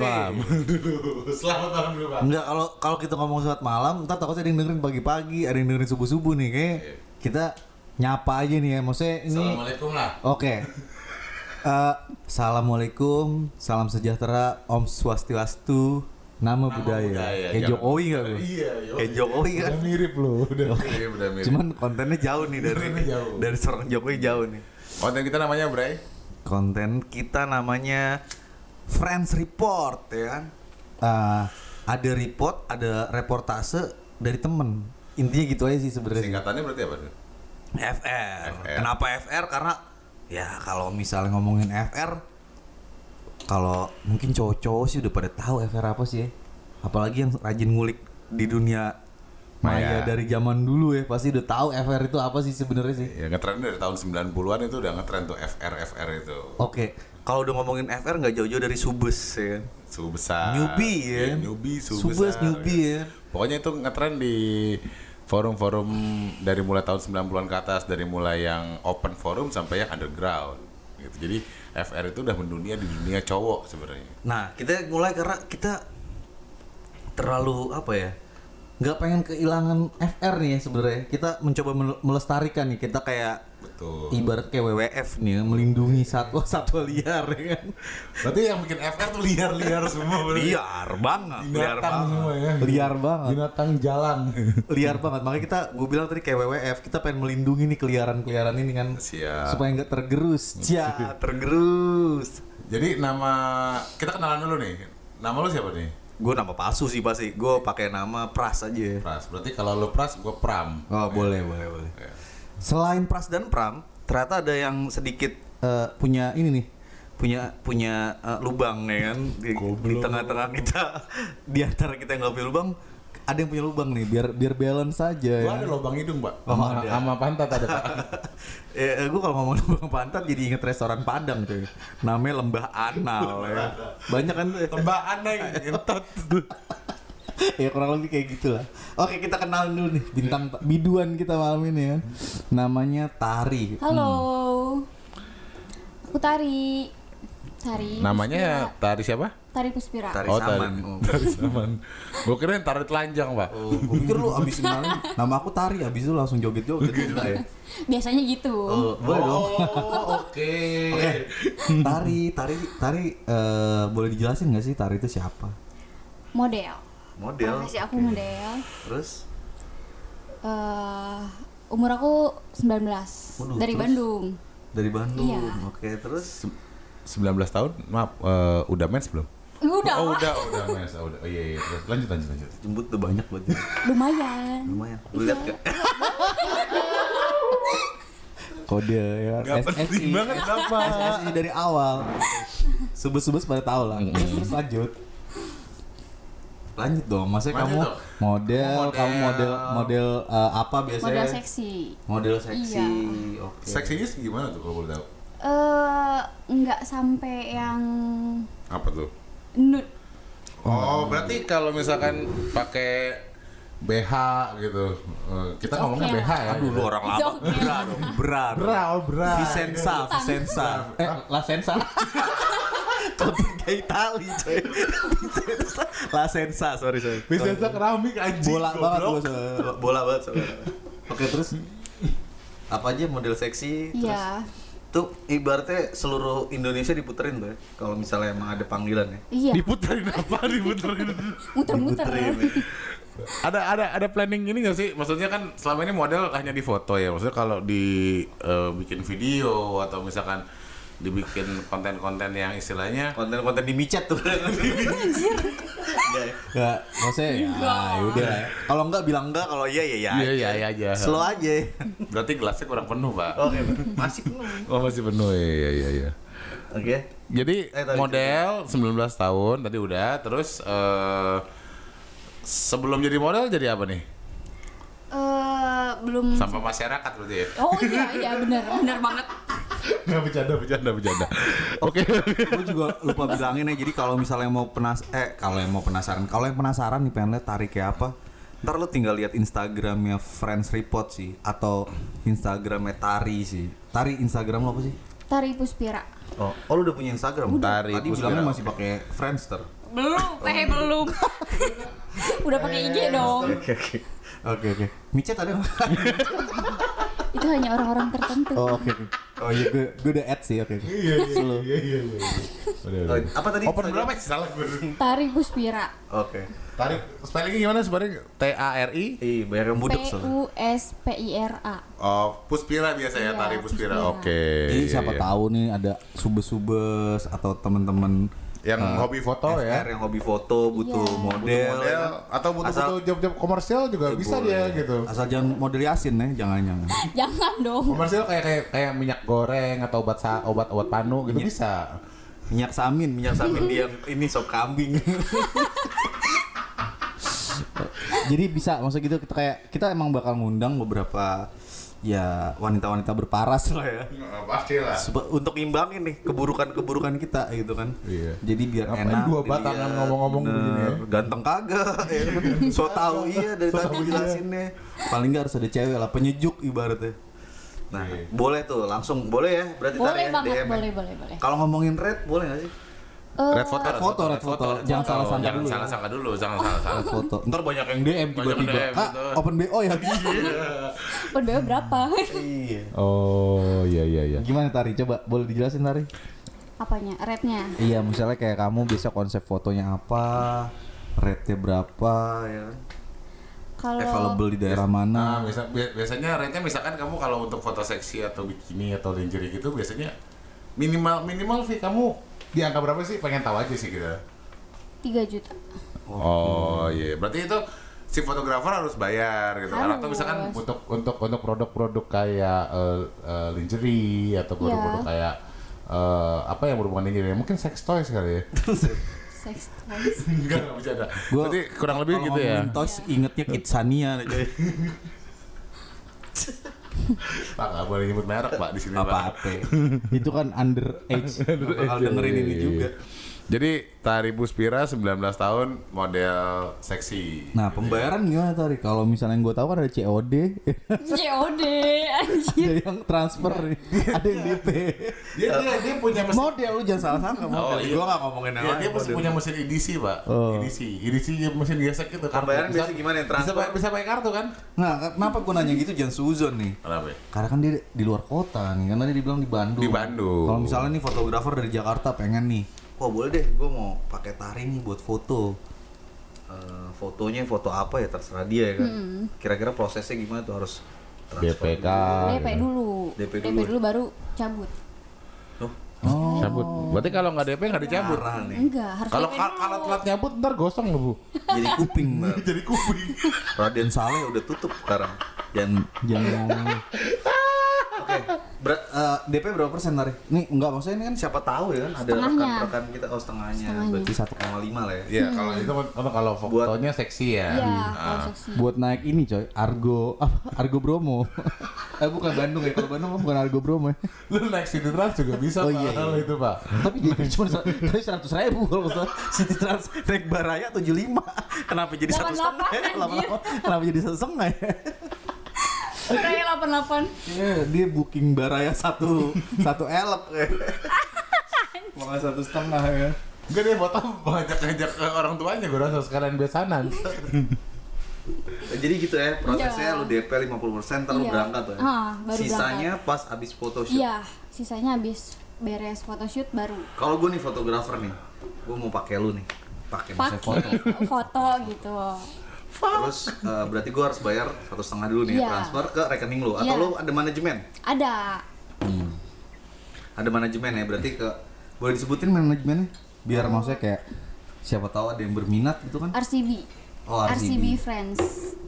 Malam. Selamat malam dulu, Bang. Enggak kalau kalau kita ngomong selamat malam, ntar takutnya ada yang dengerin pagi-pagi, ada yang dengerin subuh-subuh nih kayak kita nyapa aja nih ya. Maksudnya ini Assalamualaikum lah. Oke. Eh, Assalamualaikum, salam sejahtera, Om Swastiastu, nama, budaya. budaya, Kayak Jokowi nggak lu? Iya. Kayak Jokowi kan? Udah mirip lu, udah. Iya, udah mirip. Cuman kontennya jauh nih dari jauh. dari seorang Jokowi jauh nih. konten kita namanya Bray. Konten kita namanya Friends Report ya kan. Eh, ada report, ada reportase dari temen. Intinya gitu aja sih sebenarnya. Singkatannya berarti apa? FR. FR. Kenapa FR? Karena ya kalau misalnya ngomongin FR kalau mungkin cowok-cowok sih udah pada tahu FR apa sih ya. Apalagi yang rajin ngulik di dunia maya Maya. dari zaman dulu ya, pasti udah tahu FR itu apa sih sebenarnya sih. Ya ngetren dari tahun 90-an itu udah ngetren tuh FR FR itu. Oke, kalau udah ngomongin FR nggak jauh-jauh dari Subes ya kan. Suhu besar. Newbie ya. Iya, newbie, suhu Subes newbie ya. Pokoknya itu ngetren di forum-forum dari mulai tahun 90-an ke atas, dari mulai yang open forum sampai yang underground. Gitu. Jadi FR itu udah mendunia di dunia cowok sebenarnya. Nah, kita mulai karena kita terlalu apa ya? nggak pengen kehilangan FR nih ya sebenarnya. Kita mencoba mel- melestarikan nih. Kita kayak Betul. ibarat kayak WWF nih melindungi satwa-satwa liar ya kan. Berarti yang bikin FR tuh liar-liar semua. berarti. Liar banget, liar Binatang banget. semua ya. Liar banget. Binatang jalan. Liar banget. Makanya kita gue bilang tadi kayak WWF, kita pengen melindungi nih keliaran-keliaran ini kan. Siap. Supaya nggak tergerus. Ya, tergerus. Jadi nama kita kenalan dulu nih. Nama lu siapa nih? Gue nama palsu sih pasti. Gue pakai nama Pras aja. Pras. Berarti kalau lu Pras, gua Pram. Oh, boleh, boleh, boleh. Ya. Selain Pras dan Pram, ternyata ada yang sedikit eh, punya ini nih, punya punya eh, lubang ya kan di, di tengah-tengah kita, di antara kita yang nggak punya lubang, ada yang punya lubang nih, biar biar balance saja Gua ya. ada lubang hidung, Pak. Oh, Sama, ada. sama pantat ada, Pak. eh, gue kalau ngomong lubang pantat jadi inget restoran Padang cuy, namanya Lembah Anal ya. Banyak kan tuh. ya. Tembaan nih, entot. ya kurang lebih kayak gitulah. Oke kita kenal dulu nih bintang biduan kita malam ini ya. Namanya Tari. Halo. Aku Tari. Tari. Namanya Tari siapa? Tari Puspira. Tari Oh, Saman. Tari. Oh. Tari Saman. Gua kira Tari Telanjang, Pak. Oh, gue pikir lu abis kenalin nama aku Tari, abis itu langsung joget-joget enggak ya? Biasanya gitu. Oh, boleh dong. Oh, oke. Oke. Tari, Tari, Tari eh, boleh dijelasin nggak sih Tari itu siapa? Model. Model. Profesi aku model. Terus Eh, umur aku 19. Waduh, dari terus? Bandung. dari Bandung. Iya. Oke, terus 19 tahun, maaf, eh, udah mens belum? Udah. Oh, lah. udah, udah mens. Oh, udah. Oh iya, iya. Terus lanjut, lanjut, lanjut. jembut tuh banyak buat. Lumayan. Lumayan. Lu lihat gak? Kode ya. Gak penting banget, kenapa? SSI dari awal. Subes-subes pada tahu lah. Terus lanjut. Lanjut dong, maksudnya Lanjut kamu dong. model, Kamu kamu model model. eh, apa biasanya? Model seksi. Model seksi. Iya. Oke. Seksinya sih gimana tuh kalau boleh tahu? Eh, nggak sampai yang Apa tuh? nude. Oh, berarti kalau misalkan pakai BH gitu. eh, kita ngomongnya Oke. BH ya. Aduh, lu orang lama. Oke. Bra dong, bra. Bra, oh, bra. Vicenza, Vicenza. Eh, La Senza. Kopi Itali, coy. Vicenza. La Senza, sorry, sorry. Bisa keramik anjing. bola banget gua soalnya. bola banget soalnya. Oke terus apa aja model seksi terus Iya. tuh ibaratnya seluruh Indonesia diputerin tuh ya kalau misalnya emang ada panggilan ya Iya. Diputerin apa? Diputerin. Muter-muter. ya. ada ada ada planning ini gak sih? Maksudnya kan selama ini model hanya di foto ya. Maksudnya kalau di eh, bikin video atau misalkan dibikin konten-konten yang istilahnya konten-konten di micet tuh Enggak, maksudnya ya, ya udah ya. Kalau enggak bilang enggak, kalau iya ya ya. Iya, iya, iya aja. Slow aja. berarti gelasnya kurang penuh, Pak. Oke, masih penuh. Oh, masih penuh. Iya, iya, iya. Oke. Jadi Eh, model 19 tahun tadi udah, terus eh sebelum jadi model jadi apa nih? Eh, belum. Sampah masyarakat berarti ya? Oh iya iya benar benar banget. Nggak bercanda, bercanda, bercanda. Oke. Gue juga lupa bilangin ya. Jadi kalau misalnya mau penas eh kalau yang mau penasaran, kalau yang penasaran nih pengen lihat tarik kayak apa, ntar lu tinggal lihat Instagramnya Friends Report sih atau Instagramnya Tari sih. Tari Instagram lo apa sih? Tari Puspira. Oh, oh lu udah punya Instagram? Tari Tadi Puspira. bilangnya masih pakai Friendster. Belum, eh belum. Udah pakai IG dong. Oke oke. Oke oke. Micet ada nggak? Itu hanya orang-orang tertentu. Oh oke oke. Oh iya gue gue udah add sih oke oke. Iya iya iya iya. Oh, udah. apa tadi? Open berapa sih salah gue? Tari Puspira. Oke. Tarik spellingnya gimana sebenarnya? T A R I Ih, bayar yang P budek soalnya. U S P I R A. Oh, Puspira biasa ya, Iya, tari Puspira. Oke. Jadi siapa Iya. tahu nih ada subes-subes atau teman-teman yang eh, hobi foto FR ya. yang hobi foto butuh Iya. model, Model ya. atau butuh Asal- butuh job-job komersial juga bisa Boleh. dia gitu. Asal jangan model Yasin ya, jangan-jangan. Jangan dong. Komersial kayak kayak kayak minyak goreng atau obat sa- obat obat panu gitu bisa. Minyak samin, minyak samin dia ini sop kambing. Jadi bisa maksud gitu kita kayak kita emang bakal ngundang beberapa ya wanita-wanita berparas lah ya. Pasti lah. Seba- untuk imbangin nih keburukan-keburukan kita gitu kan. Iya. Jadi biar Ngapain enak. dua batangan ngomong-ngomong bener. begini ya? Ganteng kagak ya kan. So tahu iya dari So tadi iya. jelasinnya. Paling nggak harus ada cewek lah penyejuk ibaratnya. Nah, Iya. boleh tuh langsung boleh ya berarti Boleh tadi ya, banget, DM ya. boleh, boleh, boleh. Kalau ngomongin red boleh nggak sih? Eh, Red foto, Red foto, red foto. Jangan salah sangka jangan dulu ya. salah sangka dulu, jangan salah sangka. Foto. Ntar banyak yang DM tiba-tiba. Ah, open BO ya. per BO berapa? iya. Oh, iya iya iya. Gimana Tari? Coba boleh dijelasin Tari? Apanya? Rednya? Iya, misalnya kayak kamu bisa konsep fotonya apa, rate-nya berapa ya. kan? Kalau Available di daerah Nah, mana? biasa, bi- biasanya rate-nya misalkan kamu kalau untuk foto seksi atau bikini atau lingerie gitu biasanya minimal minimal fee kamu di angka berapa sih? Pengen tahu aja sih kita. 3 juta. Oh, iya. Berarti itu si fotografer harus bayar gitu kan atau Harus. misalkan untuk untuk untuk produk-produk kayak eh, eh, lingerie atau produk-produk Iya. kayak eh, apa yang berhubungan lingerie mungkin sex toys kali ya Sex toys. enggak enggak bisa ada Gua- berarti kurang lebih gitu ya Toys ingetnya Kidsania nih, coy. Pak nggak boleh nyebut merek pak di sini Apa pak apa? Itu kan under age. Bakal dengerin ini juga. Jadi Tari Puspira 19 tahun model seksi Nah, pembayaran gimana Tari? Kalau misalnya yang gue tahu kan ada COD, COD anjir. ada yang transfer, nih, ada yang DP. dia dia dia punya mesin Model lu jangan salah sangka model. Oh, iya. Gue gak ngomongin yang Iya, lain. dia mesti punya mesin edisi pak Oh. edisi edisi mesin gesek gitu kartu. Pembayaran Bisa- biasanya gimana ya? bisa Transfer? pakai bisa pakai kartu kan Nah, kenapa gue nanya gitu jangan suzon nih? kenapa ya? Karena kan dia di luar kota nih, karena dia dibilang di Bandung. Di Bandung. Kalau misalnya nih fotografer dari Jakarta pengen nih, wah boleh deh, gue mau pakai tari nih buat foto. Eh, fotonya foto apa ya terserah dia ya kan. Kira-kira prosesnya gimana tuh harus transfer DPK. dulu. DP dulu. DP DP dulu. baru cabut. Oh. Cabut. Berarti kalau nggak DP nggak dicabut. nih. Enggak, harus Kalau DP kalau telat nyabut ntar gosong loh bu. Jadi kuping. Jadi kuping. Raden Saleh udah tutup sekarang. Jangan jangan. Oke, berat eh, DP berapa persen tadi? Nih enggak maksudnya ini kan siapa tahu ya kan ada rekan-rekan kita oh setengahnya. Setengahnya. Berarti 1,5 lah ya. Iya kalau itu kan kan kalau fotonya seksi ya. Iya, kalau seksi. Buat naik ini coy, Argo apa? Argo Bromo. eh bukan Bandung ya, kalau Bandung kan bukan Argo Bromo ya. Lu naik City Trans juga bisa Oh, iya, kalau iya. itu pak. Tapi jadi cuma tapi seratus ribu kalau nggak salah. City Trans naik Baraya 75. Kenapa jadi satu setengah? 88, ya? anjir. Kenapa jadi satu setengah ya? Kayak 88. Iya, dia booking baraya satu satu elep kayak. Malah satu setengah ya. Enggak dia foto ngajak-ngajak ke orang tuanya gue rasa sekalian besanan. Jadi gitu ya prosesnya Iya. lu DP 50% ntar lu Iya. berangkat tuh ya. Ah, baru Sisanya pas abis photoshoot. Iya, sisanya habis beres photoshoot baru Kalau gue nih fotografer nih, gue mau pakai lu nih, pakai foto. foto gitu. Terus eh, berarti gue harus bayar satu setengah dulu nih Iya. transfer ke rekening lu atau Iya. lu ada manajemen? Ada Ada manajemen ya berarti ke boleh disebutin manajemennya biar maksudnya kayak siapa tahu ada yang berminat gitu kan? RCB. Oh, RCB. Friends.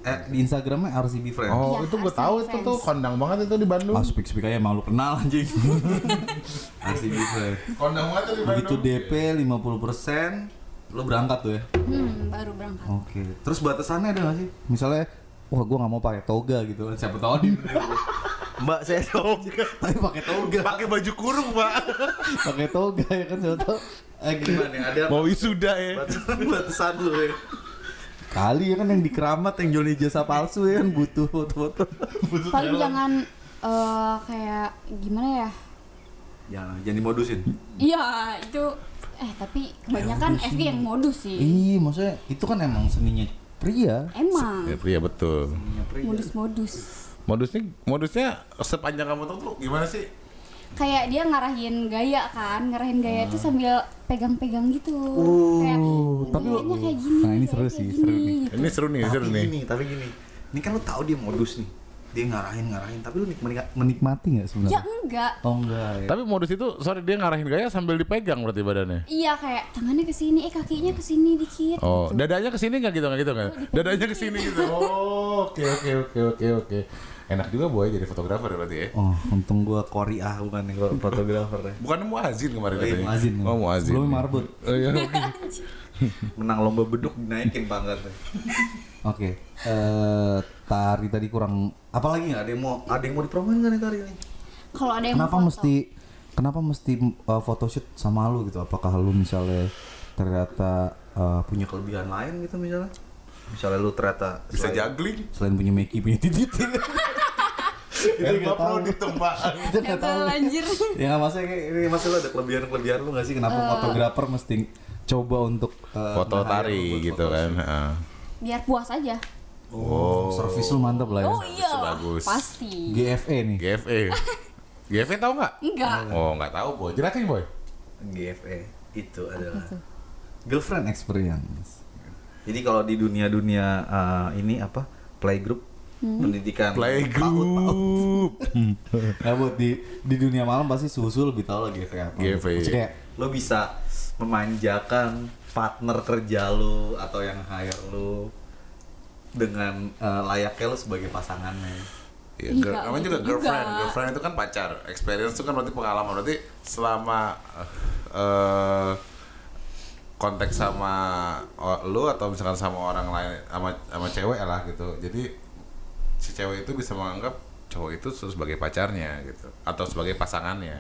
Eh di Instagramnya RCB Friends. Oh Iya, itu gue RCB tahu itu tuh kondang banget itu di Bandung. Ah, speak speak aja emang lu kenal anjing. RCB Friends. Kondang banget tuh di Bandung. Begitu DP 50% lu berangkat tuh ya. Hmm, baru berangkat. Oke. Terus batasannya ada gak sih? Misalnya, wah gua nggak mau pakai toga gitu. Siapa tahu di Mbak saya toga. Tapi pakai toga. Pakai baju kurung pak. pakai toga ya kan siapa tahu. Eh gimana? Ada Mau wisuda ya. batasan batasan lu ya. Kali ya kan yang di keramat yang jual ijazah palsu ya kan butuh foto-foto. Paling jangan eh, kayak gimana ya? Jangan, jangan dimodusin. Iya, itu Eh tapi kebanyakan FG yang modus sih. Iya, maksudnya itu kan emang seninya pria. Emang Ya, pria betul. Modus-modus. Modusnya modusnya sepanjang kamu tahu tuh gimana sih? Kayak dia ngarahin gaya kan, ngarahin gaya Hmm. itu sambil pegang-pegang gitu. kayak tapi lo- gayanya kayak gini. Nah, ini seru sih, gini, seru nih. gitu. Ini seru nih, seru tapi nih. gini, tapi gini. Ini kan lu tahu dia modus nih. Dia ngarahin ngarahin, tapi lu menikmati nggak Ya sebenarnya? enggak. Oh enggak ya. Tapi modus itu sorry dia ngarahin gaya sambil dipegang berarti badannya. Iya kayak tangannya ke sini, eh kakinya ke sini dikit. Oh, gitu. dadanya ke sini enggak gitu enggak gitu enggak? Dadanya ke sini gitu. Oh, oke oke oke oke oke. Enak juga boy jadi fotografer ya berarti ya. Oh, untung gua Korea bukan nih gua fotografer ya. Bukan muazin kemarin Oh, iya, katanya. muazin. Oh, muazin. Sebelumnya marbot. Oh iya. Menang lomba beduk dinaikin pangkatnya. Oke, eh tari tadi kurang apa lagi nggak? Ada yang mau ada yang mau dipromoin nggak nih tari ini? Kalau ada yang Kenapa foto, mesti kenapa mesti uh, photoshoot sama lu gitu? Apakah lu misalnya ternyata uh, punya kelebihan lain gitu misalnya? Misalnya lu ternyata Bisa selain- juggling. selain punya Meki punya titit. Itu enggak perlu ditembak. Itu nggak tahu. Anjir. ya nggak maksudnya kayak ini maksudnya lu ada kelebihan kelebihan lu nggak sih kenapa fotografer mesti coba untuk uh, Foto tari gitu foto? kan. Heeh. Biar puas aja. Oh, servis lu mantap lah ya. Oh iya. bagus. Pasti. GFE nih. GFE. GFE tahu nggak? Enggak. Oh, nggak tahu boy. Jelasin boy. GFE itu adalah girlfriend experience. Jadi kalau di dunia-dunia uh, ini apa playgroup pendidikan PAUD, PAUD. Playgroup. Nah, buat di di dunia malam pasti susu lebih tahu lah GFE apa. GFE. Kayak lo bisa memanjakan partner kerja lo atau yang hire lo dengan uh, layaknya lo sebagai pasangannya. Iya, Iya, girl, namanya juga betul girlfriend. juga. Girlfriend itu kan pacar. Experience itu kan berarti pengalaman. Berarti selama eh konteks sama o- lu atau misalkan sama orang lain sama sama cewek lah gitu. Jadi si cewek itu bisa menganggap cowok itu sebagai pacarnya gitu atau sebagai pasangannya.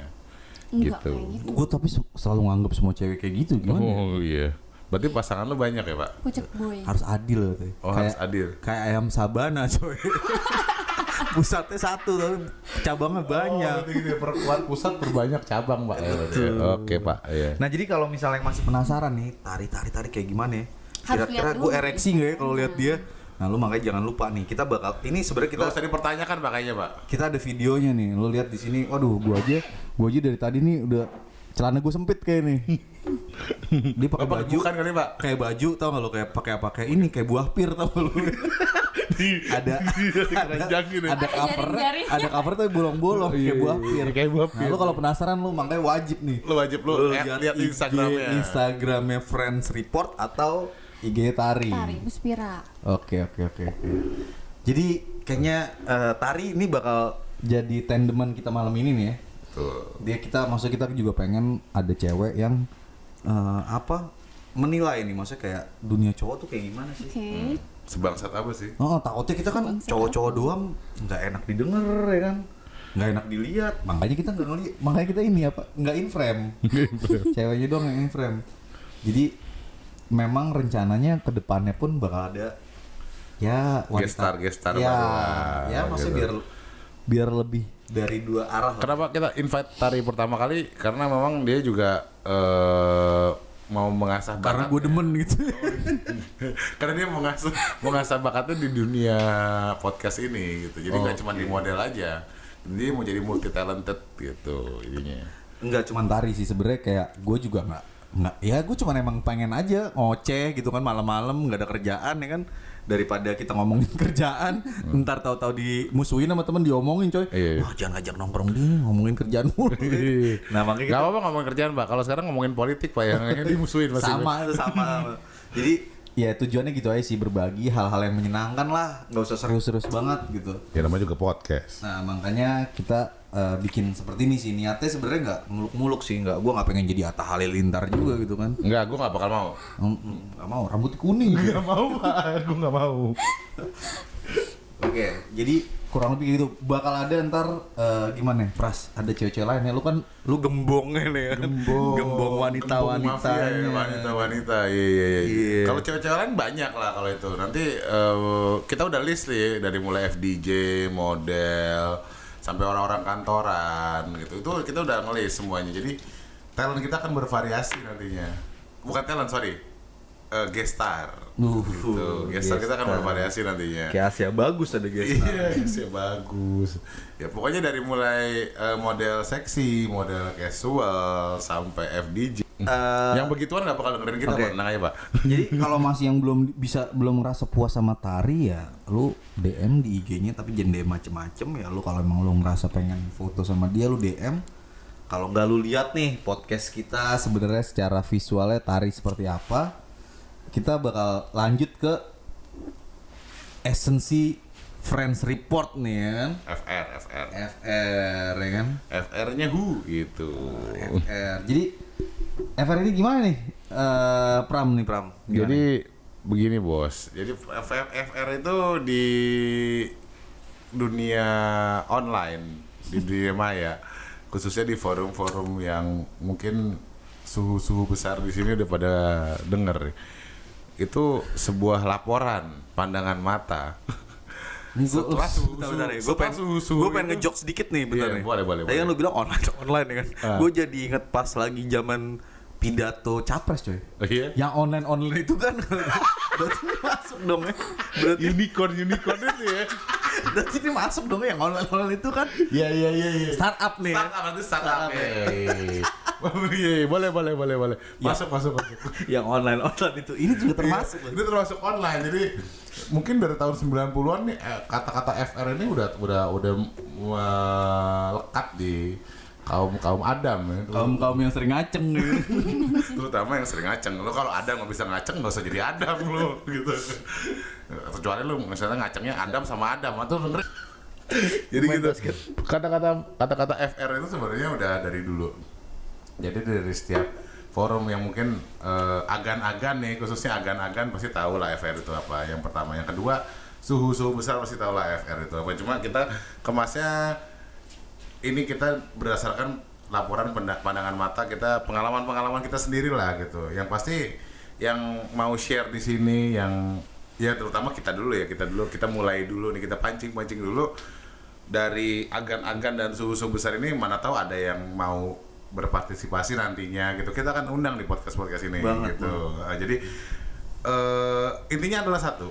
Enggak Gitu. kayak gitu. Gue tapi selalu nganggap semua cewek kayak gitu gimana? ya? Oh iya. Berarti pasangan lu banyak ya, Pak? Pucuk boy. Harus adil loh tuh. Oh, harus adil. Kayak ayam sabana coy. Pusatnya satu tapi cabangnya banyak. Oh, gitu, perkuat pusat berbanyak cabang, Pak. ya, berarti ya. Oke, Pak. Iya. Nah jadi kalau misalnya masih penasaran nih tari tari tari kayak gimana ya? Kira-kira gue ereksi nggak ya kalau lihat dia? Nah lu makanya jangan lupa nih kita bakal ini sebenarnya kita Gak usah dipertanyakan Pak kita ada videonya nih. Lu lihat di sini. Waduh, gua aja gua aja dari tadi nih udah celana gue sempit kayak nih. Dia pakai Bapak baju bukan kali, Pak? kayak baju tau gak lo kayak pakai apa kayak ini kayak buah pir tau gak lo ada ada ya. ada cover ada cover tuh bolong-bolong Iya, kayak buah iya, pir kayak buah nah pir. lu kalau penasaran lu makanya wajib nih Lu wajib lu, Lu lihat, Instagramnya. Instagramnya Friends Report atau IG Tari. Tari Buspira. oke oke oke jadi kayaknya eh, Tari ini bakal jadi tandeman kita malam ini nih ya. Tuh. dia kita maksudnya kita juga pengen ada cewek yang eh, apa menilai nih. Maksudnya kayak dunia cowok tuh kayak gimana sih? Oke. Sebangsat apa sih? oh takutnya kita kan cowok-cowok doang nggak enak didengar ya kan? Nggak enak dilihat. Makanya kita nggak ngeliat makanya kita ini apa? Nggak in frame. Ceweknya doang yang in frame. Jadi memang rencananya ke depannya pun bakal ada ya wanita- Gestar, gestar ya, baru lah, ya maksudnya gitu. biar biar lebih dari dua arah lah. Kenapa kita invite Tari pertama kali? Karena memang dia juga eh, mau mengasah karena gue demen gitu Karena dia mengasah mengasah bakatnya di dunia podcast ini gitu. Jadi nggak cuma di model aja. Dia mau jadi multi talented gitu ininya. nggak cuma tari sih sebenarnya kayak gue juga nggak nggak ya gue cuma emang pengen aja ngoceh gitu kan malam-malam nggak ada kerjaan ya kan daripada kita ngomongin kerjaan ntar tahu-tahu dimusuhin sama temen diomongin coy Hmm. Iya, iya. wah jangan ngajak nongkrong dia ngomongin kerjaan mulu nah makanya Gak kita apa-apa ngomongin kerjaan pak. Kalau sekarang ngomongin politik pak yang yang dimusuhin masih. sama itu sama jadi ya tujuannya gitu aja sih berbagi hal-hal yang menyenangkan lah nggak usah serius-serius banget gitu Ya namanya juga podcast. Nah makanya kita eh, bikin seperti ini sih. Niatnya sebenarnya nggak muluk-muluk sih. Nggak gue nggak pengen jadi Atta Halilintar juga gitu kan. Enggak, gue nggak bakal mau. Nggak mau. Rambut kuning. Gak mau pak, gue nggak mau. oke jadi kurang lebih gitu. Bakal ada ntar eh, gimana ya, Pras ada cewek-cewek lain ya. Lu kan lu gembongnya nih kan Gembong, gembong wanita wanita mafia ya, wanita-wanita, iya iya iya. Iya. Kalau cewek-cewek lain banyak lah kalau itu. Nanti eh, kita udah list nih dari mulai FDJ, model, sampai orang-orang kantoran gitu. Itu kita udah ngelis semuanya. Jadi talent kita akan bervariasi nantinya. Bukan talent, sorry. Eh, guest star. Uh, Gitu. Guest star kita akan bervariasi nantinya. Kayak Asia bagus ada guys. Iya, sih bagus. Ya pokoknya dari mulai eh, model seksi, model casual sampai FDJ. Eh, yang begituan nggak bakal dengerin kita, Oke. Pak. Aja, Pak. Jadi kalau masih yang belum bisa belum ngerasa puas sama tari ya lu DM di IG-nya tapi jangan DM macem-macem ya lu kalau emang lu ngerasa pengen foto sama dia lu DM kalau nggak lu lihat nih podcast kita sebenarnya secara visualnya tari seperti apa kita bakal lanjut ke esensi Friends Report nih ya kan FR, FR. FR ya kan FR-nya who gitu. FR jadi FR ini gimana nih Eh, Pram nih Pram Gimana? Jadi begini bos, jadi FR, FR itu di dunia online, di dunia maya, khususnya di forum-forum yang mungkin suhu-suhu besar di sini udah pada denger. Itu sebuah laporan pandangan mata. Bentar, bentar ya. Gue pengen, gue pengen itu- ngejok sedikit nih, bentar Iya, nih. boleh, boleh, Tadi kan lu bilang online, online ya kan. Ah. Gue jadi inget pas lagi zaman pidato capres coy. Oh, iya? Yang online online itu kan berarti ini masuk dong ya. Berarti, Unicorn, unicorn itu ya. berarti ini masuk dong ya yang online online itu kan Iya, iya, iya, iya. startup nih. ya. Startup itu startup. Startup ya. Oh, iya, iya. boleh, boleh, boleh, boleh. Masuk, masuk, masuk. Yang online online itu ini juga termasuk. Iya, itu termasuk online. Jadi mungkin dari tahun 90-an nih eh, kata-kata FR ini udah udah udah melekat di kaum kaum Adam ya. Kaum kaum yang sering ngaceng nih. Terutama yang sering ngaceng. Lo kalau Adam nggak bisa ngaceng nggak usah jadi Adam lo gitu. Kecuali lo misalnya ngacengnya Adam sama Adam atau denger jadi Main gitu basket. kata-kata kata-kata FR itu sebenarnya udah dari dulu jadi dari setiap forum yang mungkin eh, agan-agan nih khususnya agan-agan pasti tahu lah FR itu apa yang pertama yang kedua suhu-suhu besar pasti tahu lah FR itu apa cuma kita kemasnya ini kita berdasarkan laporan pandangan mata kita pengalaman-pengalaman kita sendiri lah gitu. Yang pasti yang mau share di sini yang ya terutama kita dulu ya kita dulu kita mulai dulu nih kita pancing-pancing dulu dari agan-agan dan suhu-suhu besar ini mana tahu ada yang mau berpartisipasi nantinya gitu. Kita akan undang di podcast podcast ini Banget, gitu. Nah, jadi eh, intinya adalah satu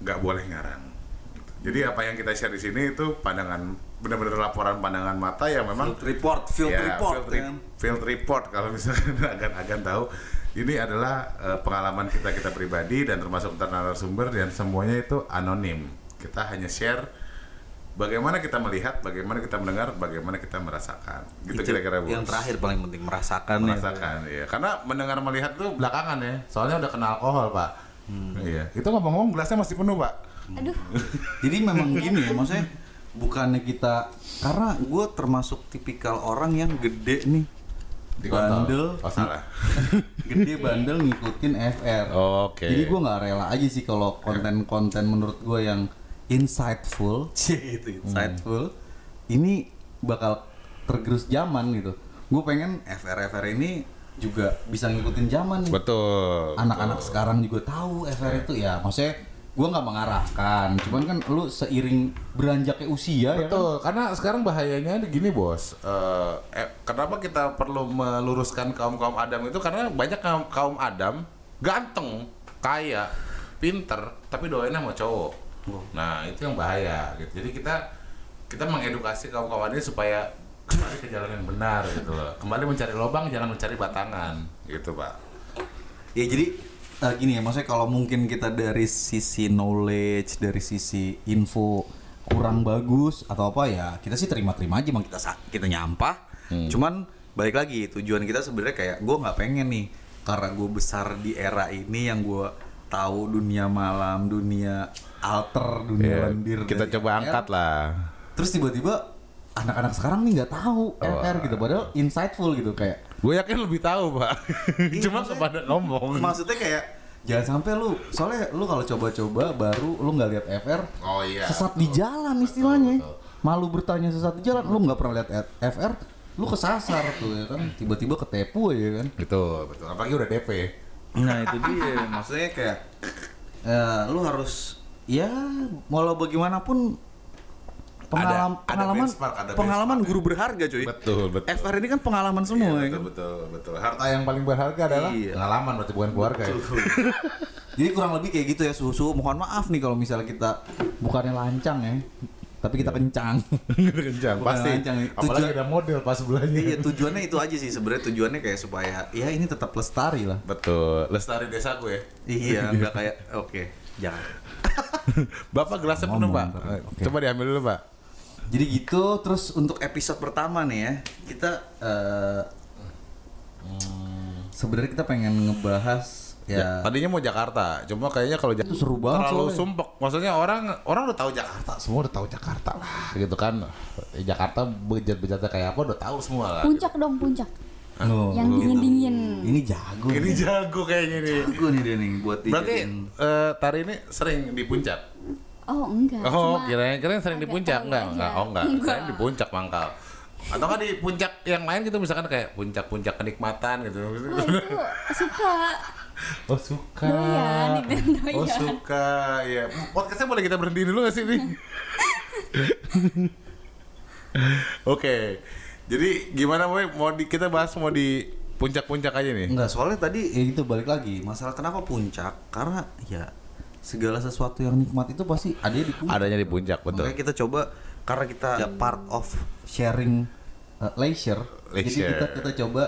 nggak boleh ngarang Gitu. jadi apa yang kita share di sini itu pandangan benar-benar laporan pandangan mata yang memang Field report, field Ya, report field, re- kan. field report. Kalau misalkan agan-agan tahu ini adalah eh, pengalaman kita kita pribadi dan termasuk narasumber dan semuanya itu anonim. Kita hanya share bagaimana kita melihat bagaimana kita mendengar bagaimana kita merasakan. Gitu Itu kira-kira bos Yang terakhir paling penting merasakan ya. merasakan ya karena mendengar melihat tuh belakangan ya. Soalnya udah kena alkohol pak. Hmm. iya. Itu ngomong-ngomong gelasnya masih penuh pak. Aduh. Jadi memang gini ya, maksudnya bukannya kita karena gue termasuk tipikal orang yang gede nih. Dikontol. bandel. Oh gede bandel ngikutin FR Oke. jadi gue nggak rela aja sih kalau konten-konten menurut gue yang insightful. Cie itu insightful. Ini bakal tergerus zaman gitu. Gue pengen FR FR ini juga bisa ngikutin zaman nih. Betul anak-anak sekarang juga tahu FR itu ya. Maksudnya gue nggak mengarahkan cuman kan lu seiring beranjaknya usia ya kan Betul, karena sekarang bahayanya gini bos. Eh, eh, kenapa kita perlu meluruskan kaum kaum Adam itu karena banyak kaum kaum Adam ganteng, kaya, pinter, tapi doainnya sama cowok. Nah itu yang bahaya. Gitu. Jadi kita kita mengedukasi kaum kaum ini supaya kembali ke jalan yang benar gitu loh. Kembali mencari lubang, jangan mencari batangan, gitu pak. ya jadi eh, gini ya maksudnya kalau mungkin kita dari sisi knowledge dari sisi info kurang bagus atau apa ya kita sih terima-terima aja emang kita kita nyampah. Cuman balik lagi tujuan kita sebenarnya kayak gue nggak pengen nih karena gue besar di era ini yang gue tahu dunia malam dunia alter dunia lendir Iya, kita coba angkat lah. terus tiba-tiba anak-anak sekarang nih nggak tahu FR gitu padahal insightful gitu kayak Gue yakin lebih tahu pak. Cuma maksudnya- kepada ngomong. maksudnya kayak jangan sampai lu soalnya lu kalau coba-coba baru lu nggak lihat FR Oh iya. sesat di jalan istilahnya betul. malu bertanya sesat di jalan lu nggak pernah lihat FR lu kesasar tuh ya kan tiba-tiba ketepu ya kan Betul, betul. Apalagi udah DP. nah itu dia maksudnya kayak eh, lu harus ya walau bagaimanapun pengalaman ada pengalaman benchmark, ada pengalaman benchmark. guru berharga cuy. Betul, betul. FR ini kan pengalaman semua Iya, ya betul, kan? betul, betul. Harta yang paling berharga adalah Iya. pengalaman berarti bukan keluarga ya. Jadi kurang lebih kayak gitu ya susu. Mohon maaf nih kalau misalnya kita bukannya lancang ya, tapi kita kencang. Kencang, Bukan pasti. lancang. Apalagi Tujuan- ada model pas sebelahnya. iya tujuannya itu aja sih sebenarnya tujuannya kayak supaya ya ini tetap lestari lah. Betul. Lestari desaku ya. Iya nggak kayak oke jangan. Bapak gelasnya penuh, Pak. Coba diambil dulu, Pak. Jadi gitu terus untuk episode pertama nih ya kita eh, sebenarnya kita pengen ngebahas ya, Tadinya mau Jakarta, cuma kayaknya kalau Itu seru banget terlalu soalnya. sumpek. Maksudnya orang orang udah tahu Jakarta, semua udah tahu Jakarta lah, gitu kan. Eh, Jakarta bejat-bejatnya kayak apa udah tahu semua lah. Puncak dong, puncak. Oh, Yang gitu. dingin-dingin. Ini jago. Ini nih. jago kayaknya nih. jago nih dia nih buat Berarti eh, Tari ini sering di puncak. Oh, enggak. Oh, Cuma kirain kirain sering di puncak enggak? Enggak, oh enggak. Enggak. Kirain di puncak mangkal. Atau kan di puncak yang lain gitu misalkan kayak puncak-puncak kenikmatan gitu. Wah, itu suka. Oh suka. Doyan, dibilang Oh doyan. suka, ya. Podcastnya boleh kita berhenti dulu gak sih nih? Oke, jadi gimana boy? Mau di, kita bahas mau di puncak-puncak aja nih? Enggak, soalnya tadi ya itu balik lagi. Masalah kenapa puncak? Karena ya segala sesuatu yang nikmat itu pasti ada di puncak. Adanya di puncak, betul. Makanya kita coba karena kita ya part of sharing uh, leisure, jadi Leisure. kita kita coba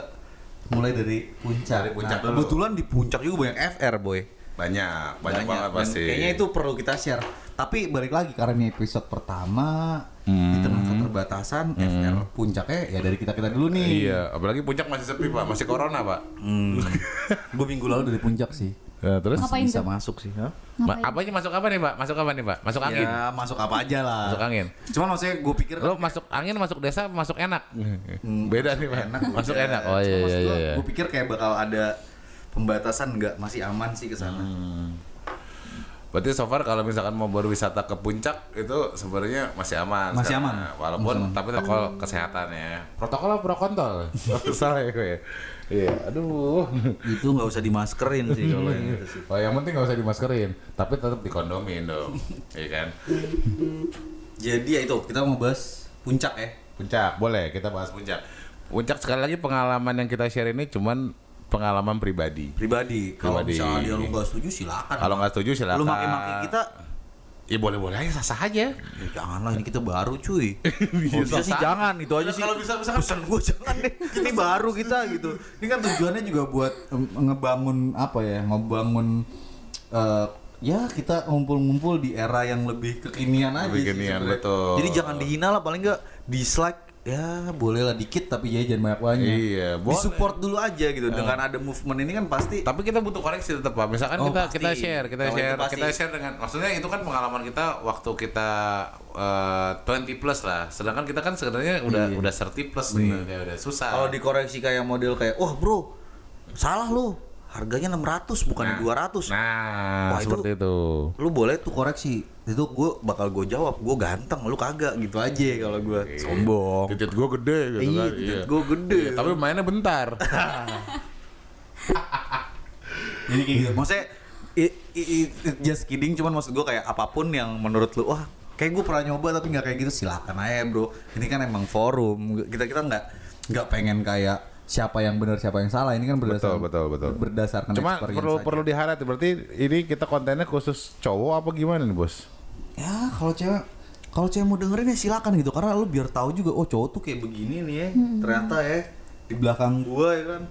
mulai dari puncak. Dari puncak Nah, dulu. kebetulan di puncak juga banyak FR, boy. Banyak, banyak, banget Dan pasti. Kayaknya itu perlu kita share. Tapi balik lagi karena ini episode pertama di Hmm. tengah keterbatasan FR puncaknya ya dari kita kita dulu nih. Iya, apalagi puncak masih sepi pak, masih corona pak. Hmm. Gue minggu lalu dari puncak sih. Ya, terus Ngapain bisa tuh? masuk sih. Ha? Ma- apa aja masuk apa nih pak? Masuk apa nih pak? Masuk angin? Ya masuk apa aja lah. Masuk angin. Cuman maksudnya gue pikir Lo masuk angin, masuk desa, masuk enak. Hmm, Beda nih pak. enak Masuk udah. enak. Oh iya iya iya. iya. Gue pikir kayak bakal ada pembatasan nggak masih aman sih ke sana. Hmm. Berarti so far kalau misalkan mau berwisata ke puncak itu sebenarnya masih aman. Masih sekarang. aman. Walaupun Masih aman. tapi protokol kesehatan ya. Protokol apa prokontol? Salah ya gue. Iya, aduh. Itu nggak usah dimaskerin sih kalau yang itu sih. Oh yang penting nggak usah dimaskerin, tapi tetap dikondomin dong, iya kan? Jadi ya itu kita mau bahas puncak ya. Puncak, boleh kita bahas puncak. Puncak sekali lagi pengalaman yang kita share ini cuman pengalaman pribadi. Pribadi. Kalau misalnya dia lu nggak setuju silakan. Kalau nggak setuju silakan. lu maki-maki kita ya boleh-boleh aja sah-sah aja. Ya janganlah ini kita baru cuy. Kalau bisa sih jangan itu aja sih. Kalau bisa misalkan pesan gue jangan deh. Ini baru kita gitu. Ini kan tujuannya juga buat ngebangun apa ya? Ngebangun eh, ya kita ngumpul-ngumpul di era yang lebih kekinian aja Lebih sih kekinian, sebenarnya. betul. Jadi jangan dihina lah paling nggak dislike ya boleh lah dikit tapi ya jangan banyak-banyak. Iya, boleh. Disupport dulu aja gitu. Dengan ada movement ini kan pasti Tapi kita butuh koreksi tetap Pak. Misalkan Oh, kita pasti. kita share, kita itu share, kita share dengan maksudnya itu kan pengalaman kita waktu kita eh, 20 plus lah. Sedangkan kita kan sebenarnya udah Iya. udah 30 plus nih, udah, udah susah. kalau dikoreksi kayak model kayak wah bro salah lu harganya 600 bukan 200 Nah, Wah, itu- seperti itu. lu boleh tuh koreksi itu gue bakal gue jawab gue ganteng lu kagak gitu aja kalau gue sombong Titit gue gede gitu iya kan. titik gue gede Iya, tapi mainnya bentar. jadi kayak gitu maksudnya i- i- i- just kidding cuman maksud gue kayak apa pun yang menurut lu wah kayak gue pernah nyoba tapi nggak kayak gitu silakan aja bro ini kan emang forum kita kita nggak nggak pengen kayak siapa yang benar siapa yang salah ini kan berdasarkan betul, betul. berdasarkan Cuma perlu aja. perlu diharap berarti ini kita kontennya khusus cowok apa gimana nih, Bos? Ya kalau cewek kalau cewek mau dengerin ya silakan gitu. Karena lu biar tahu juga oh cowok tuh kayak begini nih ya. Ternyata ya di belakang gua ya kan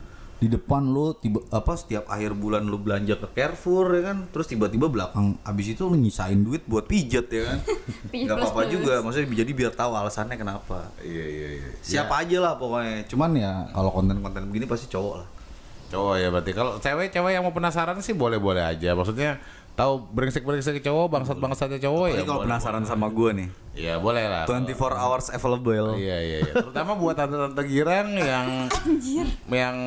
di depan lu tiba apa setiap akhir bulan lu belanja ke Carrefour ya kan terus tiba-tiba belakang abis itu lu nyisain duit buat pijet ya kan. Nggak apa-apa juga maksudnya jadi biar tahu alasannya kenapa. Iya, iya, iya. siapa aja lah pokoknya. Cuman ya kalau konten-konten begini pasti cowok lah. Cowok ya berarti kalau cewek-cewek yang mau penasaran sih boleh-boleh aja. Maksudnya tahu brengsek-brengsek cowok, bangsat-bangsatnya cowok ya. Jadi kalau boleh. penasaran sama gua nih Iya, boleh lah. 24 hours available Iya iya iya. Terutama buat tante-tante girang yang yang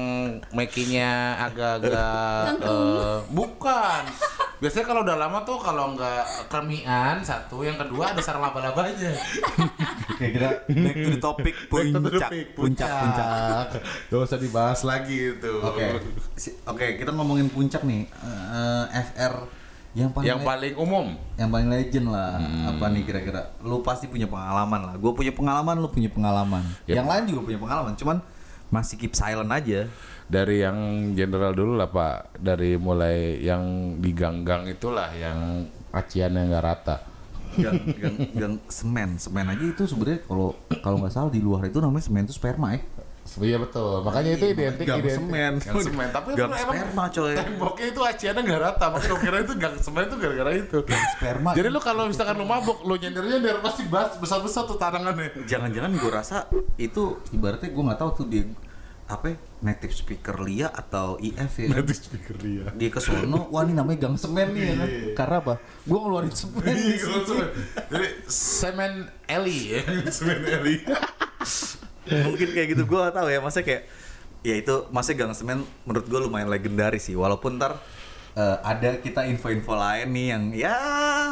makinya agak-agak eh, bukan. Biasanya kalau udah lama tuh kalau nggak kermian satu, yang kedua ada sarang laba-labanya. Oke kita back to the topic puncak puncak puncak Gak usah dibahas lagi itu. Oke, Si- oke kita ngomongin puncak nih. Eh, FR Yang paling Yang paling umum. yang paling legend lah. Hmm. Apa nih kira-kira? Lu pasti punya pengalaman lah. Gue punya pengalaman, lu punya pengalaman. Yep. Yang lain juga punya pengalaman, cuman masih keep silent aja. Dari yang general dulu lah Pak. Dari mulai yang di gang-gang itulah yang aciannya nggak rata. Gang, gang, gang semen, semen aja itu sebenarnya kalau kalau nggak salah di luar itu namanya semen itu sperma ya. Iya betul. Makanya itu identik Gang identik. semen. Gang semen. Tapi Gang emang sperma coy. temboknya itu aciannya nggak rata. Makanya gue kira itu gang semen itu gara-gara itu. Sperma. Jadi lu kalau misalkan lu mabuk, lu nyender-nyender pasti bas besar-besar tuh tangannya. jangan-jangan gue rasa itu ibaratnya gue nggak tahu tuh dia apa ya, native speaker Lia atau IF ya Nanti speaker dia. dia ke sono wah ini namanya gang semen nih ya kan karena apa gue ngeluarin semen Iya, situ. Jadi semen Eli ya, semen Eli. mungkin kayak gitu gue tahu ya masa kayak ya itu masa gang semen menurut gue lumayan legendaris sih walaupun ntar eh, ada kita info-info lain nih yang ya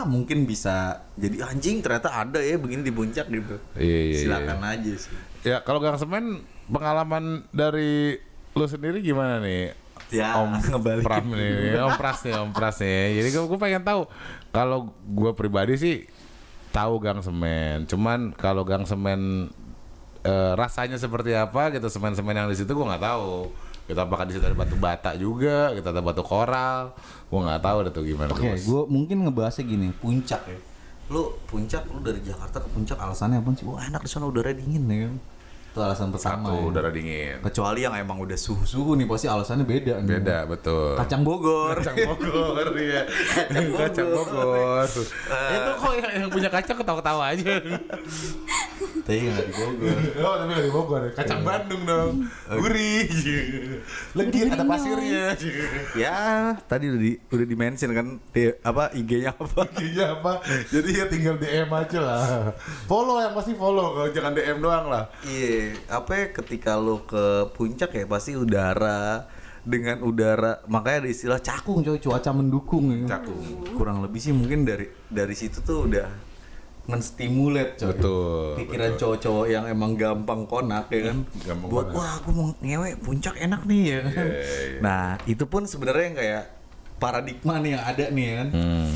mungkin bisa jadi anjing ternyata ada ya begini di puncak gitu Iya, iya, silakan aja sih Ya kalau gang semen pengalaman dari lu sendiri gimana nih? Ya, Om ngebalikin. Pram nih, Om Pras nih, Om Pras nih. Jadi gue pengen tahu kalau gue pribadi sih tahu gang semen. Cuman kalau gang semen eh, rasanya seperti apa gitu semen-semen yang di situ gue nggak tahu. Kita apakah di situ ada batu bata juga, kita ada batu koral, gue nggak tahu ada tuh gimana. Oke, gue mungkin ngebahasnya gini, puncak ya. Lu puncak, lu dari Jakarta ke puncak alasannya apa sih? Wah enak di sana udara dingin ya kan. Itu alasan pertama. Satu ya. udara dingin. Kecuali yang emang udah suhu-suhu nih pasti alasannya beda. nih. Beda betul. Kacang Bogor. Kacang Bogor ya. Kacang Bogor. Itu kok yang, yang punya kacang ketawa-ketawa aja. Tapi nggak di Bogor. Oh, tapi nggak di Bogor. Kacang Bandung dong. Gurih. Lagi ada pasirnya. ya, tadi udah di udah di mention kan di, apa IG-nya apa? Iya apa? Jadi ya tinggal DM aja lah. Follow yang pasti follow, kalau jangan DM doang lah. Iya, apa ya, ketika lu ke puncak ya pasti udara dengan udara makanya ada istilah cakung coy cuaca mendukung ya. Cakung. kurang lebih sih mungkin dari dari situ tuh udah menstimulat coy Betul, pikiran cowok-cowok yang emang gampang konak ya kan Gampang buat konak. wah gue mau ngewe puncak enak nih ya kan iya. nah itu pun sebenarnya yang kayak paradigma nih yang ada nih ya kan Hmm.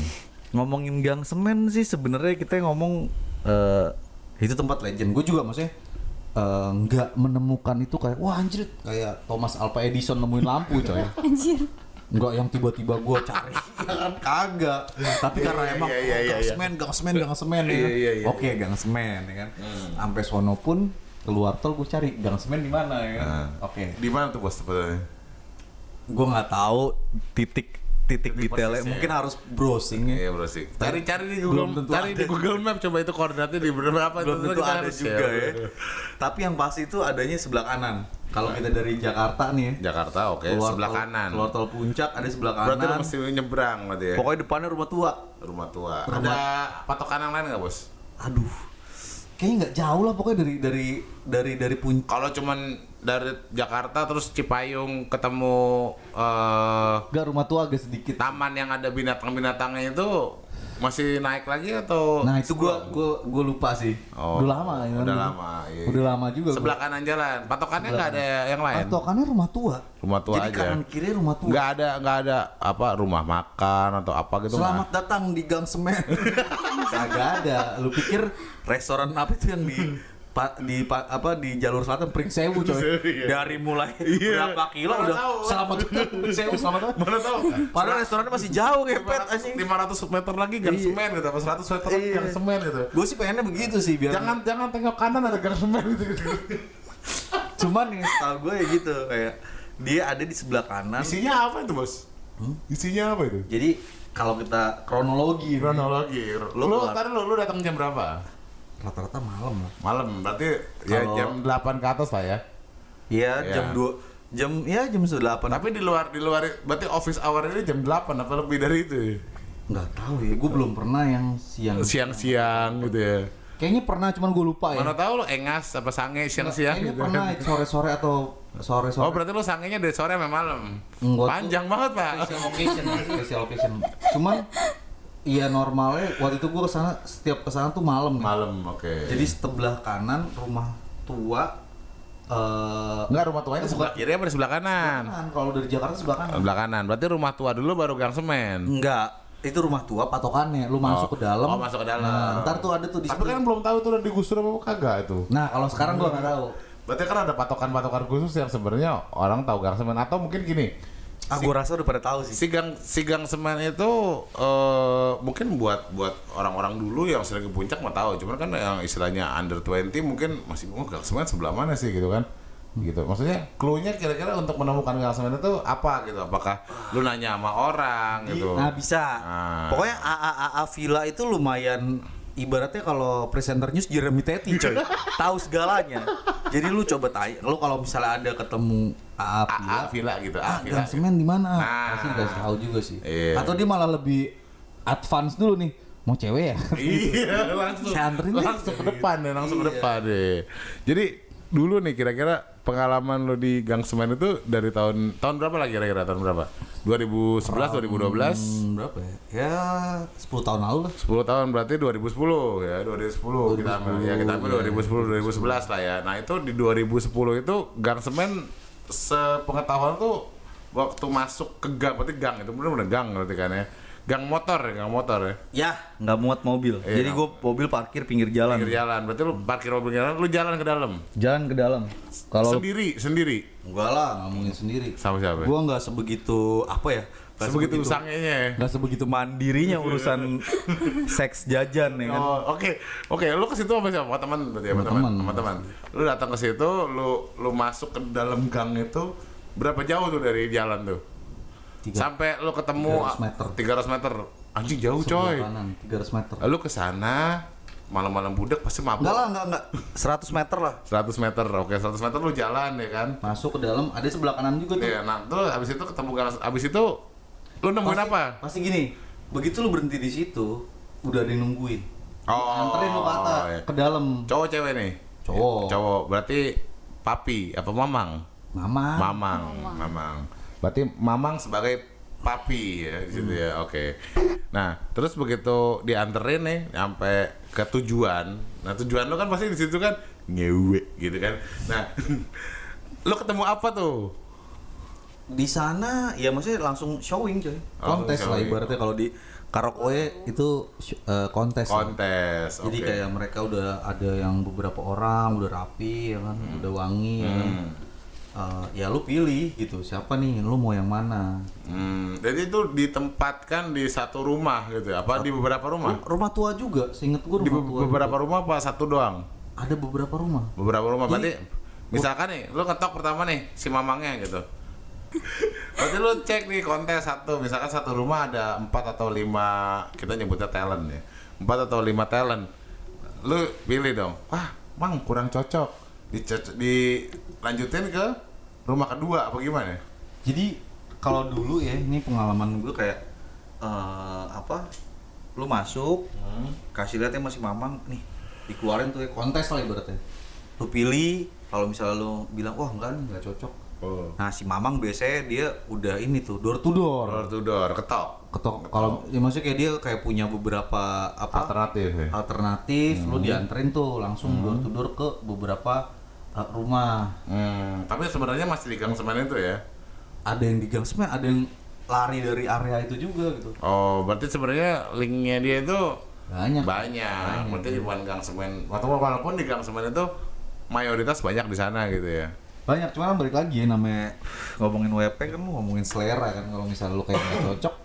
ngomongin gang semen sih sebenarnya kita ngomong eh, itu tempat legend gue juga maksudnya eh, nggak menemukan itu kayak wah anjir. Kayak Thomas Alva Edison nemuin lampu coy. Anjir. Enggak yang tiba-tiba gue cari. Ya kan kagak. Tapi karena Iya, emang oh, iya, gang iya. semen gang semen gang semen ya Iya, iya, oke gang semen ya kan. Sampai sono pun keluar tol gue cari gang semen di mana ya Nah. oke. Di mana tuh bos tepatnya? gue nggak tahu titik titik detailnya persisnya mungkin harus browsing ya Iya bro sih. Cari cari di Belum Google, tentu cari di ada. Google Map coba itu koordinatnya di berapa belum tentu ada juga share. ya. Tapi yang pasti itu adanya sebelah kanan. Kalau kita dari Jakarta nih ya, Jakarta oke sebelah tol- kanan. Keluar tol puncak ada sebelah Berarti kanan. mesti nyebrang berarti ya. Pokoknya depannya rumah tua. Rumah tua. Ada patokan yang lain nggak bos? Aduh. Kayaknya nggak jauh lah pokoknya dari dari dari dari puncak. Kalau cuman dari Jakarta terus Cipayung ketemu eh Gak rumah tua agak sedikit. taman yang ada binatang-binatangnya itu masih naik lagi atau Nah itu gua gua gua lupa sih. Oh, udah lama ya. udah lama, iya. Udah lama juga. gua. sebelah kanan jalan patokannya nggak ada yang lain Patokannya rumah tua. rumah tua Jadi aja kanan kiri rumah tua. nggak ada nggak ada apa rumah makan atau apa gitu Selamat datang di Gang Semen. Kagak ada. Lu pikir restoran apa itu yang di pa, di pa- apa di jalur selatan Pring Sewu coy. Iya. Dari mulai Iya. berapa kilo Mana udah tahu. selamat Pring Sewu selamat datang. mana tahu Padahal restorannya masih jauh ngepet anjing. 500 meter lagi gang Iya. semen gitu apa 100 meter lagi Iya. gang semen gitu Gue sih pengennya begitu sih biar jangan jangan tengok kanan ada gang semen gitu, cuman nih setahu gue ya gitu kayak dia ada di sebelah kanan. isinya apa itu bos isinya apa itu Jadi kalau kita kronologi kronologi Lu tadi lu lu datang jam berapa rata-rata malam lah. malam berarti ya Kalau- jam 8 ke atas lah ya. Iya, Iya. jam 2 jam ya jam 8 tapi di luar di luar berarti office hour ini jam 8 apa lebih dari itu nggak tahu ya gue belum pernah yang siang. Siang-siang gitu ya. Kayaknya pernah cuman gue lupa ya. Mana tahu lu engas apa sange siang-siang kayaknya gitu. pernah sore-sore atau sore-sore. Oh berarti lu sangenya dari sore sampai malam. Enggak, Panjang banget pak. special occasion special occasion. Cuman iya normalnya waktu itu gue ke sana setiap ke sana tuh malam. Malam oke. jadi sebelah kanan rumah tua eh enggak rumah tuanya di sebelah kiri apa di sebelah kanan? kanan kalau dari Jakarta sebelah kanan Sebelah kanan. Berarti rumah tua dulu baru gang semen. enggak itu rumah tua patokannya lu masuk ke dalam Oh, masuk ke dalam. nah, ntar tuh ada tuh di Tapi situ. kan belum tahu tuh udah digusur apa kagak itu. nah kalau sekarang gua nggak tahu Berarti kan ada patokan-patokan khusus yang sebenarnya orang tahu gang semen atau mungkin gini. Ah gua rasa udah pada tahu sih Si gang si gang semen itu eh, mungkin buat buat orang-orang dulu yang sering ke puncak mah tahu. Cuman kan yang istilahnya under 20 mungkin masih oh gang semen sebelah mana sih gitu kan. Gitu. Maksudnya clue-nya kira-kira untuk menemukan gang semen itu apa gitu? Apakah lu nanya sama orang gitu? nah bisa Ah. pokoknya AA AA Villa itu lumayan ibaratnya kalau presenter news Jeremy Teti coy tahu segalanya jadi lu coba tanya lu kalau misalnya ada ketemu AA Villa gitu. ah Villa. gang semen di mana Nah. pasti dikasih tahu juga sih Iya. atau dia malah lebih advance dulu nih mau cewek ya iya langsung Saya anterin langsung ke depan deh langsung ke Iya. depan deh jadi dulu nih kira-kira pengalaman lo di Gang Semen itu dari tahun tahun berapa lagi kira-kira? Tahun berapa? 2011 2012 Hmm, berapa ya? Ya 10 tahun lalu lah. 10 tahun berarti 2010 ya 2010 kita ambil. Ya kita ambil 2010 2011 lah ya. Nah itu di 2010 itu Gang Semen sepengetahuan tuh waktu masuk ke gang berarti gang itu benar-benar gang berarti kan ya gang motor ya gang motor ya ya nggak muat mobil Iya, jadi gue mobil parkir pinggir jalan pinggir jalan berarti lu parkir mobil jalan lu jalan ke dalam jalan ke dalam kalau sendiri sendiri Enggak lah, nggak mungkin sendiri. sama siapa Gua nggak sebegitu apa ya? Nggak sebegitu sangenya ya Nggak sebegitu mandirinya urusan seks jajan ya kan. Oh, oke. Oke, lu ke situ sama siapa? Sama teman berarti ya, teman. teman. Sama teman. Lu datang ke situ, lu lu masuk ke dalam gang itu berapa jauh tuh dari jalan tuh? Tiga, Sampai lu ketemu 300 meter. 300 meter. Anjing jauh, sebelah coy. kanan, 300 meter. Lalu ke sana malam-malam budak pasti mabuk. Enggak lah, enggak enggak. 100 meter lah. 100 meter. Oke, 100 meter lu jalan ya kan? Masuk ke dalam, ada sebelah kanan juga tuh. Iya, nah terus habis itu ketemu gang habis itu lu nemuin Pasti- apa? Pasti gini, begitu lu berhenti di situ, udah ada yang nungguin. Oh, Anterin lu ke atas, iya. ke dalam. Cowok cewek nih? Cowok. Cowok. Berarti papi apa mamang? Mama. Mamang, Mamang. Berarti Mamang sebagai papi ya di situ ya. Oke. Nah, terus begitu dianterin nih sampai ke tujuan. Nah, tujuan lo kan pasti di situ kan ngewe gitu kan. Nah, lo ketemu apa tuh? Di sana ya maksudnya langsung showing coy. Oh, Kontes lah showing. ibaratnya kalau di karaoke itu eh, kontes. lah. Kontes. Jadi oke. kayak mereka udah ada yang beberapa orang udah rapi ya kan, udah wangi ya kan. Eh, ya lu pilih gitu, siapa nih, lu mau yang mana? Hmm, jadi itu ditempatkan di satu rumah gitu? Apa di beberapa rumah? Rumah tua juga, seinget Di rumah be- tua. beberapa juga. rumah apa satu doang? Ada beberapa rumah. Beberapa rumah berarti Jadi- misalkan nih lu ngetok pertama nih si mamangnya gitu. Berarti lu cek nih kontes satu, misalkan satu rumah ada empat atau lima kita nyebutnya talent ya. Empat atau lima talent. Lu pilih dong. Wah, Mang kurang cocok. Dicocok, dilanjutin ke rumah kedua apa gimana? Jadi kalau dulu ya, ini pengalaman gue kayak eh apa? Lu masuk, kasih lihatnya masih mamang nih, dikeluarin tuh ya kontes lah ibaratnya. Lu pilih, kalau misalnya lu bilang wah enggak nih nggak cocok. Oh. Nah si mamang biasanya dia udah ini tuh door to door. Door to door, ketok. Ketok kalau ya maksudnya kayak dia kayak punya beberapa apa Alternatif ya. alternatif, lu dianterin tuh langsung door to door ke beberapa uh, rumah. Hmm, tapi sebenarnya masih di gang semen itu ya. Ada yang di gang semen, ada yang lari dari area itu juga gitu. Oh, berarti sebenarnya linknya dia itu Banyak. banyak. Berarti bukan gang semen. Atau walaupun di gang semen itu mayoritas banyak di sana gitu ya. Banyak, cuma balik lagi ya namanya ngomongin WP kan lu ngomongin selera kan kalau misalnya lu kayak nggak cocok.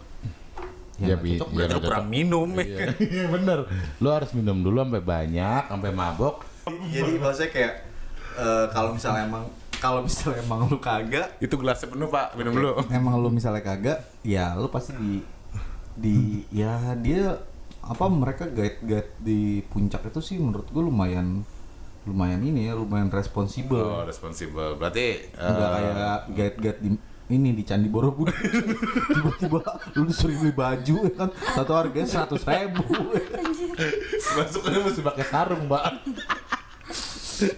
Iya, Ya, Bi. cocok berarti lu nggak kurang minum ya. Iya bener. Lu harus minum dulu sampai banyak, sampai mabok. Jadi maksudnya kayak eh, kalau misalnya emang kalau misalnya emang lu kagak Itu gelasnya penuh pak, minum dulu. emang lu misalnya kagak ya lu pasti di di ya dia apa mereka guide guide di puncak itu sih menurut gue lumayan lumayan ini ya lumayan responsibel Oh, responsible. Berarti nggak eh, kayak guide guide di ini di Candi Borobudur. Tiba-tiba lu disuruh beli baju ya kan? Satu harganya seratus ribu. Masuknya mesti pakai sarung, Mbak.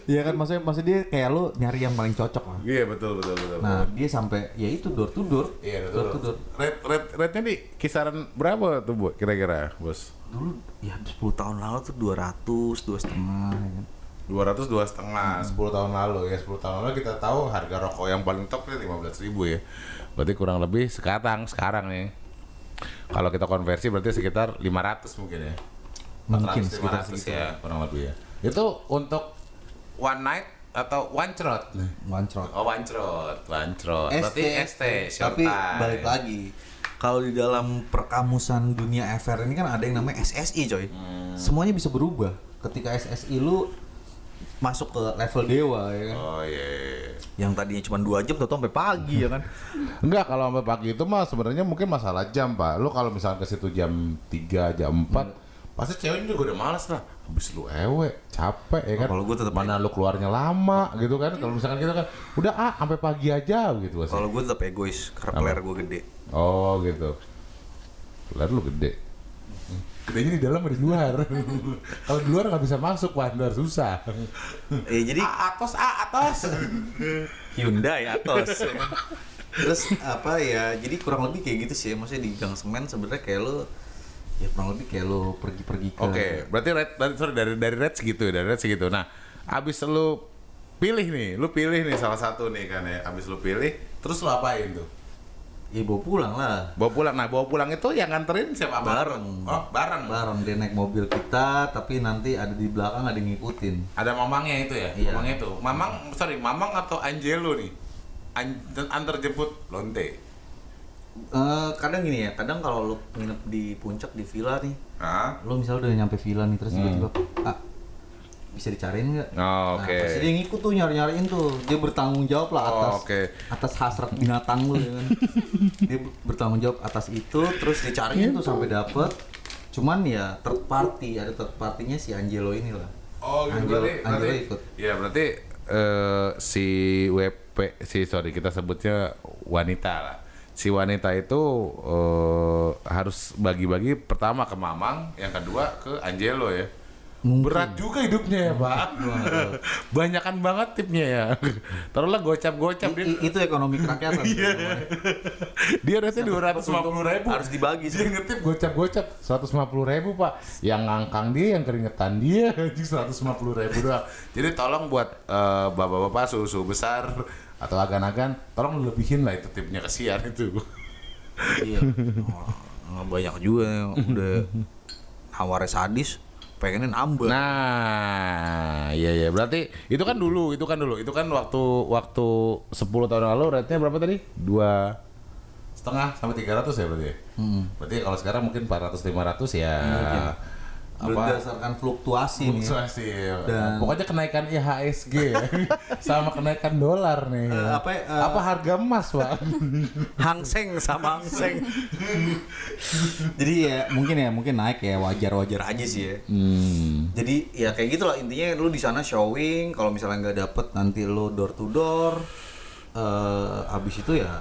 Iya kan maksudnya maksudnya dia kayak lu nyari yang paling cocok lah Iya, betul betul betul. nah dia sampai ya itu door to door Iya, door to betul. door Rate rate rate-nya di kisaran berapa tuh, Bu? Kira-kira, Bos? dulu ya 10 tahun lalu tuh 200 dua setengah ya kan 200 dua setengah 10 tahun lalu ya 10 tahun lalu kita tahu harga rokok yang paling top itu 15 ribu ya berarti kurang lebih sekarang sekarang nih Kalau kita konversi berarti sekitar 500 mungkin ya. Mungkin 400, sekitar 500 segitu. ya, kurang lebih ya. Itu untuk one night atau one trot? Wancrot. Oh, one trot, one trot. Berarti ST, short tapi time. balik lagi kalau di dalam perkamusan dunia FR ini kan ada yang namanya SSI coy Hmm. semuanya bisa berubah ketika SSI lu masuk ke level dewa ya kan Oh iya. iya. yang tadinya cuma dua jam atau sampai pagi ya kan Enggak, kalau sampai pagi itu mah sebenarnya mungkin masalah jam, Pak. Lu kalau misalnya ke situ jam 3, jam 4, pasti ceweknya juga udah males lah. Habis lu ewe, capek ya kan. Oh, kalau gua tetep mana lu keluarnya lama gitu kan. Kalau misalkan kita kan udah ah sampai pagi aja gitu pasti. kalau gue tetap egois karena player gue gede Oh gitu. Lalu lu gede. Gedenya di dalam atau di luar. kalau di luar nggak bisa masuk, Wander susah. eh jadi A atos, a atos. Hyundai Atos terus apa ya jadi kurang lebih kayak gitu sih maksudnya di gang semen sebenarnya kayak lo ya kurang lebih kayak lo pergi-pergi ke Oke, berarti red, dari, sorry, dari dari red segitu, dari red segitu. Nah, abis lu pilih nih, lu pilih nih salah satu nih kan ya. Abis lu pilih, terus lu apain tuh? ya bawa pulang lah Bawa pulang. Nah, bawa pulang itu yang nganterin siapa? Bareng. Oh, bareng. bareng dia naik mobil kita tapi nanti ada di belakang ada yang ngikutin Ada mamangnya itu ya? Iya. Mamangnya itu. Mamang, sorry, mamang atau Angelo nih? An antar jemput lonte. Eh, kadang gini ya kadang kalau lo nginep di puncak di villa nih Hah? lo misalnya udah nyampe villa nih terus tiba-tiba ah bisa dicariin nggak? Hmm. Oh, Nah, oke. pasti dia ngikut tuh nyari-nyariin tuh. Dia bertanggung jawab lah Oh, atas oke. atas hasrat binatang lu ya kan. dia bertanggung jawab atas itu terus dicariin tuh sampai dapet. Cuman ya third party, ada third partinya si Angelo ini lah. Oh gitu Angelo, berarti, Angelo berarti ikut. ya berarti eh, si WP si sorry kita sebutnya wanita lah si wanita itu eh, harus bagi-bagi pertama ke Mamang yang kedua ke Angelo ya. Berat juga hidupnya ya pak. Banyakan banget tipnya ya. Taruhlah gocap-gocap I- dia. itu ekonomi kerakyatan. Iya. dia rasa dua ratus lima puluh ribu. Harus dibagi sih. dia ngetip gocap-gocap. seratus lima puluh ribu pak. Yang ngangkang dia yang keringetan dia seratus lima puluh ribu doang. Jadi tolong buat eh, bapak-bapak susu besar atau agan-agan tolong lebihin lah itu tipnya kesian itu. Iya. Oh, banyak juga udah nawarnya sadis, pengennya nambah. nah iya iya. Berarti itu kan dulu itu kan dulu. Itu kan waktu waktu 10 tahun lalu rate-nya berapa tadi? Dua setengah sampai 300 ya berarti ya? berarti kalau sekarang mungkin 400 500 ya. Apa Berdasarkan fluktuasi nih. ya. Fluktuasi. Dan- Pokoknya kenaikan IHSG ya. sama kenaikan dolar nih. Eh, apa ya, eh, apa harga emas, Pak? Hangseng sama hangseng. Jadi ya mungkin ya mungkin naik ya wajar-wajar aja sih ya. hmm. Jadi ya kayak gitulah intinya lu di sana showing kalau misalnya nggak dapet nanti lu door to door. eh habis itu ya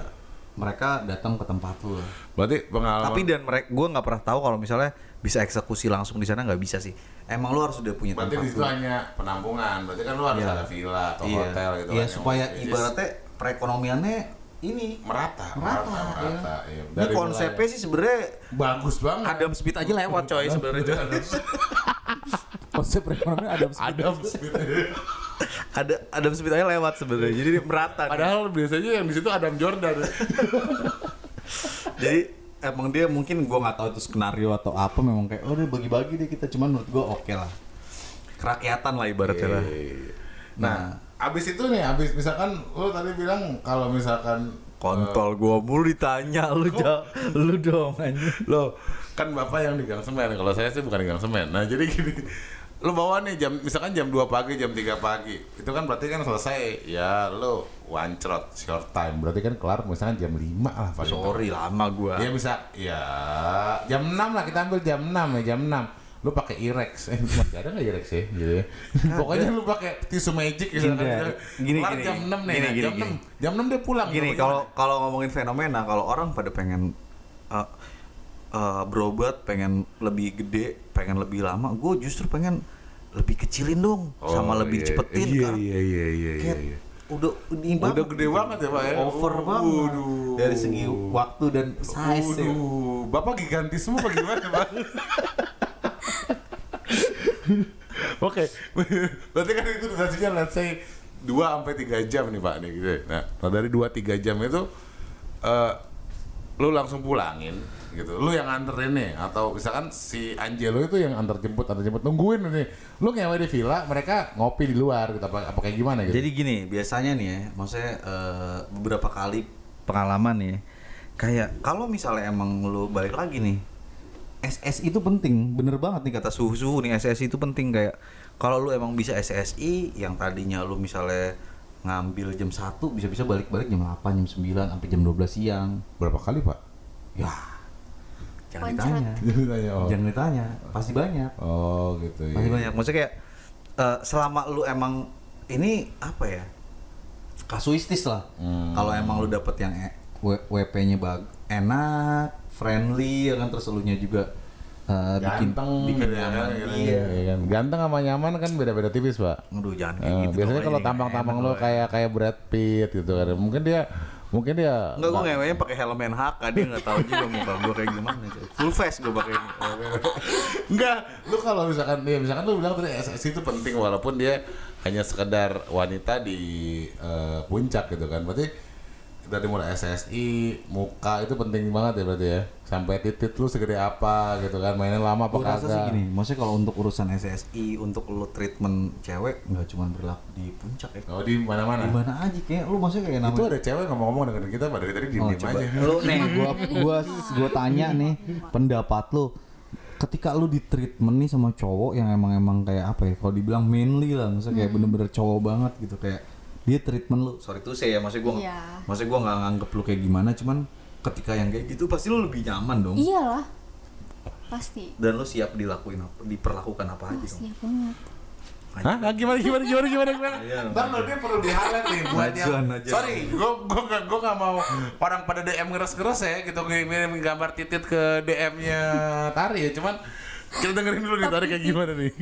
mereka datang ke tempat lu. Berarti pengalaman Tapi dan mereka gue nggak pernah tahu kalau misalnya bisa eksekusi langsung di sana nggak bisa sih. Emang lu harus udah punya berarti tempat situ lu. hanya penampungan. Berarti kan lu harus Iya. ada villa atau Iya. hotel gitu Iya kan. supaya ibaratnya perekonomiannya ini merata, Merata, merata, merata. Iya. ini Dari konsepnya sih sebenarnya bagus banget. Adam Smith aja lewat coy sebenarnya. Konsep perekonomian Adam Smith. Adam Smith. ada Adam Smith aja lewat sebenarnya. Jadi merata. nih. Padahal biasanya yang di situ Adam Jordan. Jadi emang dia mungkin gua nggak tahu itu skenario atau apa memang kayak oh dia bagi-bagi deh kita. Cuman menurut gua oke lah. Kerakyatan lah ibaratnya lah. Nah, abis itu nih, abis misalkan lu tadi bilang kalau misalkan Kontol gua mulu ditanya lu ja, lu dong anjing. lo kan bapak yang di Gang Semen. Kalau saya sih bukan di Gang Semen. Nah jadi gini lo bawa nih jam misalkan jam 2 pagi jam 3 pagi. Itu kan berarti kan selesai. Ya lo one shot short time. Berarti kan kelar misalkan jam 5 lah paling Sorry lama gua. ya bisa. Ya jam 6 lah kita ambil jam 6 ya jam 6 lu pakai Irex. Eh masih ada nggak Irex ya gitu ya pokoknya lu pakai tisu magic gitu Gini, gini, Kelar gini. jam 6 nih Gini, gini, jam gini. 6 jam 6 dia pulang. Gini kalau kalau ngomongin fenomena kalau orang pada pengen uh, uh, berobat pengen lebih gede pengen lebih lama gue justru pengen lebih kecilin dong sama Oh, lebih iya. cepetin iya, karena iya iya iya iya iya. Udah ini Udah gede banget ya, Pak, ya? over Waduh. banget dari segi waktu dan size ya. Waduh, Bapak gigantis semua bagaimana, Pak? Oke, berarti kan itu durasinya let's say 2 sampai 3 jam nih Pak nih gitu. ya. Nah, dari 2 3 jam itu eh lu langsung pulangin gitu. Lu yang anterin nih atau misalkan si Angelo itu yang antar jemput antar jemput nungguin nih. Lu ngewe di villa, mereka ngopi di luar gitu apa, apa kayak gimana gitu. Jadi gini, biasanya nih ya, maksudnya eh, beberapa kali pengalaman nih, kayak kalau misalnya emang lu balik lagi nih, SS itu penting, bener banget nih kata suhu-suhu nih SS itu penting kayak kalau lu emang bisa SSI yang tadinya lu misalnya ngambil jam 1 bisa-bisa balik-balik jam 8, jam 9 sampai jam 12 siang. berapa kali, Pak? Ya. Jangan ditanya. Jadi tanya, oh. Jangan ditanya, pasti banyak. Oh, gitu ya. Masih banyak. Maksudnya kayak eh, selama lu emang ini apa ya? Kasuistis lah. Hmm. Kalau emang lu dapet yang e- WP-nya bag enak, friendly ya kan terus elunya juga eh, bikin Ganteng, bikin gitu ya, nyaman. gitu. Iya. Iya kan. Ganteng sama nyaman kan beda-beda tipis, Pak. Aduh jangan kayak Eh, gitu. biasanya kalau tampang-tampang lo loh. kayak kayak Brad Pitt gitu kan. Mungkin dia mungkin dia Enggak, gue ngewenya pakai helm NHK, dia nggak tahu juga muka gue kayak gimana. Full face gue pakai. Enggak, lu kalau misalkan ya misalkan lu bilang tadi SSI itu penting walaupun dia hanya sekedar wanita di eh, puncak gitu kan. Berarti dari mulai SSI, muka itu penting banget ya berarti ya. Sampai titit lu segede apa gitu kan, mainnya lama apa rasa sih kagak. gini, maksudnya kalau untuk urusan SSI, untuk lu treatment cewek nggak cuma berlaku di puncak ya. Oh di mana-mana. Di mana aja kayak lu maksudnya kayak namanya Itu ada cewek ngomong-ngomong dengan kita Pak, dari tadi Oh, diem-diem coba. aja. Lu nih, gua gua gua tanya nih pendapat lu. Ketika lu di treatment nih sama cowok yang emang emang kayak apa ya? Kalau dibilang manly lah, maksudnya kayak bener-bener cowok banget gitu kayak dia treatment lu. Sorry tuh saya, maksudnya gua Iya. maksudnya gua nggak nganggep lu kayak gimana, cuman ketika yang kayak gitu pasti lu lebih nyaman dong. Iyalah. Pasti. Dan lu siap dilakuin apa, diperlakukan apa aja Oh, dong. siap banget. Hah? Ah, Gimana gimana gimana gimana gimana? Iya. Bang, lo dia perlu di highlight nih buat yang. Sorry, gua gua gak, gua gak mau orang pada DM ngeres-ngeres ya gitu ngirim gambar titit ke DM-nya Tari ya, cuman kita dengerin dulu nih Tari kayak gimana nih.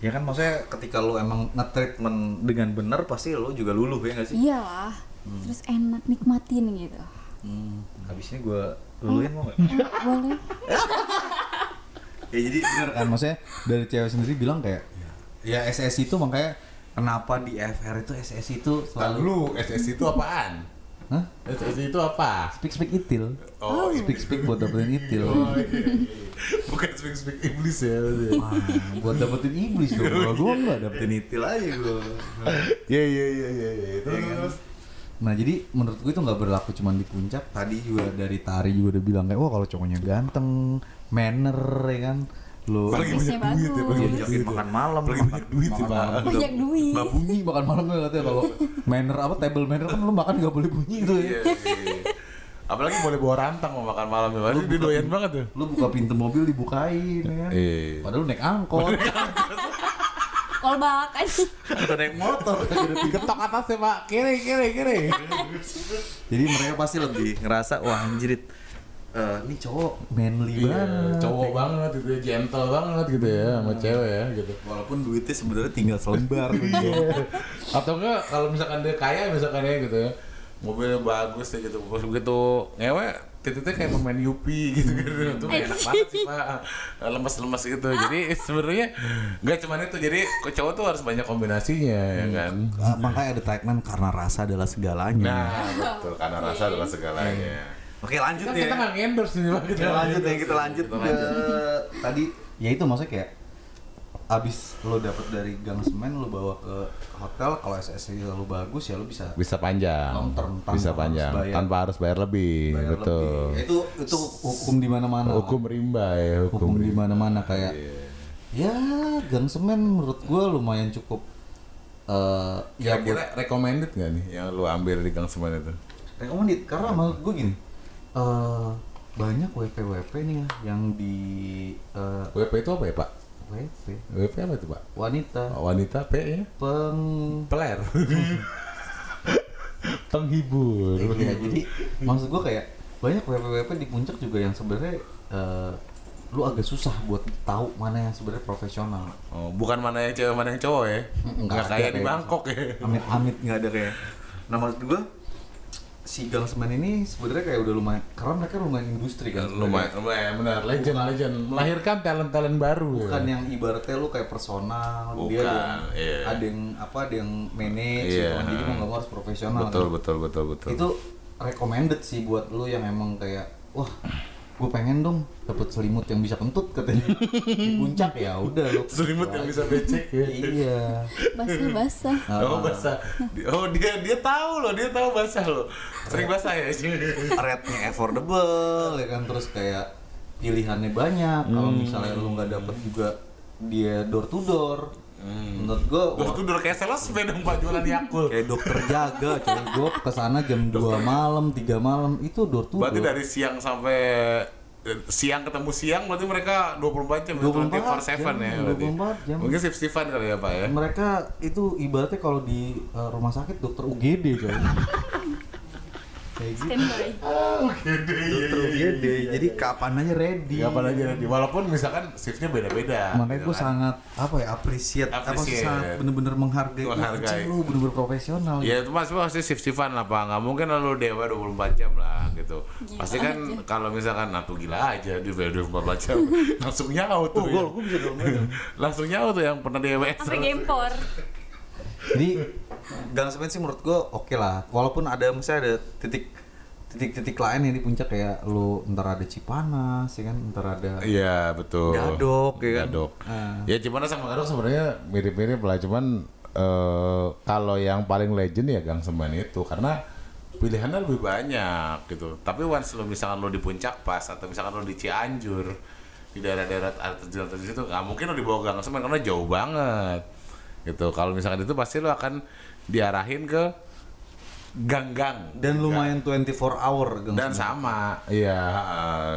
Ya kan maksudnya ketika lu emang nge-treatment dengan benar pasti lu juga luluh ya nggak sih? Iyalah. Terus enak nikmatin gitu. Hmm. Habis ini gua luluhin mau nggak? Eh, boleh. ya jadi bener kan maksudnya dari cewek sendiri bilang kayak ya SSI itu makanya kenapa di FR itu SSI itu selalu Lalu SSI itu apaan? Hah? SSI itu apa? speak speak itil Oh, speak speak buat dapetin itil Oh, iya, iya. Bukan speak speak iblis ya. Wah, buat dapetin iblis dong kalau gua enggak dapetin itil aja gua Iya iya iya iya iya. Terus, Ya kan? terus. nah jadi menurut gue itu nggak berlaku cuma di puncak tadi juga dari tari juga udah bilang kayak wah kalau cowoknya ganteng manner ya kan lu Apalagi Bisnisnya banyak duit ya, bagus. apalagi banyak diajakin duit ya. makan malam makan- banyak duit ya, Pak. malam Banyak nggak- duit. nggak bunyi makan malam katanya kalau manner apa table manner kan lu makan nggak boleh bunyi itu ya Iya, iya. Apalagi boleh bawa rantang mau makan malam ya. Dia doyan banget tuh. lu buka pintu mobil dibukain ya Iya. padahal lu naik angkot Kolbak aja. atau naik motor Ketok atasnya pak, kiri kiri kiri. jadi mereka pasti lebih ngerasa wah anjrit eh, ini cowok. Manly Iya, banget. cowok banget gitu ya, gentle banget gitu ya sama cewek ya gitu. walaupun duitnya sebenarnya tinggal selembar Atau enggak kalau misalkan dia kaya misalkan ya gitu ya, mobilnya bagus ya gitu, pas begitu ngewe titiknya kayak pemain Yupi gitu gitu. Tuh enak banget sih pak. Lemas-lemas gitu. Jadi sebenarnya nggak cuma itu jadi cowok tuh harus banyak kombinasinya ya kan? Ah, makanya ada tagline karena rasa adalah segalanya. Nah betul. Karena rasa adalah segalanya oke lanjut kita ya. kita nggak endorse nih pak kita lanjut ya kita lanjut Kita ke tadi. Ya itu maksudnya kayak abis lo dapet dari gang semen lo bawa ke hotel kalau SSI lo bagus ya lo bisa bisa panjang. Long term, tanpa bisa harus panjang. bayar. tanpa harus bayar lebih. Bayar betul. Lebih. itu itu hukum di mana-mana. Hukum rimba ya hukum, hukum di mana-mana kayak ya gang semen menurut gua lumayan cukup eh ya buat kira-kira recommended nggak nih yang lu ambil di gang semen itu? Recommended karena menurut gue gini eh banyak WP WP nih ya yang di eh, WP itu apa ya pak? WP WP apa itu pak? Wanita. Wanita P ya? Peng peler. Penghibur. Iya, jadi maksud gua kayak banyak WP WP di puncak juga yang sebenarnya eh, lu agak susah buat tahu mana yang sebenarnya profesional. oh, bukan mana yang cewek mana yang cowok ya? Nggak nggak ada kayak di kayak Bangkok ya? Amit amit nggak ada kayak. Nah maksud gua si Gang Semen ini sebenarnya kayak udah lumayan karena mereka lumayan industri kan. lumayan lumayan benar legend legend melahirkan talent talent baru Bukan ya. yang ibaratnya lu kayak personal, dia Bukan, ada yang, iya. ada yang apa, ada yang manage, Iya. gitu kan. jadi mau nggak harus profesional. betul kan. betul betul betul Itu recommended sih buat lu yang emang kayak wah gue pengen dong dapat selimut yang bisa kentut katanya di puncak ya udah lo Selimut yang bisa becek ya. iya Basah-basah. Oh basah. Oh dia dia tahu loh, dia tahu basah loh. Sering basah ya. rate-nya affordable ya kan terus kayak pilihannya banyak kalau misalnya lu nggak dapet juga dia door to door menurut gue Terus tuh udah kayak sales sepeda mbak jualan Yakult. kayak dokter jaga coy gue ke sana jam 2 malam 3 malam itu door to Berarti dari siang sampai eh, siang ketemu siang berarti mereka 24 jam 24 24/7 jam, ya berarti. 24 jam. Mungkin shift shiftan kali ya Pak ya. mereka itu ibaratnya kalau di uh, rumah sakit dokter UGD coy kayak gitu Standby. UGD jadi kapan aja ready apa aja nanti. Walaupun misalkan shiftnya beda-beda. makanya gitu gue kan. sangat apa ya appreciate, apa sih Appreciate. sangat bener-bener menghargai Menghargai. lu bener-bener profesional Ya itu mas pasti shift shiftan lah Pak. Nggak mungkin lalu dewa 24 jam lah gitu. pasti kan kalau misalkan nah tuh gila aja di 24 jam langsung nyaut tuh. ya. gue bisa dong langsung nyaut tuh yang pernah dewa. Sampai gempor. Jadi Gang Semen sih menurut gue oke lah walaupun ada misalnya ada titik titik-titik lain yang di puncak kayak lu ntar ada Cipanas ya kan ntar ada Iya betul. Gadok, ya kan? Gadok. Ah. Ya Cipanas sama Gadok sebenarnya mirip-mirip lah, cuman eh, kalau yang paling legend ya Gang Semen itu karena pilihannya lebih banyak gitu. Tapi once lo misalkan lo di puncak pas atau misalkan lo di Cianjur di daerah-daerah air terjun terjun itu nggak mungkin lo dibawa Gang Semen karena jauh banget gitu. Kalau misalkan itu pasti lo akan diarahin ke gang-gang. Dan lumayan 24 hour Gang dan sama. Iya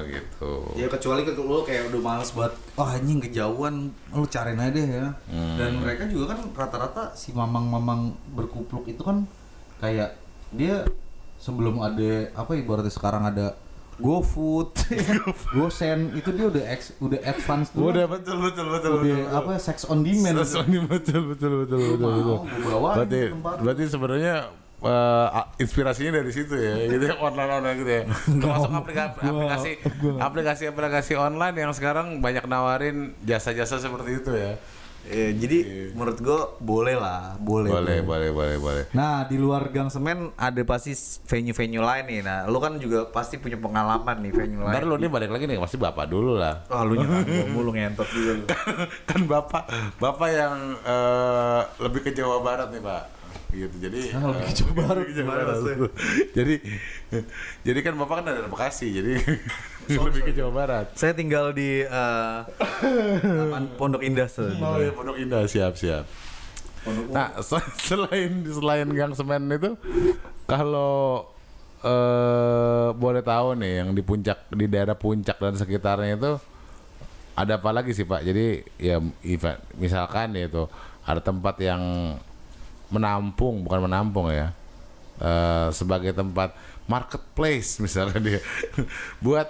gitu. Ya kecuali ke lu kayak udah males banget, oh anjing kejauhan, lu cariin aja deh ya. Dan mereka juga kan rata-rata si mamang-mamang berkupluk itu kan kayak dia sebelum ada apa ibaratnya sekarang ada GoFood, GoSend itu dia udah ex, udah advance tuh. Udah betul betul betul udah betul. apa sex on demand. Sesuai ini betul betul betul betul betul. gua bawain Berarti berarti sebenarnya a- inspirasinya dari situ ya, gitu ya online online gitu ya. Termasuk aplikasi aplikasi aplikasi aplikasi online yang sekarang banyak nawarin jasa-jasa seperti itu ya. Eh, jadi menurut gua boleh lah, boleh. Boleh boleh boleh boleh. Nah di luar Gang Semen ada pasti venue-venue lain nih. Nah lu kan juga pasti punya pengalaman nih venue lain. Ntar lu nih balik lagi nih pasti bapak dulu lah. Oh lu nyerang mulu ngentot juga lu. kan bapak bapak yang eh, lebih ke Jawa Barat nih pak gitu. Jadi Ah, eh, Jawa Barat, Jawa Barat. sih? jadi jadi kan bapak kan ada Bekasi jadi lebih ke Jawa Barat. Saya tinggal di apaan, Pondok Indah oh ya Pondok Indah. Siap siap. Nah se- selain selain Gang Semen itu kalau eh boleh tahu nih yang di puncak di daerah puncak dan sekitarnya itu ada apa lagi sih pak? Jadi ya event misalkan ya itu ada tempat yang menampung bukan menampung ya. Eh, sebagai tempat marketplace misalnya dia. Buat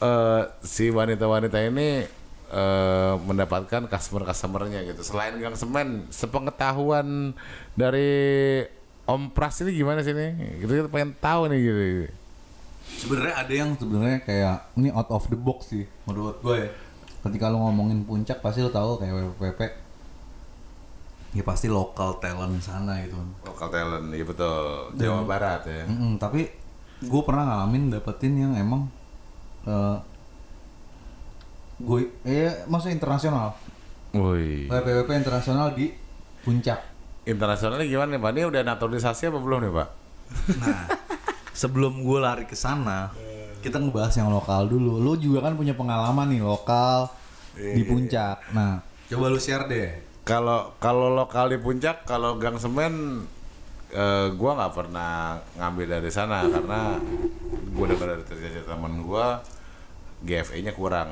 eh, si wanita-wanita ini eh, mendapatkan customer customernya gitu. Selain gang semen sepengetahuan dari Om Pras ini gimana sih nih gitu kita pengen tahu nih gitu. Sebenarnya ada yang sebenarnya kayak ini out of the box sih menurut gue ya. Ketika lu ngomongin puncak pasti lu tahu kayak WPP ya pasti lokal talent sana gitu. lokal talent iya betul. Jawa Barat ya. Mm-mm, tapi gue pernah ngalamin dapetin yang emang eh gue eh maksudnya internasional. Woi. WPWP internasional di puncak. Internasionalnya gimana nih pak? Ini udah naturalisasi apa belum nih pak? Nah sebelum gue lari ke sana kita ngebahas yang lokal dulu. Lu juga kan punya pengalaman nih lokal di puncak. Nah coba lu share deh Kalau kalau lokal di puncak, kalau Gang Semen, eh, gua nggak pernah ngambil dari sana karena gua dengar dari cerita teman gua GFE-nya kurang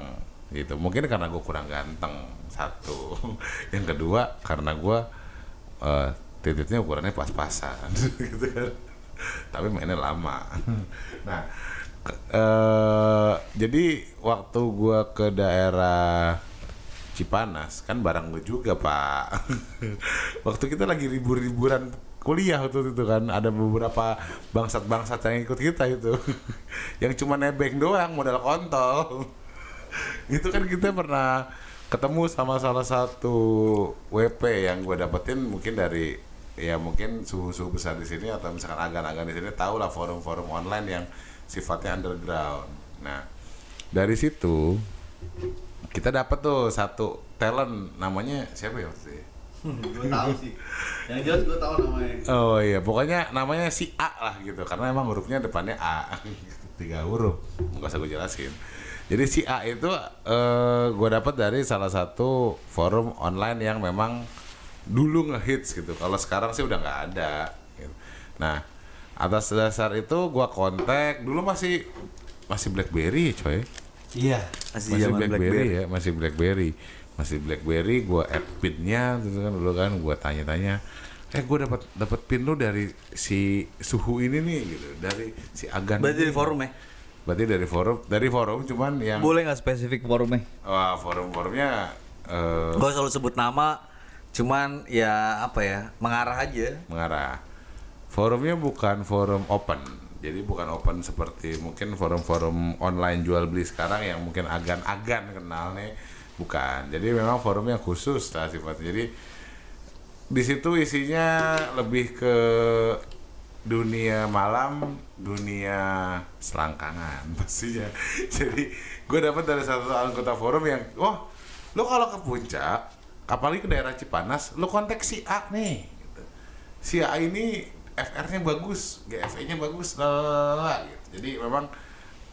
gitu. Mungkin karena gua kurang ganteng satu. Yang kedua karena gua eh, titiknya ukurannya pas-pasan gitu kan. Tapi mainnya lama. Nah, eh, jadi waktu gua ke daerah Cipanas kan barang gue juga pak. Waktu kita lagi libur-liburan kuliah waktu itu kan ada beberapa bangsat-bangsat yang ikut kita itu. Yang cuma nebeng doang modal kontol. Itu kan kita pernah ketemu sama salah satu WP yang gue dapetin mungkin dari ya mungkin suhu-suhu besar di sini atau misalkan agan-agan di sini tahu lah forum-forum online yang sifatnya underground. Nah dari situ kita dapat tuh satu talent namanya siapa ya waktu itu ya? gue tahu sih. Yang jelas gue tahu namanya. Oh iya, pokoknya namanya si A lah gitu, karena emang hurufnya depannya A, tiga huruf, nggak usah gue jelasin. Jadi si A itu eh gue dapat dari salah satu forum online yang memang dulu ngehits gitu. Kalau sekarang sih udah nggak ada. gitu. Nah, atas dasar itu gue kontak, dulu masih masih BlackBerry coy Iya. Masih, masih zaman BlackBerry, ya masih BlackBerry masih BlackBerry gue add pinnya gitu kan dulu kan gue tanya-tanya eh gue dapat dapat pin lu dari si suhu ini nih gitu dari si Agan Berarti di forum ya? berarti dari forum dari forum cuman yang Boleh nggak spesifik forumnya? wah forum-forumnya eh, Gue selalu sebut nama, cuman ya apa ya mengarah aja. mengarah forumnya bukan forum open jadi bukan open seperti mungkin forum-forum online jual beli sekarang yang mungkin agan-agan kenal nih. Bukan. Jadi memang forumnya khusus lah sifatnya. Jadi di situ isinya lebih ke dunia malam dunia selangkangan pastinya. Jadi gue dapat dari satu anggota forum yang wah lo kalau ke puncak apalagi ke daerah Cipanas lo kontak si A nih. Gitu. si A ini FR-nya bagus GFE-nya bagus lah gitu. jadi memang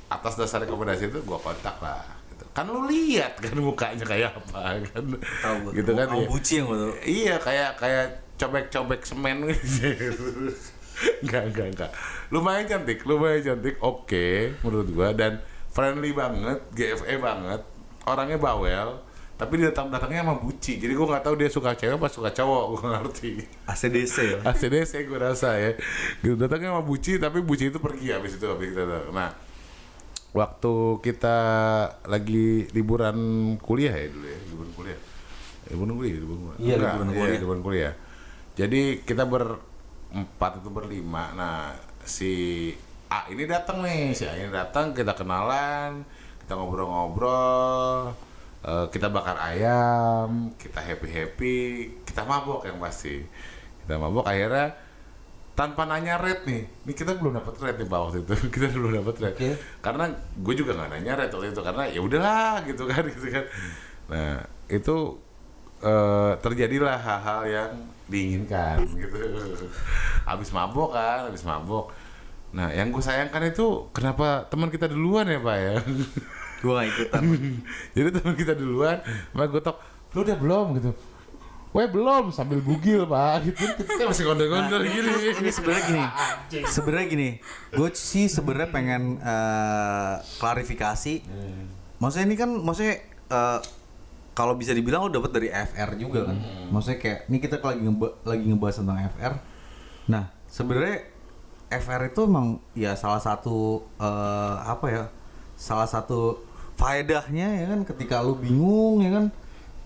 atas dasar rekomendasi itu gue kontak lah gitu. kan lo lihat kan mukanya kayak apa kan gua. gitu kan Mau ya. buci yang gue tahu. Iya kayak kayak cobek-cobek semen gitu. Enggak, enggak, enggak. Lumayan cantik, lumayan cantik. Oke, menurut gua dan friendly banget, GFE banget. Orangnya bawel, tapi dia datang datangnya sama buci. Jadi gua nggak tahu dia suka cewek apa suka cowok, gua nggak ngerti. ACDC ya. ACDC gue rasa ya. Gitu datangnya sama buci, tapi buci itu pergi habis itu habis kita. Nah, waktu kita lagi liburan kuliah ya dulu ya, liburan kuliah. Liburan kuliah, liburan kuliah. Iya, Enggak, liburan iya, kuliah. liburan kuliah. Jadi kita berempat itu berlima. Nah, si A ini datang nih, si A ini datang, kita kenalan, kita ngobrol-ngobrol, eh, kita bakar ayam, kita happy-happy, kita mabok yang pasti. Kita mabok akhirnya tanpa nanya rate nih, ini kita belum dapat rate nih pak waktu itu, kita belum dapat rate. Oke. Karena gue juga nggak nanya rate waktu itu karena ya udahlah gitu kan, gitu kan. Nah itu eh, terjadilah hal-hal yang diinginkan gitu. Habis mabok kan, habis mabok. Nah yang gue sayangkan itu kenapa teman kita duluan ya pak ya? Gue gak ikutan. Jadi teman kita duluan, mak gue tok, lu udah belum gitu. Weh belum sambil bugil pak, gitu kita masih kondor-kondor Nah, gini. ini sebenarnya gini. Sebenarnya gini. Gue sih sebenarnya pengen eh, klarifikasi. Maksudnya ini kan maksudnya eh, kalau bisa dibilang lo dapat dari FR juga kan. Maksudnya kayak ini kita lagi ngeba- lagi ngebahas tentang FR. Nah, sebenarnya FR itu emang ya salah satu eh, apa ya? Salah satu faedahnya ya kan ketika lu bingung ya kan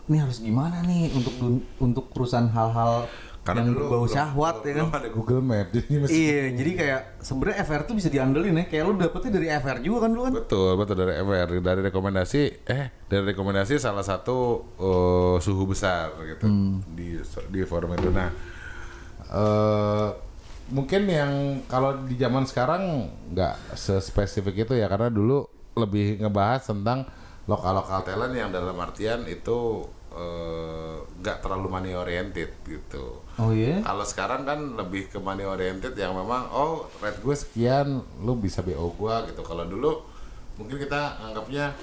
ini harus gimana nih untuk untuk urusan hal-hal yang dulu berbau belum- syahwat ya kan. ada Google Map, jadi masih Iya, jadi kayak sebenarnya FR tuh bisa diandelin ya. Kayak lu dapetnya dari FR juga kan lu kan? Betul, betul dari FR dari rekomendasi eh dari rekomendasi salah satu eh, suhu besar gitu di di forum itu. Nah, eh mungkin yang kalau di zaman sekarang nggak sespesifik itu ya karena dulu lebih ngebahas tentang lokal-lokal talent yang dalam artian itu eh, nggak terlalu money oriented gitu. Oh iya. Kalau sekarang kan lebih ke money oriented yang memang oh rate gue sekian, lu bisa BO gua gitu. Kalau dulu mungkin kita anggapnya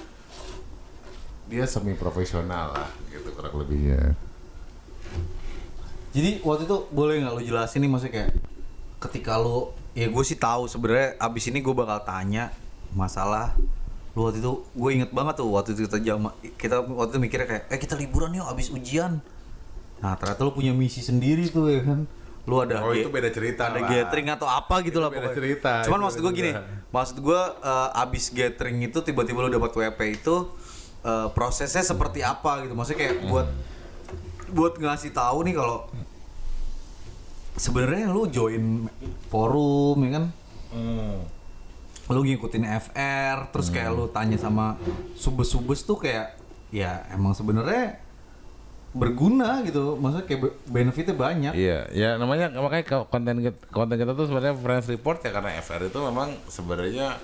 dia semi profesional lah gitu kurang lebihnya. Jadi waktu itu boleh nggak lu jelasin nih maksudnya kayak ketika lu ya gue sih tahu sebenarnya abis ini gue bakal tanya masalah lu waktu itu gue inget banget tuh waktu itu kita jam kita waktu itu mikirnya kayak eh kita liburan yuk abis ujian. Nah ternyata lu punya misi sendiri tuh ya kan? Lu ada Oh, itu beda cerita ada lah. gathering atau apa gitu Itu lah beda pokoknya. cerita, cuman maksud gue gini maksud gue eh, abis gathering itu tiba-tiba lu dapat WP itu eh, prosesnya seperti apa gitu. Maksudnya kayak buat buat ngasih tahu nih kalau sebenarnya lu join forum ya kan lu ngikutin FR terus kayak lu tanya sama subes-subes tuh kayak ya emang sebenarnya berguna gitu. Maksudnya kayak be- benefitnya banyak. Iya, ya namanya makanya ko- konten kita, konten kita tuh sebenarnya friends report ya karena FR itu memang sebenarnya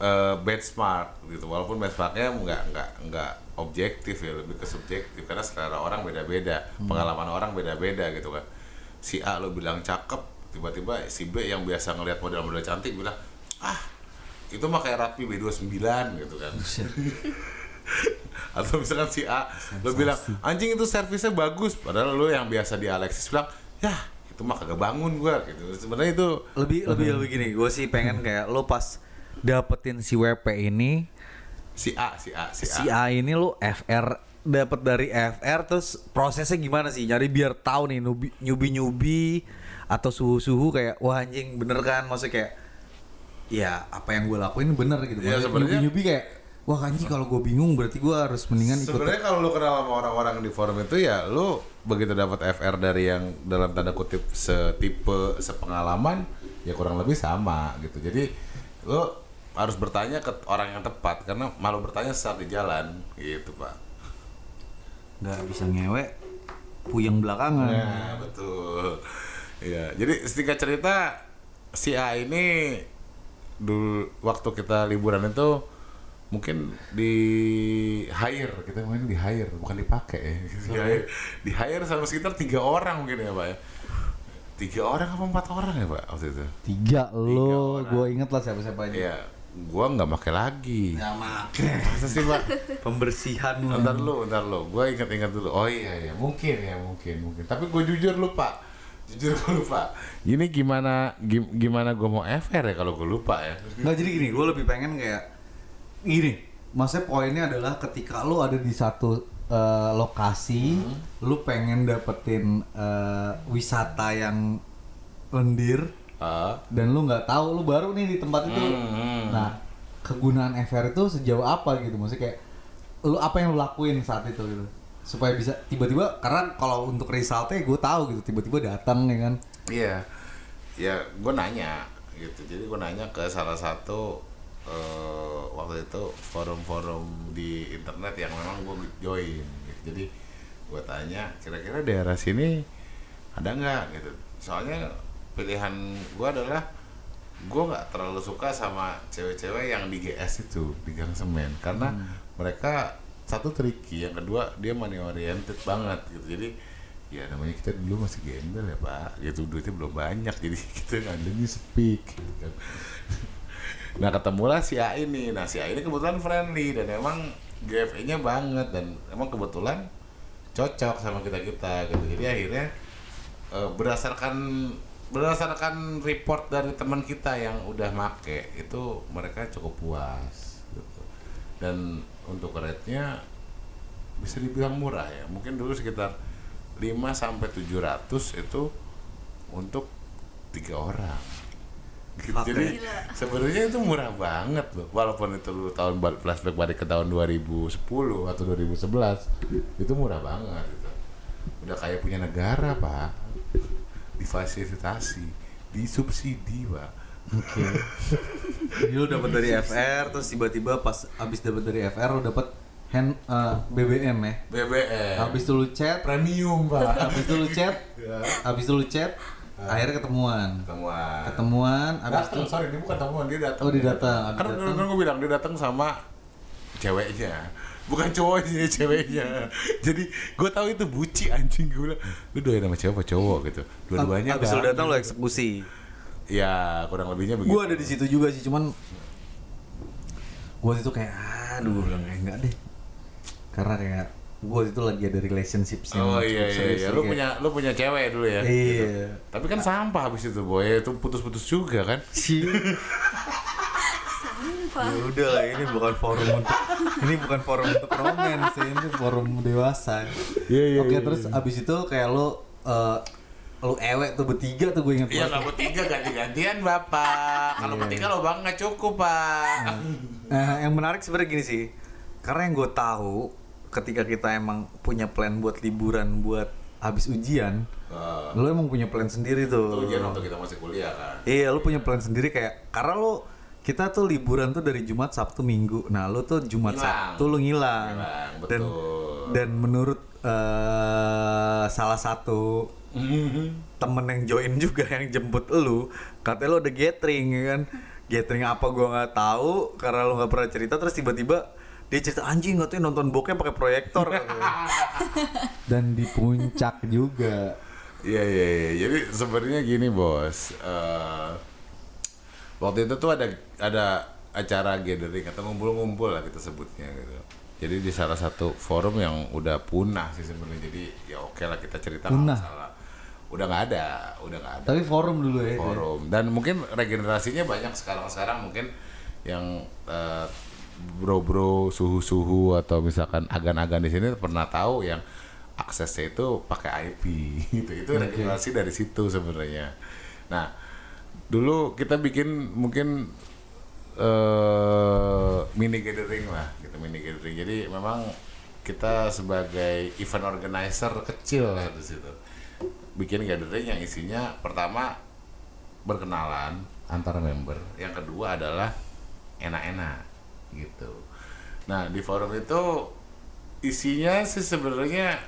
eh, benchmark gitu. Walaupun benchmarknya nggak nggak nggak objektif ya lebih ke subjektif. Karena selera orang beda-beda pengalaman orang beda-beda gitu kan. Si A lo bilang cakep tiba-tiba si B yang biasa ngelihat model-model cantik bilang ah itu mah kayak rapi B29 gitu kan. Atau misalkan si A lo bilang anjing itu servisnya bagus. Padahal lo yang biasa di Alexis bilang ya itu mah kagak bangun gua gitu. Sebenarnya itu lebih lebih lebih gini gue sih pengen kayak lo pas dapetin si WP ini si A si A si A, si A ini lo FR dapat dari FR terus prosesnya gimana sih? Nyari biar tahu nih nyubi nyubi, nyubi atau suhu suhu kayak wah anjing bener kan? Maksudnya kayak ya apa yang gue lakuin bener gitu Maksudnya sebenarnya- nyubi kayak wah anjing kalau gue bingung berarti gue harus mendingan ikut Sebenarnya kalau lu kenal sama orang-orang di forum itu ya lu begitu dapat FR dari yang dalam tanda kutip setipe sepengalaman ya kurang lebih sama gitu. Jadi lu harus bertanya ke orang yang tepat karena malu bertanya saat di jalan gitu, Pak. nggak bisa ngewe puyeng belakangan Nah, betul. Ya, jadi singkat cerita si A ini dulu waktu kita liburan itu mungkin di hire kita main di hire bukan dipakai ya di hire, di hire sama sekitar tiga orang mungkin ya pak ya tiga orang apa empat orang ya pak waktu itu tiga lo orang. gue inget lah siapa siapa aja ya gua nggak pakai lagi nggak make masa sih pak pembersihan lo Ntar lu, ntar lu. Gue ingat-ingat dulu. Oh iya, iya. Mungkin ya, mungkin, mungkin. Tapi gue jujur lupa. Jujur gue lupa. Ini gimana, gim- gimana gue mau FR ya kalau gue lupa ya? Nggak jadi gini, gue lebih pengen kayak gini. Maksudnya poinnya adalah ketika lu ada di satu eh, lokasi, lu pengen dapetin eh, wisata yang lendir Ah, dan lu nggak tahu lu baru nih di tempat itu. Hmm. Nah, kegunaan FR itu sejauh apa gitu? Maksudnya kayak lu apa yang lu lakuin saat itu gitu supaya bisa tiba-tiba karena kalau untuk resultnya gue tahu gitu tiba-tiba datang ya kan iya. Ya, gue nanya gitu. Jadi gue nanya ke salah satu eh, waktu itu forum-forum di internet yang memang gue join. Gitu. Jadi gue tanya, kira-kira daerah sini ada nggak gitu? Soalnya pilihan gue adalah gue nggak terlalu suka sama cewek-cewek yang di GS itu di Gang Semen karena mereka satu tricky yang kedua dia money oriented banget gitu jadi ya namanya kita dulu masih gembel ya pak gitu duitnya belum banyak jadi kita ngandelnya speak gitu kan. nah ketemulah si A ini nah si A ini kebetulan friendly dan emang GFE nya banget dan emang kebetulan cocok sama kita kita gitu jadi akhirnya eh, berdasarkan berdasarkan report dari teman kita yang udah make itu mereka cukup puas gitu. dan untuk rate-nya bisa dibilang murah ya. Mungkin dulu sekitar 5 sampai 700 itu untuk tiga orang. Gitu. Jadi sebenarnya itu murah banget loh. Walaupun itu lu tahun flashback balik ke tahun 2010 atau 2011 itu murah banget gitu. udah kayak punya negara pak. Difasilitasi disubsidi pak Oke. Jadi lu dapat dari FR terus tiba-tiba pas abis dapat dari FR lu dapat hand eh, BBM ya. BBM Habis itu lu chat, premium pak habis itu lu chat, habis itu lu chat, akhirnya ketemuan. ketemuan Ketemuan, habis itu datang sorry dia bukan temuan dia datang Oh, dia datang. kan Dia kan, datang. gue bilang dia datang sama ceweknya bukan cowoknya ceweknya jadi gue tahu itu buci anjing gue bilang lu doain sama cewek apa cowok gitu dua-duanya habis lu dah." datang lu eksekusi. Ya kurang lebihnya begitu Gua ada di situ juga sih, cuman gua itu kayak aduh bilang kayak enggak deh. Karena kayak gua itu lagi ada relationship sih. Oh iya iya, iya. lu kayak- punya lu punya cewek dulu ya. Iya. Tapi kan sampah habis itu boy, itu putus-putus juga kan. Sih. Sampah. Ya udah lah ini bukan forum untuk ini bukan forum untuk romance ini forum dewasa. Iya, iya, Oke iya, terus abis itu kayak lu eh lu ewek tuh bertiga tuh gue inget Iya nggak bertiga ganti-gantian bapak. Kalau bertiga lo bang nggak cukup pak. Nah, yang menarik sebenarnya gini sih. Karena yang gue tahu ketika kita emang punya plan buat liburan buat habis ujian, Uh, lu emang punya plan sendiri tuh. ujian waktu kita masih kuliah kan. Iya, lu punya plan sendiri kayak karena lu kita tuh liburan tuh dari Jumat, Sabtu, Minggu. Nah, lu tuh Jumat, Ngilang. Sabtu lu ngilang. Ngilang, Dan betul. dan menurut eh, salah satu temen yang join juga yang jemput lu, katanya lu ada gathering ya kan. gathering apa gua nggak tahu karena lo nggak pernah cerita terus tiba-tiba dia cerita anjing nggak tuh nonton bokep pakai proyektor Dan di puncak juga. Iya iya iya. Jadi sebenarnya gini bos. Eh, waktu itu tuh ada ada acara gathering atau ngumpul-ngumpul lah kita sebutnya gitu. Jadi di salah satu forum yang udah punah sih sebenarnya. Jadi ya oke lah kita cerita Punah? masalah. Udah nggak ada, udah nggak ada Tapi forum dulu ya. forum. Dan mungkin regenerasinya banyak sekarang-sekarang mungkin yang eh, bro-bro suhu-suhu atau misalkan agan-agan di sini pernah tahu yang aksesnya itu pakai IP gitu. Itu regenerasi dari situ sebenarnya. Nah, dulu kita bikin mungkin eh mini gathering lah gitu mini gathering. Jadi memang kita sebagai event organizer kecil lah di situ. Bikin gathering yang isinya pertama berkenalan antara member. Yang kedua adalah enak-enak gitu. Nah, di forum itu isinya sih sebenarnya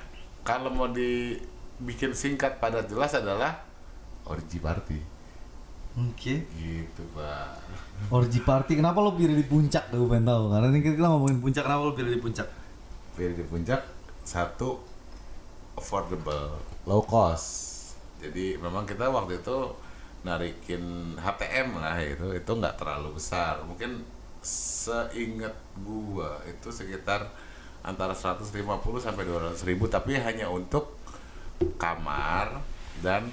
kalau mau dibikin singkat pada jelas adalah orgy party Oke. gitu pak Orgy party. Kenapa lo pilih di puncak? Gue pengen tahu. Karena ini kita ngomongin Puncak kenapa lo pilih di puncak? pilih di puncak satu affordable low cost. Jadi memang kita waktu itu narikin HTM lah itu itu nggak terlalu besar. Mungkin seingat gua itu sekitar antara 150 sampai 200 ribu. Tapi hanya untuk kamar dan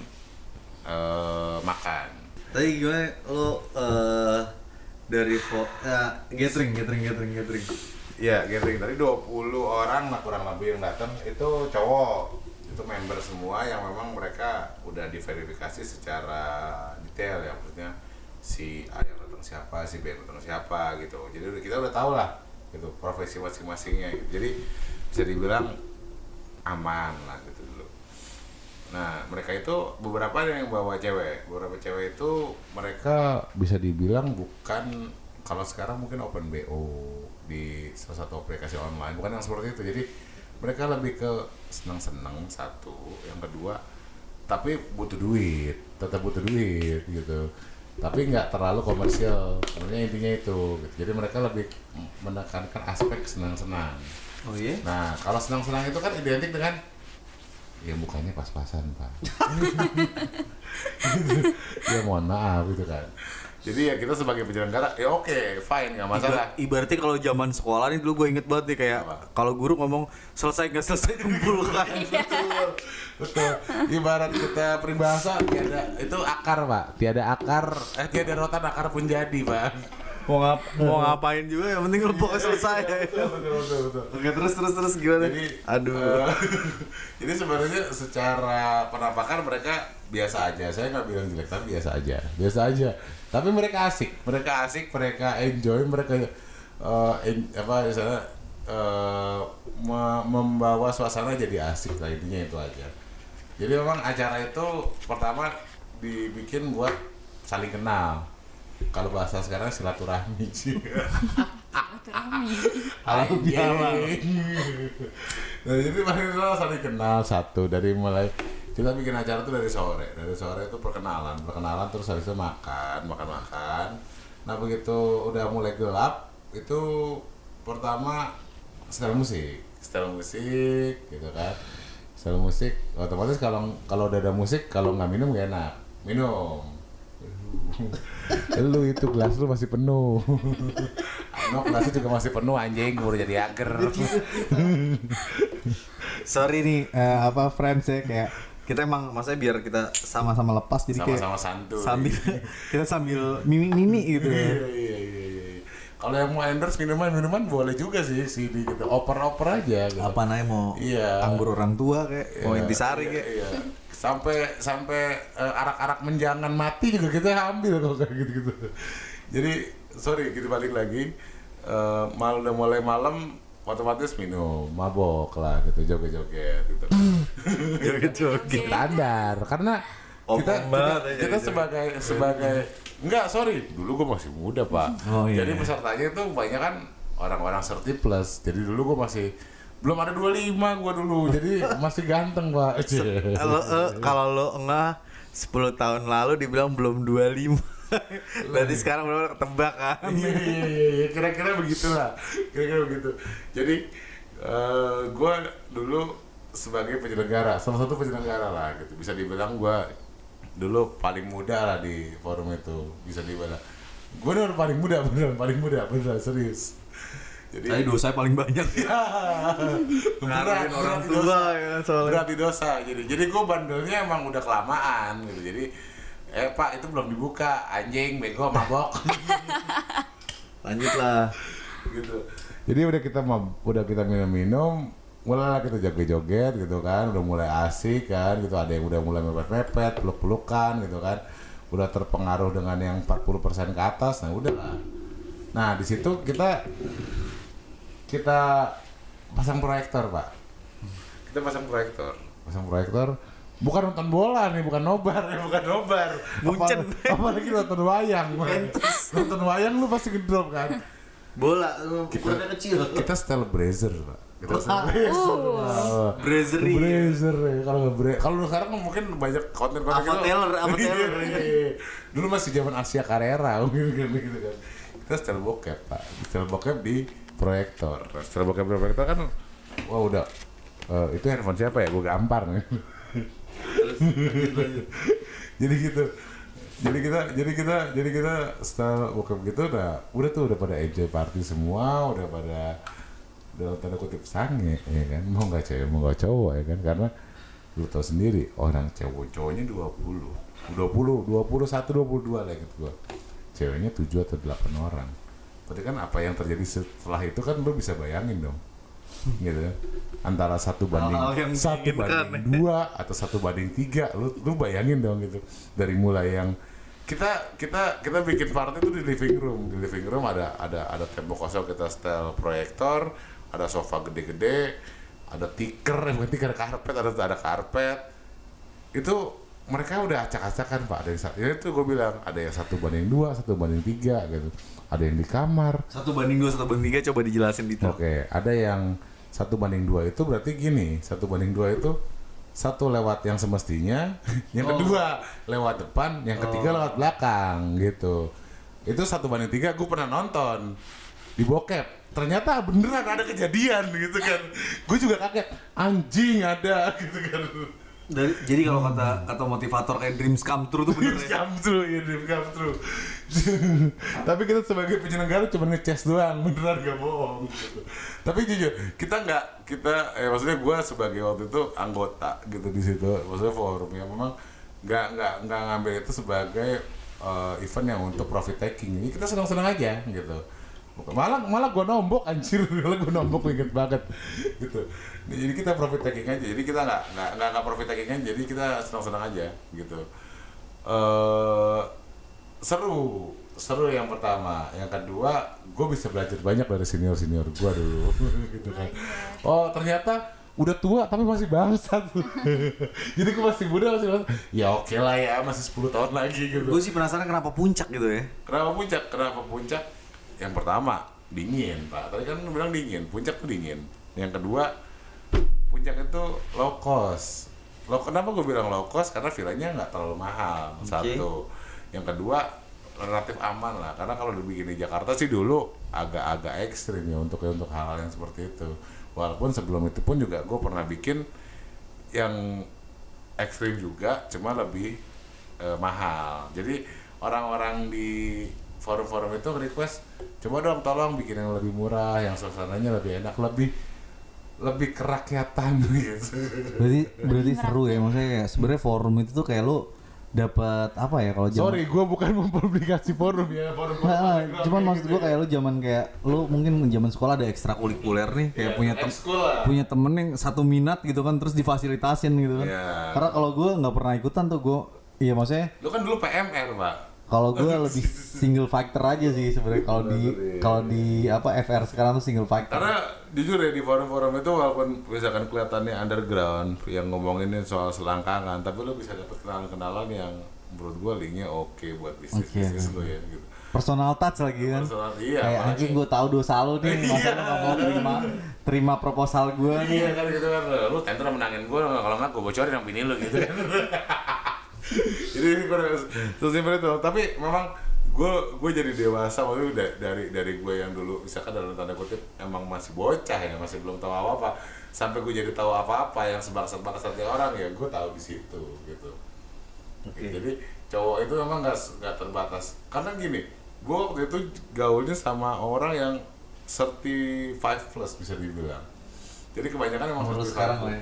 eh, makan. Tadi gimana lo eh, dari fo ya, gathering gathering gathering gathering. Ya, gathering. Tadi 20 orang lah kurang lebih yang datang itu cowok. Itu member semua yang memang mereka udah diverifikasi secara detail ya maksudnya si A yang datang siapa, si B yang datang siapa gitu. Jadi kita udah tahu lah gitu profesi masing-masingnya gitu. Jadi bisa dibilang aman lah gitu dulu. Nah, mereka itu beberapa yang bawa cewek. Beberapa cewek itu mereka bisa dibilang bukan kalau sekarang mungkin open BO di salah satu aplikasi online, bukan yang seperti itu. Jadi mereka lebih ke senang-senang satu, yang kedua tapi butuh duit, tetap butuh duit gitu. Tapi nggak terlalu komersial. Sebenarnya intinya itu. Gitu. Jadi mereka lebih menekankan aspek senang-senang. Oh iya? Nah, kalau senang-senang itu kan identik dengan ya mukanya pas-pasan, Pak. ya mohon maaf gitu kan. Jadi ya kita sebagai penyelenggara ya oke, fine nggak masalah. Iba- Ibaratnya kalau zaman sekolah nih dulu gue inget banget nih kayak kalau guru ngomong selesai nggak selesai kumpul kan. Betul. Betul. Ibarat kita peribahasa tiada itu akar, Pak. Tiada akar, eh tiada rotan akar pun jadi, Pak. mau ngap mau ngapain juga yang penting lu pokoknya selesai. betul, betul, betul. Oke terus terus terus gimana? Jadi, aduh. eh, jadi sebenarnya secara penampakan mereka biasa aja. Saya nggak bilang jelek, tapi biasa aja. Biasa aja. Tapi mereka asik. Mereka asik, mereka enjoy, mereka eh, en- apa misalnya eh, me- membawa suasana jadi asik lah intinya itu aja. Jadi memang acara itu pertama dibikin buat saling kenal. Kalau bahasa sekarang silaturahmi sih. Halal bihalal. nah jadi mereka saling kenal satu dari mulai kita bikin acara tuh dari sore. Dari sore itu perkenalan. Perkenalan terus habis itu makan makan makan nah begitu udah mulai gelap itu pertama setel musik. Setel musik. Gitu kan. Setel musik. Otomatis kalau kalau udah ada musik kalau nggak minum gak enak. Minum. Lu itu gelas lu masih penuh. No, gelasnya juga masih penuh anjing. Baru jadi ager. Sorry nih eh, apa friends ya kayak Kita emang maksudnya biar kita sama-sama lepas jadi kayak sama-sama santuy sambil kita sambil mimi-mimi gitu ya. Iya, iya, iya, iya. Kalau yang mau endorse minuman-minuman boleh juga sih sini gitu. Oper-oper aja gitu. apa namanya mau Iya. anggur orang tua kayak mau Iya, intisari iya, kayak. Iya. Sampai sampai eh, arak-arak menjangan mati juga kita ambil kalau kayak gitu-gitu. Jadi sorry kita balik lagi. Eh, mal udah mulai malam otomatis minum, mabok lah gitu, joget-joget gitu. Joget-joget. standar karena Oh, kita kita, aja kita gitu. sebagai sebagai enggak sorry dulu gue masih muda pak Oh, iya, jadi iya. pesertanya itu banyak kan orang-orang 30 plus jadi dulu gue masih belum ada 25 gue dulu jadi masih ganteng pak Kalau kalau lo enggak 10 tahun lalu dibilang belum 25. Berarti sekarang benar ketebak kan. Iya iya iya kira-kira begitulah kira-kira begitu. Jadi eh gue dulu sebagai penyelenggara salah satu penyelenggara lah gitu. Bisa dibilang gue dulu paling muda lah di forum itu bisa dibilang. Gue bener paling muda beneran paling muda beneran serius. Jadi Tapi dosa paling banyak. ya, Ngaruhin orang tua dosa. ya soalnya. berat di dosa jadi. Jadi gue bandelnya emang udah kelamaan gitu. Jadi eh pak itu belum dibuka. Anjing bego mabok. Lanjut lah. gitu. Jadi udah kita udah kita minum-minum mulailah kita joget-joget gitu kan. Udah mulai asik kan gitu. Ada yang udah mulai mepet-mepet peluk-pelukan gitu kan. Udah terpengaruh dengan yang 40% ke atas nah udah lah. Nah di situ kita kita pasang proyektor pak. Kita pasang proyektor. Pasang proyektor bukan nonton bola nih bukan nobar. Ya bukan nobar Munchen. Apa- apalagi nonton wayang. Nonton wayang lu pasti ngedrop kan? Bola, Kita- kecil. kita style brazer pak. Kita style brazer Wah. Brazery. Blazer ya. Kalau nggak bra- kalau sekarang mungkin banyak konten-konten Apa Taylor, apa Taylor. Iya, iya. dulu masih zaman Asia Carrera kan gitu kan. Kita style bokep pak. Style bokep di proyektor. Style bokep di proyektor kan wah udah. Eh, itu handphone siapa ya? Gue gampar nih jadi gitu. Jadi kita jadi kita jadi kita style bokep gitu udah udah tuh udah pada enjoy party semua udah pada dalam tanda kutip sange ya kan? Mau nggak cewek mau nggak cowok ya kan? Karena lu tau sendiri orang cowok cowoknya 20 20 21 22 lah gitu gua. Ceweknya 7 atau 8 orang. Berarti kan apa yang terjadi setelah itu kan lu bisa bayangin dong gitu kan antara satu banding Hal-hal yang satu banding dua atau satu banding tiga. Lu lu bayangin dong gitu. Dari mulai yang kita kita kita bikin party itu di living room. Di living room ada ada ada tembok kosong kita style proyektor ada sofa gede-gede ada tiker bukan tiker karpet ada ada karpet. Itu mereka udah acak-acakan pak. Dari ya itu gue bilang ada yang satu banding dua satu banding tiga gitu. Ada yang di kamar. Satu banding dua, satu banding tiga, coba dijelasin detail. Oke, ada yang satu banding dua itu berarti gini, satu banding dua itu satu lewat yang semestinya, yang kedua lewat depan, yang ketiga lewat belakang gitu. Itu satu banding tiga, gue pernah nonton di bokep. Ternyata beneran ada kejadian gitu kan. Gue juga kaget, anjing ada gitu kan. Dari, jadi kalau kata kata motivator kayak dreams come true tuh bener Dreams ya. come true, ya dreams come true. Tapi kita sebagai penyelenggara cuma ngeces doang, beneran gak bohong. Tapi jujur, kita nggak kita, eh, maksudnya gue sebagai waktu itu anggota gitu di situ, maksudnya forum ya memang nggak nggak nggak ngambil itu sebagai eh, event yang untuk profit taking. Jadi kita senang-senang aja gitu. Malah malah gue nombok anjir, malah gue nombok inget banget gitu. Nah, jadi kita profit taking aja. Jadi kita nggak nggak nggak profit taking aja. Jadi kita senang-senang aja gitu. eh seru. Seru yang pertama. Yang kedua gue bisa belajar banyak dari senior senior gue dulu. Gitu kan. Oh ternyata udah tua tapi masih bangsat. Jadi gue masih muda masih bangsat. Ya oke lah ya masih 10 tahun lagi gitu. Gue sih penasaran kenapa puncak gitu ya. kenapa puncak? Kenapa puncak? Yang pertama dingin pak. Tadi kan lu bilang dingin puncak tuh dingin. Yang kedua puncak itu low cost. Lo kenapa gue bilang low cost? Karena villanya nggak terlalu mahal satu. Yang kedua relatif aman lah. Karena kalau dibikin di Jakarta sih dulu agak-agak ekstrim ya untuk untuk hal-hal yang seperti itu. Walaupun sebelum itu pun juga gue pernah bikin yang ekstrim juga cuma lebih eh, mahal. Jadi orang-orang di forum-forum itu request coba dong tolong bikin yang lebih murah yang suasananya lebih enak lebih lebih kerakyatan gitu. Berarti berarti seru ya maksudnya kayak sebenarnya forum itu tuh kayak lu dapat apa ya kalau zaman sorry gue bukan mempublikasi forum ya forum Nah, cuman maksud gua kayak lu zaman kayak lu mungkin zaman sekolah ada ekstrakurikuler nih kayak Iya, punya tem punya temen yang satu minat gitu kan terus difasilitasin gitu kan. Iya. Karena kalau gua nggak pernah ikutan tuh gua iya maksudnya lu kan dulu PMR pak kalau gua lebih single factor aja sih sebenarnya kalau di kalau di apa FR sekarang tuh single factor. karena jujur ya di forum-forum itu walaupun misalkan kelihatannya underground yang ngomonginnya soal selangkangan tapi lu bisa dapet kenalan-kenalan yang menurut gua linknya oke buat bisnis bisnis lu ya gitu. Personal touch lagi kan. Personal, iya, kayak apalagi- anjing gua tahu dosa lu nih, masa lu nggak mau terima terima proposal gua nih. iya kan gitu kan. Lu tender menangin gua kalau nggak gua bocorin yang bini lu gitu. kan jadi gue sesimpel itu. Tapi memang gue gue jadi dewasa waktu itu da- dari dari gue yang dulu misalkan dalam tanda kutip emang masih bocah ya masih belum tahu apa apa sampai gue jadi tahu apa apa yang sebangsat bangsatnya orang ya gue tahu di situ gitu. Oke. jadi cowok itu memang nggak nggak terbatas. Karena gini gue waktu itu gaulnya sama orang yang 35 plus bisa dibilang. Jadi kebanyakan emang 35 sekarang ya.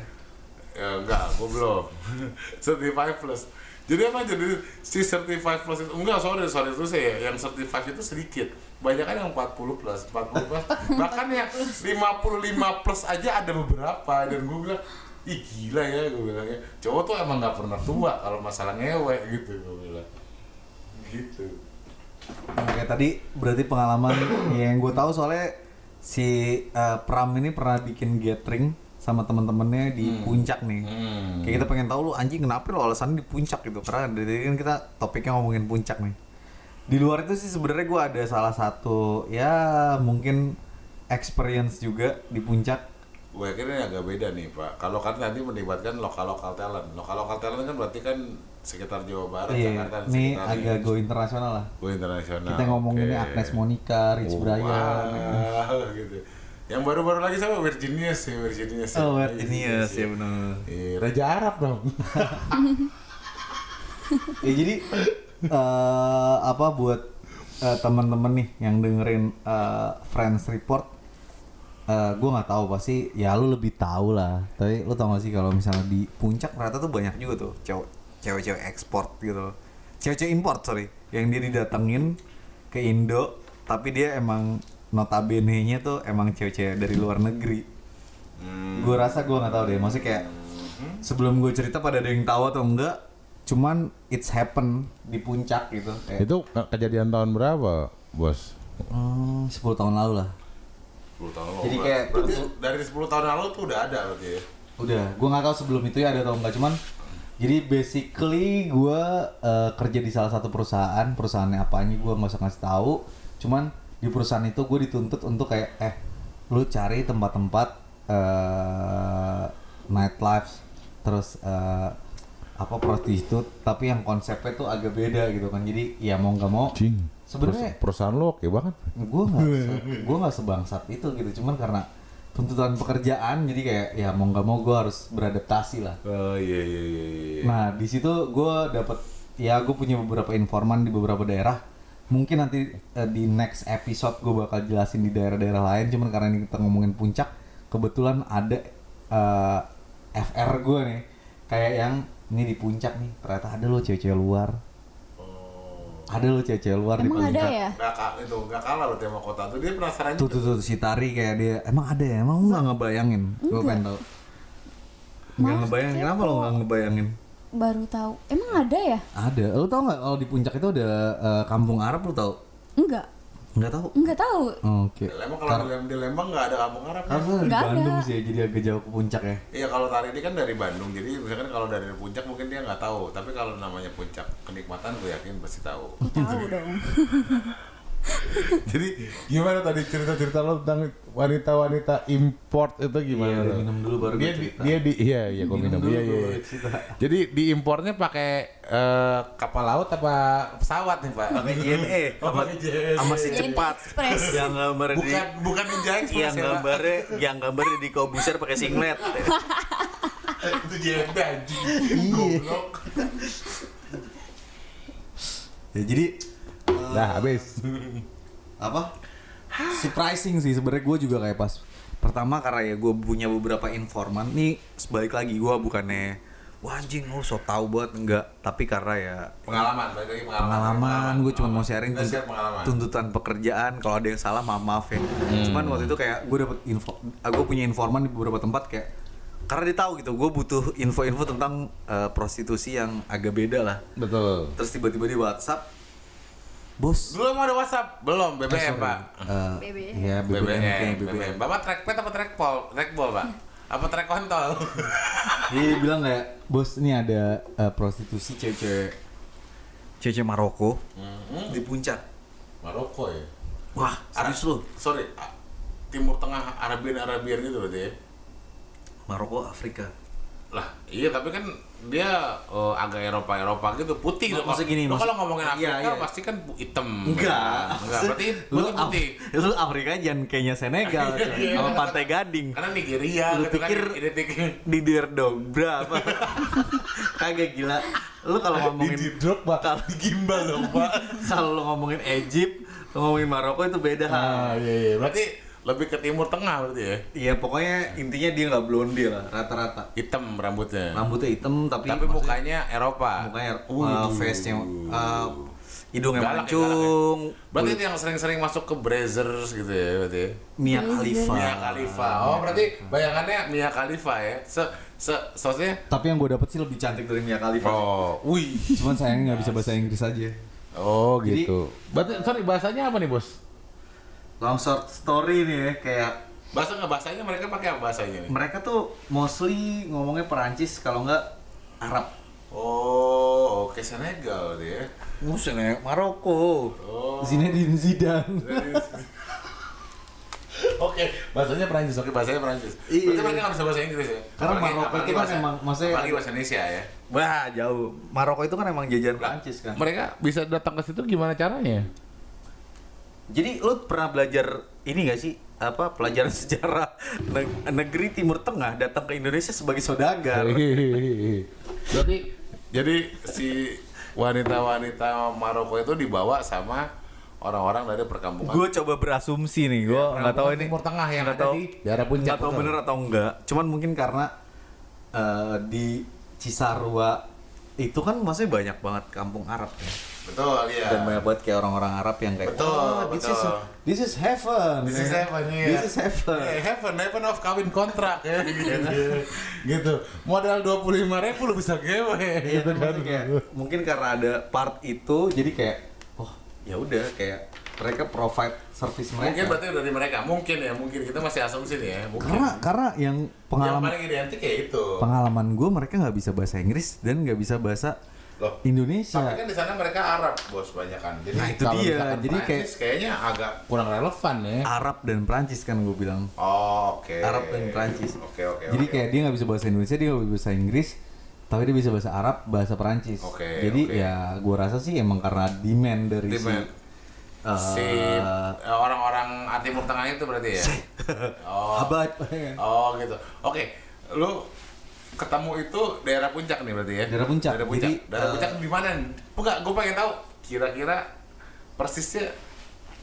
ya enggak gue belum. 35 plus jadi apa? Jadi si 35 plus itu enggak sorry sorry itu saya yang 35 itu sedikit. Banyak kan yang 40 plus 40 plus. Bahkan yang 55 plus aja ada beberapa dan gue bilang ih gila ya gue bilangnya cowok tuh emang nggak pernah tua kalau masalah ngewe gitu gue bilang. Gitu. Oke tadi berarti pengalaman yang gue tahu soalnya si eh, Pram ini pernah bikin gathering sama teman-temannya di puncak nih. Hmm. Kayak kita pengen tahu lu anjing kenapa lu alasannya di puncak gitu karena dari tadi kan kita topiknya ngomongin puncak nih. Di luar itu sih sebenarnya gue ada salah satu ya mungkin experience juga di puncak. gue yakin ini agak beda nih pak kalau kan nanti melibatkan lokal lokal talent lokal lokal talent kan berarti kan sekitar Jawa Barat Iya, Jakarta ini agak go internasional lah. Go internasional. Kita ngomonginnya oke. Agnes Monica, Rich Oh, Brian. wah, gitu. Yang baru-baru lagi sama Virginia sih, Virginia sih. Oh, Ini ya sih benar. Eh, Raja Arab dong. ya jadi eh, apa buat eh, teman-teman nih yang dengerin eh, Friends Report eh gue nggak tahu pasti ya lu lebih tahu lah tapi lu tau gak sih kalau misalnya di Puncak ternyata tuh banyak juga tuh cowok cewek-cewek ekspor gitu. Cewek-cewek import sorry, yang dia didatengin ke Indo, tapi dia emang notabene-nya tuh emang cewek-cewek dari luar negeri. Hmm. gue rasa gue nggak tahu deh maksudnya kayak sebelum gue cerita pada ada yang tahu atau enggak cuman it's happen di puncak gitu kayak Itu ke- kejadian tahun berapa, Bos? hmm, 10 tahun lalu lah 10 tahun lalu. Jadi kayak- berarti dari 10 tahun lalu tuh udah ada berarti ya. Udah, gue nggak tahu sebelum itu ya ada atau enggak cuman jadi basically gue eh, kerja di salah satu perusahaan perusahaannya apanya gue nggak usah ngasih tahu cuman di perusahaan itu gue dituntut untuk kayak eh lu cari tempat-tempat eh nightlife terus eh, apa prostitut tapi yang konsepnya tuh agak beda gitu kan jadi ya mau nggak mau Cing. sebenarnya perusahaan lo oke banget. gue nggak gue nggak sebangsat itu gitu cuman karena tuntutan pekerjaan jadi kayak ya mau nggak mau gue harus beradaptasi lah Oh iya iya iya iya. nah di situ gue dapet ya gue punya beberapa informan di beberapa daerah mungkin nanti eh, di next episode gue bakal jelasin di daerah-daerah lain cuman karena ini kita ngomongin puncak kebetulan ada eh, FR gue nih kayak yang ini di puncak nih ternyata ada loh cewek-cewek luar. Ada loh cewek-cewek luar di Emang ada puncak ya? Nggak, ka- itu nggak kalah loh tema kota tuh dia penasaran tuh juga. tuh tuh si Tari kayak dia emang ada ya? Emang lu nggak ngebayangin? Gue pengen tau Nggak ngebayangin? Kenapa lo nggak ngebayangin? Baru tahu. Emang ada ya? ada lu tau nggak kalau di puncak itu ada eh, kampung Arab lu tau Enggak. Nggak tahu. Enggak tahu. oke Lembang kalau di Lem- di Lembang nggak ada kampung Arab. karena ya? di Nggak ada. Bandung sih ya, jadi agak jauh ke puncak ya Iya kalau tari ini kan dari Bandung, jadi misalkan kalau dari puncak mungkin dia nggak tahu. Tapi kalau namanya puncak kenikmatan, gue yakin pasti tahu. Tahu dong. jadi gimana tadi cerita-cerita lo tentang wanita-wanita import itu gimana? Iya, minum dulu baru dia, di, cerita. dia di iya iya gue minum, dulu iya iya. iya. Jadi diimpornya pakai eh, kapal laut apa pesawat nih pak? Pakai JNE sama, pakai JNE. sama si JNE cepat yang gambar di Bukan bukan Express yang ya, gambarnya yang gambarnya di Kobuser pakai singlet. itu JNE anjing. Iya. Goblok. ya jadi Dah habis. apa? Surprising sih sebenarnya gue juga kayak pas Pertama karena ya gue punya beberapa informan. Nih sebalik lagi gue bukannya wah anjing lu so tau banget. Enggak tapi karena ya Pengalaman, balik lagi pengalaman. pengalaman gue cuma mau sharing pengalaman. tuntutan pekerjaan. Kalau ada yang salah maaf maaf ya. Cuman waktu itu kayak gue dapet info gue punya informan di beberapa tempat kayak karena dia tahu gitu gue butuh info-info tentang eh, prostitusi yang agak beda lah. Betul. terus tiba-tiba di WhatsApp bos Belum ada WhatsApp? Belum, BBM, Pak. eh, BB. ya BBM, BBM, BBM. BBM. Bapak trackpad apa trackball? Trackball, Pak. Apa track kontol? Dia bilang kayak bos ini ada eh, prostitusi cewek-cewek Cece Maroko Hmm. di puncak Maroko ya. wah serius lu Sorry, Timur Tengah Arabian Arabian gitu berarti ya. Maroko Afrika Lah, iya tapi kan dia eh, agak Eropa Eropa gitu putih loh. maksud gini, Lo kalau ngomongin Iya, Afrika iya. pasti kan hitam. Enggak. Enggak, berarti lu, putih lu Afrika jangan kayaknya Senegal coy. sama Pantai Gading. Karena Nigeria Lu gitu pikir kan identik di Dirdog berapa? Kagak gila. Lu kalau ngomongin drop kalau gimbal dong, Pak. kalau lu ngomongin Egypt, ngomongin Maroko itu beda. Ah, iya iya. Berarti lebih ke timur tengah berarti ya. Iya pokoknya intinya dia nggak blonde lah rata-rata. Hitam rambutnya. Rambutnya hitam tapi Tapi mukanya Eropa. mukanya uh, face-nya uh, hidungnya Galak ya, mancung. Berarti itu yang sering-sering masuk ke Brazzers gitu ya berarti. ya? Mia Khalifa. Mia Khalifa. Oh, berarti bayangannya Mia Khalifa ya. Se se soalnya Tapi yang gue dapet sih lebih cantik dari Mia Khalifa. Oh, wih. cuman sayangnya nggak bisa bahasa Inggris aja. Oh, Jadi- gitu. Berarti sorry bahasanya apa nih, Bos? Long short story nih ya, kayak Bahasa nggak bahasanya mereka pakai apa bahasanya nih? mereka tuh mostly ngomongnya Perancis kalau nggak Arab. Oh, oke Senegal berarti ya. Musuhnya Maroko. Oh. Zinedine Zidane. Oke, bahasanya Perancis. Oke, bahasanya Perancis. Iya. Berarti mereka nggak bisa bahasa Inggris ya? Karena Apalagi- Maroko apalagi itu kan bahasa- emang- maksudnya- apalagi bahasa Indonesia ya. Wah jauh. Maroko itu kan emang jajahan Perancis kan. Mereka bisa datang ke situ gimana caranya? Jadi lu pernah belajar ini gak sih apa pelajaran sejarah neg- negeri Timur Tengah datang ke Indonesia sebagai saudagar? Berarti jadi si wanita-wanita Maroko itu dibawa sama orang-orang dari perkampungan Gue coba berasumsi nih, gue nggak tahu ini Timur Tengah yang nggak ada tahu di daerah puncak. nggak tahu betul? bener atau enggak. Cuman mungkin karena eh, di Cisarua itu kan maksudnya banyak banget kampung Arab ya. Betul, iya. Dan banyak banget kayak orang-orang Arab yang kayak Betul, "Oh, this is betul. this is heaven. This is heaven, iya. This is heaven. Eh, heaven, heaven of kawin kontrak ya gitu. gitu. Modal 25 ribu lu bisa gewe Iya, gitu kan. kayak, mungkin karena ada part itu jadi kayak oh ya udah kayak mereka provide service mereka. Mungkin berarti dari mereka, mungkin ya, mungkin kita masih asumsi nih ya. Mungkin. Karena karena yang yang pengalaman paling identik ya itu. pengalaman gue mereka nggak bisa bahasa Inggris dan nggak bisa bahasa Loh. Indonesia. Tapi kan di sana mereka Arab, bos banyak kan. Jadi Nah, itu kalau dia. Jadi kayak- Prancis kayaknya agak kurang relevan ya. Arab dan Prancis kan gue bilang. Oh, oke. Arab dan Prancis. Oke, oke. Jadi oke. kayak dia nggak bisa bahasa Indonesia, dia nggak bisa bahasa Inggris, tapi dia bisa bahasa Arab, bahasa Perancis. Oke, Jadi oke. ya gue rasa sih emang karena demand dari Demand. si eh, si eh, orang-orang Timur Tengah itu berarti ya. oh. abad. Oh, gitu. Oke. Lu ketemu itu daerah puncak nih berarti ya? Daerah puncak. Daerah puncak. Jadi, daerah eh, puncak di mana? Enggak, gue pengen tahu kira-kira persisnya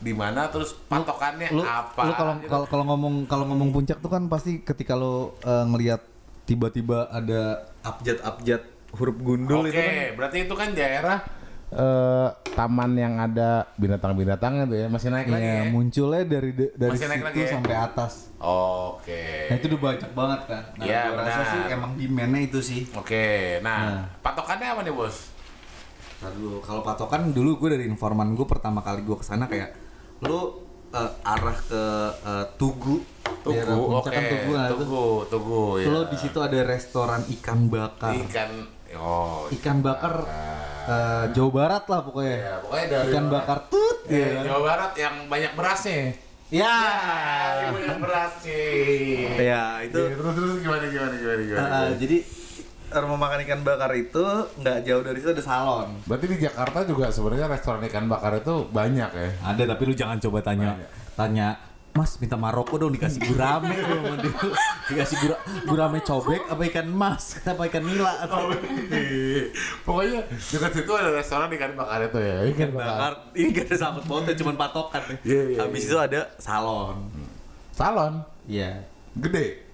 di mana terus patokannya lu, apa? lu kalau gitu. kalau kalau ngomong kalau ngomong puncak tuh kan pasti ketika lo eh, ngelihat tiba-tiba ada Abjad-abjad huruf gundul Oke, itu kan. berarti itu kan daerah eh, taman yang ada binatang-binatang itu ya masih naik lagi ya, ya? munculnya dari de- dari Masih naik situ lagi ya? sampai atas. Oke. Nah itu udah banyak banget kan. Nah, Iya, gua rasa benar. sih emang demandnya itu sih. Oke, nah, Nah. patokannya apa nih bos? Dulu, kalau patokan dulu gue dari informan gue pertama kali gue ke sana kayak lu eh, arah ke eh, Tugu. Daerah Tugu, puncak oke. kan Tugu, nah, itu. Tugu, Tugu, ya. Lo di situ ada restoran ikan bakar. Ikan, oh, Ikan bakar eh, Jawa Barat lah pokoknya. Ya, pokoknya dari Ikan bakar tut. ya, ya. Jawa Barat yang banyak berasnya. Ya. banyak berasnya. Ya, itu Iya, terus terus gimana gimana gimana gimana. eh, jadi rumah makan ikan bakar itu nggak jauh dari situ ada salon. Berarti di Jakarta juga sebenarnya restoran ikan bakar itu banyak ya. Ada tapi lu jangan coba tanya tanya Mas minta Maroko dong dikasih gurame dia. dikasih gura, gurame cobek apa ikan mas apa ikan nila atau Pokoknya dekat situ ada restoran ikan bakar itu ya. Ikan bakar ini gak ada sangkut pautnya cuma patokan nih. Iya, iya, Habis itu ada salon. Salon Iya. gede.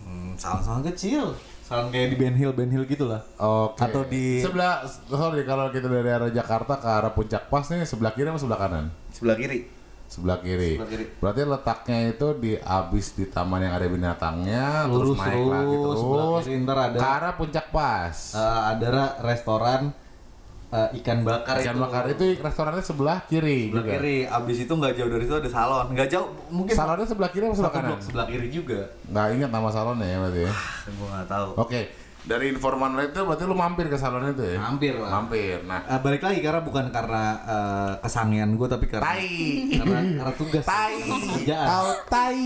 Hmm, salon-salon kecil salon kayak di Ben Hill Ben Hill gitu lah Oke. Atau di- sebelah sorry kalau kita dari arah Jakarta ke arah Puncak Pas nih sebelah kiri atau sebelah kanan? sebelah kiri. Sebelah kiri. Sebelah kiri. Berarti letaknya itu di abis di taman yang ada binatangnya Lurus terus naik lagi terus, sebelah kiri ntar ada- ke arah Puncak Pas. Eh, ada ra- restoran eh, ikan bakar Ikan itu. bakar itu restorannya sebelah kiri Sebelah juga. kiri. Abis itu nggak jauh dari situ ada salon. Nggak jauh, mungkin Salonnya sebelah kiri atau sebelah kanan? blok sebelah kiri juga. Nggak ingat nama salonnya ya berarti ya. Gue nggak tahu. Oke, dari informan lo itu berarti lu mampir ke salon itu ya? Mampir lah. Mampir. Nah, Eh, balik lagi karena bukan karena eh, kesangian gue tapi karena tai. karena, karena tugas Tai. kerjaan. Kau tai.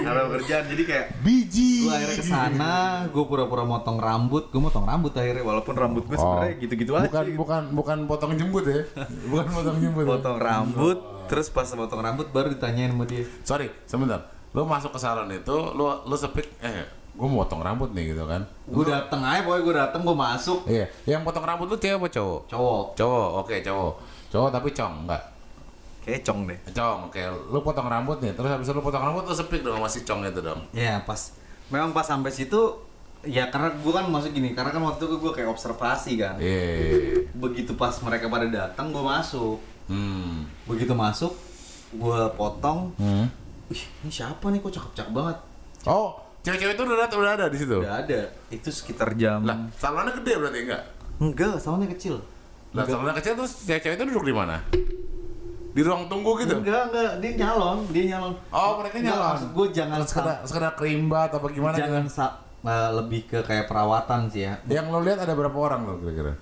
Karena pekerjaan jadi kayak Biji. Gue akhirnya ke sana, gue pura-pura motong rambut, gue motong rambut akhirnya walaupun rambut gue Oh. sebenarnya gitu-gitu aja. Bukan bukan bukan potong jembut ya. Bukan potong jembut. ya? potong rambut, terus pas potong rambut baru ditanyain sama dia. Sorry, sebentar. Lu masuk ke salon itu, lu lu sepik eh gue mau potong rambut nih gitu kan. Gue dateng aja, pokoknya gue dateng, gue masuk. Iya, yang potong rambut lu cewek apa cowok? Cowok. Cowok, oke cowok. Cowok tapi cong enggak? kayak cong deh. Cong, oke. Lu potong rambut nih, terus habis lu potong rambut lu sepik dong sama si cong itu dong. Ya pas, memang pas sampai situ, ya karena gue kan masuk gini, karena kan waktu itu gue kayak observasi kan. Iya. Begitu pas mereka pada datang, gue masuk. Hmm. Begitu masuk, gue potong. Hmm. Ih, ini siapa nih kok cakep-cakep banget? Oh, cewek-cewek itu udah ada, udah ada di situ. Udah ada. Itu sekitar jam Lah, salonnya gede berarti enggak? Enggak, salonnya kecil. Lah, salonnya kecil terus cewek-cewek itu duduk di mana? Di ruang tunggu gitu? Enggak, enggak, dia nyalon, dia nyalon. Oh, mereka Enggak, nyalon. maksud gue jangan sekedar, sekedar kerimbat apa gimana jangan gitu? sa- eh, lebih ke kayak perawatan sih ya. Yang lo lihat ada berapa orang lo kira-kira?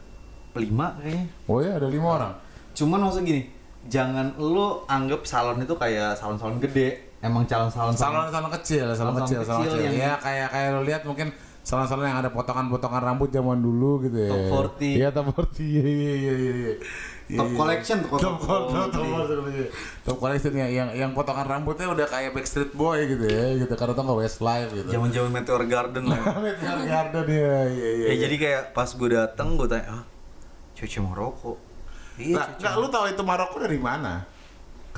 Lima kayaknya. Oh ya, ada lima orang. Cuman maksud gini, jangan lu anggap salon itu kayak salon-salon gede. Emang calon salon Salon salon kecil, salon kecil, salon kecil kecil. yang- Ya kayak kayak lo lihat mungkin salon-salon yang ada potongan-potongan rambut zaman dulu gitu ya. Top 40. Iya, top 40. Iya, iya, iya, iya, iya. Top Iya, iya. collection tuh, Top, top top, top, top, quality. top, top collection yang, yang yang potongan rambutnya udah kayak Backstreet Boy gitu ya, gitu. Karena tau nggak Westlife gitu. zaman-zaman Meteor Garden lah. Meteor Garden ya, iya, iya. ya jadi kayak pas gue dateng gue tanya, ah, cewek Maroko. Iya, Nah, lu tahu itu Maroko dari mana?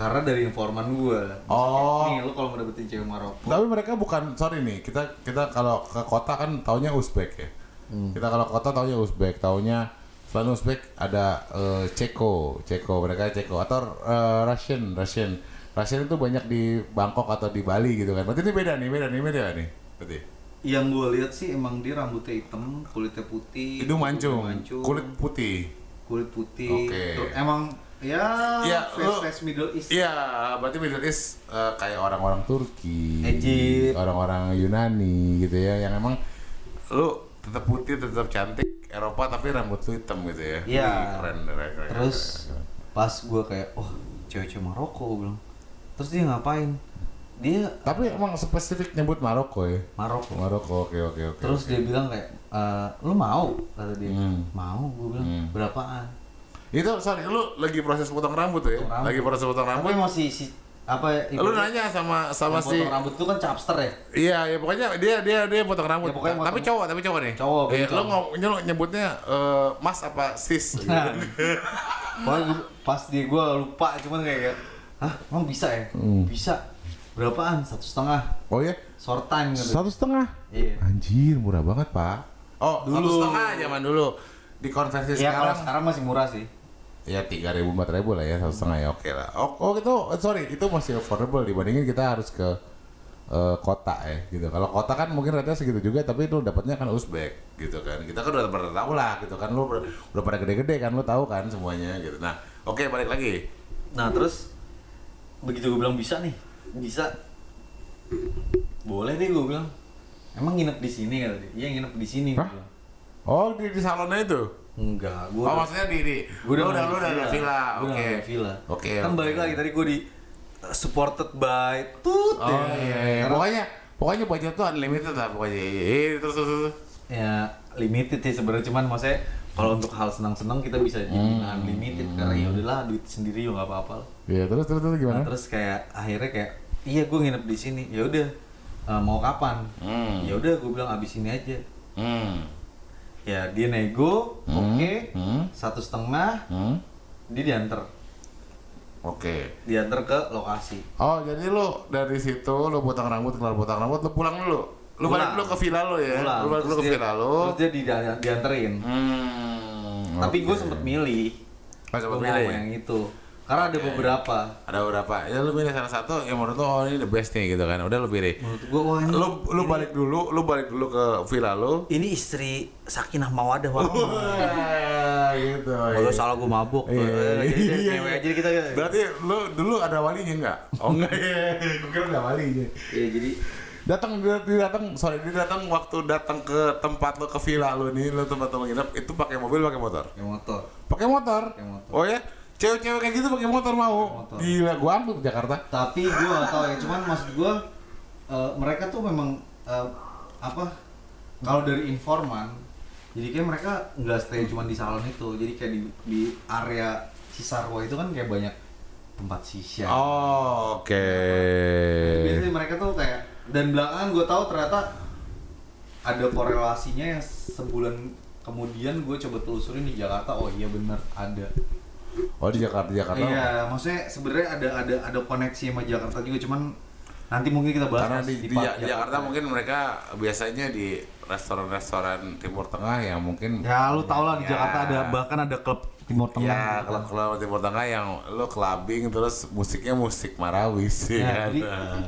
Karena dari informan gue. Oh. Nih, lu kalau mau dapetin cewek Maroko. Tapi mereka bukan sorry nih, kita kita kalau ke kota kan taunya Uzbek ya. Kita kalau ke kota taunya Uzbek, taunya selain Uzbek ada eh, Ceko, Ceko, mereka Ceko atau eh, Russian, Russian. Russian itu banyak di Bangkok atau di Bali gitu kan. Berarti ini beda nih, beda nih, beda nih. Berarti. Yang gue lihat sih emang dia rambutnya hitam, kulitnya putih. Hidung mancung, mancung, kulit putih. kulit putih. Tuh, emang ya, Ya, face lu- face Middle East. Iya, berarti Middle East eh, kayak orang-orang Turki, Egypt. orang-orang Yunani gitu ya, yang emang lu tetap putih, tetap cantik, Eropa tapi rambut lu hitam gitu ya. Iya. Keren, keren, keren, Terus keren. pas gue kayak, oh cewek-cewek Maroko bilang. Terus dia ngapain? Dia tapi emang spesifik nyebut Maroko ya. Maroko. Maroko, oke oke oke. Terus dia bilang kayak, "Eh, lu mau? Kata dia. Hmm. Mau? Gue bilang, Hmm. berapaan? Itu sorry, lu lagi proses potong rambut ya? Potong rambut. Lagi proses potong rambut. Tapi masih si apa ya? Lu nanya sama sama yang si potong rambut itu kan chapster ya? Iya, ya pokoknya dia dia dia potong rambut. Ya, pokoknya tapi potong- cowok, tapi cowok nih. Cowok, Eh, betul. lu ngom- lu nyebutnya eh, Mas apa Sis? gitu. Nah, Pokoknya gua- pas dia gue lupa cuman kayak, hah emang bisa ya? Hmm. Bisa. Berapaan? Satu setengah. Oh ya? Short time gitu. Satu setengah. Iya. Anjir, murah banget pak. Oh, Dulu. satu setengah zaman dulu. Dikonversi Iya kalau sekarang, sekarang masih murah sih. Ya tiga ribu empat ribu lah ya satu setengah ya oke lah. Oh, oh itu sorry itu masih affordable dibandingin kita harus ke eh, kota ya gitu. Kalau kota kan mungkin rata segitu juga tapi itu dapatnya kan Uzbek gitu kan. Kita kan udah pernah tahu lah gitu kan lu udah, pada gede-gede kan lu tahu kan semuanya gitu. Nah oke balik lagi. Nah terus begitu gue bilang bisa nih, bisa. Boleh deh gue bilang. Emang nginep di sini kata dia. Iya nginep di sini. Hah? Oh di, di salonnya itu? Enggak, gue oh maksudnya di di. Udah lu udah lu udah ada villa. Gua udah Oke. villa. Oke. Kan balik lagi tadi gue di uh, supported by tut Oh ya. iya, iya. Pokoknya pokoknya budget tuh unlimited lah pokoknya. Eh, terus terus terus. ya limited sih sebenarnya cuman maksudnya kalau untuk hal senang-senang kita bisa jadi Hmm. unlimited karena ya udahlah duit sendiri juga nggak apa-apa lah. Iya, terus terus terus Nah, gimana? terus kayak akhirnya kayak iya gue nginep di sini ya udah uh, mau kapan Hmm. ya udah gue bilang abis ini aja Hmm. Ya dia nego Hmm. oke Hmm. satu setengah Hmm. dia diantar Oke. diantar ke lokasi Oh, jadi lu dari situ lu potong rambut, kelar potong rambut, lu pulang dulu. Lu Pulang. balik dulu ke villa lu ya. Pulang. Lu balik dulu ke dia- villa lu. terus dia di, dianterin Hmm. tapi gue oke. sempet milih Oh, sempet milih. yang itu karena ada beberapa Ada beberapa. Ya lu pilih salah satu yang menurut lu oh ini the best nih gitu kan. Udah lu pilih. menurut gue wah ini Lu lu balik dulu, lu balik dulu ke villa lu. Ini istri Sakinah Mawadah wah. Wah, gitu. Kalau salah gue mabuk. Iya, Eh, Jadi iya, iya. cewek aja kita Berarti lu dulu ada walinya enggak? Oh enggak ya. Gue kira enggak walinya. Iya jadi datang dia, datang sorry dia datang waktu datang ke tempat lo ke villa lo nih lo tempat lo nginep itu pakai mobil pakai motor Kayak motor. pakai motor. Pakai motor. oh ya cewek-cewek kayak gitu pakai motor mau motor. gila gua angkut ke Jakarta Tapi gue gak tau ya, cuman maksud gue eh, mereka tuh memang eh, apa? Kalau dari informan, jadi kayak mereka nggak stay cuma di salon itu, jadi kayak di, di area Cisarua itu kan kayak banyak tempat sisya. oh, oke Biasanya mereka tuh kayak dan belakangan gue tahu ternyata ada korelasinya yang sebulan kemudian gue coba telusurin di Jakarta. Oh iya bener ada. Oh di Jakarta Jakarta Iya, maksudnya sebenarnya ada ada ada koneksi sama Jakarta juga, cuman nanti mungkin kita bahas karena di, di, part Ja- Jakarta mungkin mereka biasanya di restoran-restoran Timur Tengah yang mungkin Ya lu tau lah di Ya. Jakarta ada bahkan ada klub Timur Tengah. Ya, kalau kalau Timur Tengah yang lo clubbing terus musiknya musik marawis Ya, ya. jadi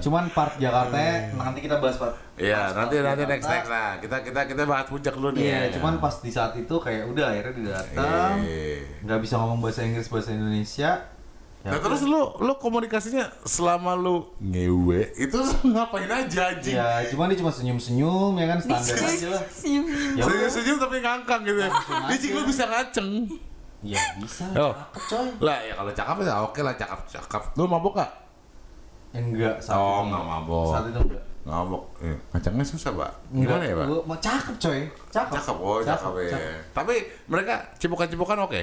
cuman part Jakarta nanti kita bahas part. Iya, nanti part nanti Jakarta. next next nah. Kita kita kita bahas puncak dulu nih. Iya, ya. cuman pas di saat itu kayak udah akhirnya dia datang, Iya. nggak bisa ngomong bahasa Inggris bahasa Indonesia. Ya Nah terus lu lu komunikasinya selama lu ngewe itu ngapain aja anjing? Ya, cuman dia cuma senyum-senyum ya kan standar aja lah. Senyum. Ya udah. Senyum-senyum tapi ngangkang gitu. Dicik lu bisa ngaceng. Ya bisa, Oh. cakep coy. Lah ya kalau cakep ya oke lah cakep cakep. Lu mabok gak? Enggak saat Oh, itu. nggak mabok. Saat itu enggak. Ngabok. Eh, ngacengnya susah, Pak. Enggak, Gimana ya, Pak? gua mau cakep coy. Cakep. Cakep, oh cakep, ya. Tapi mereka cipokan-cipokan oke.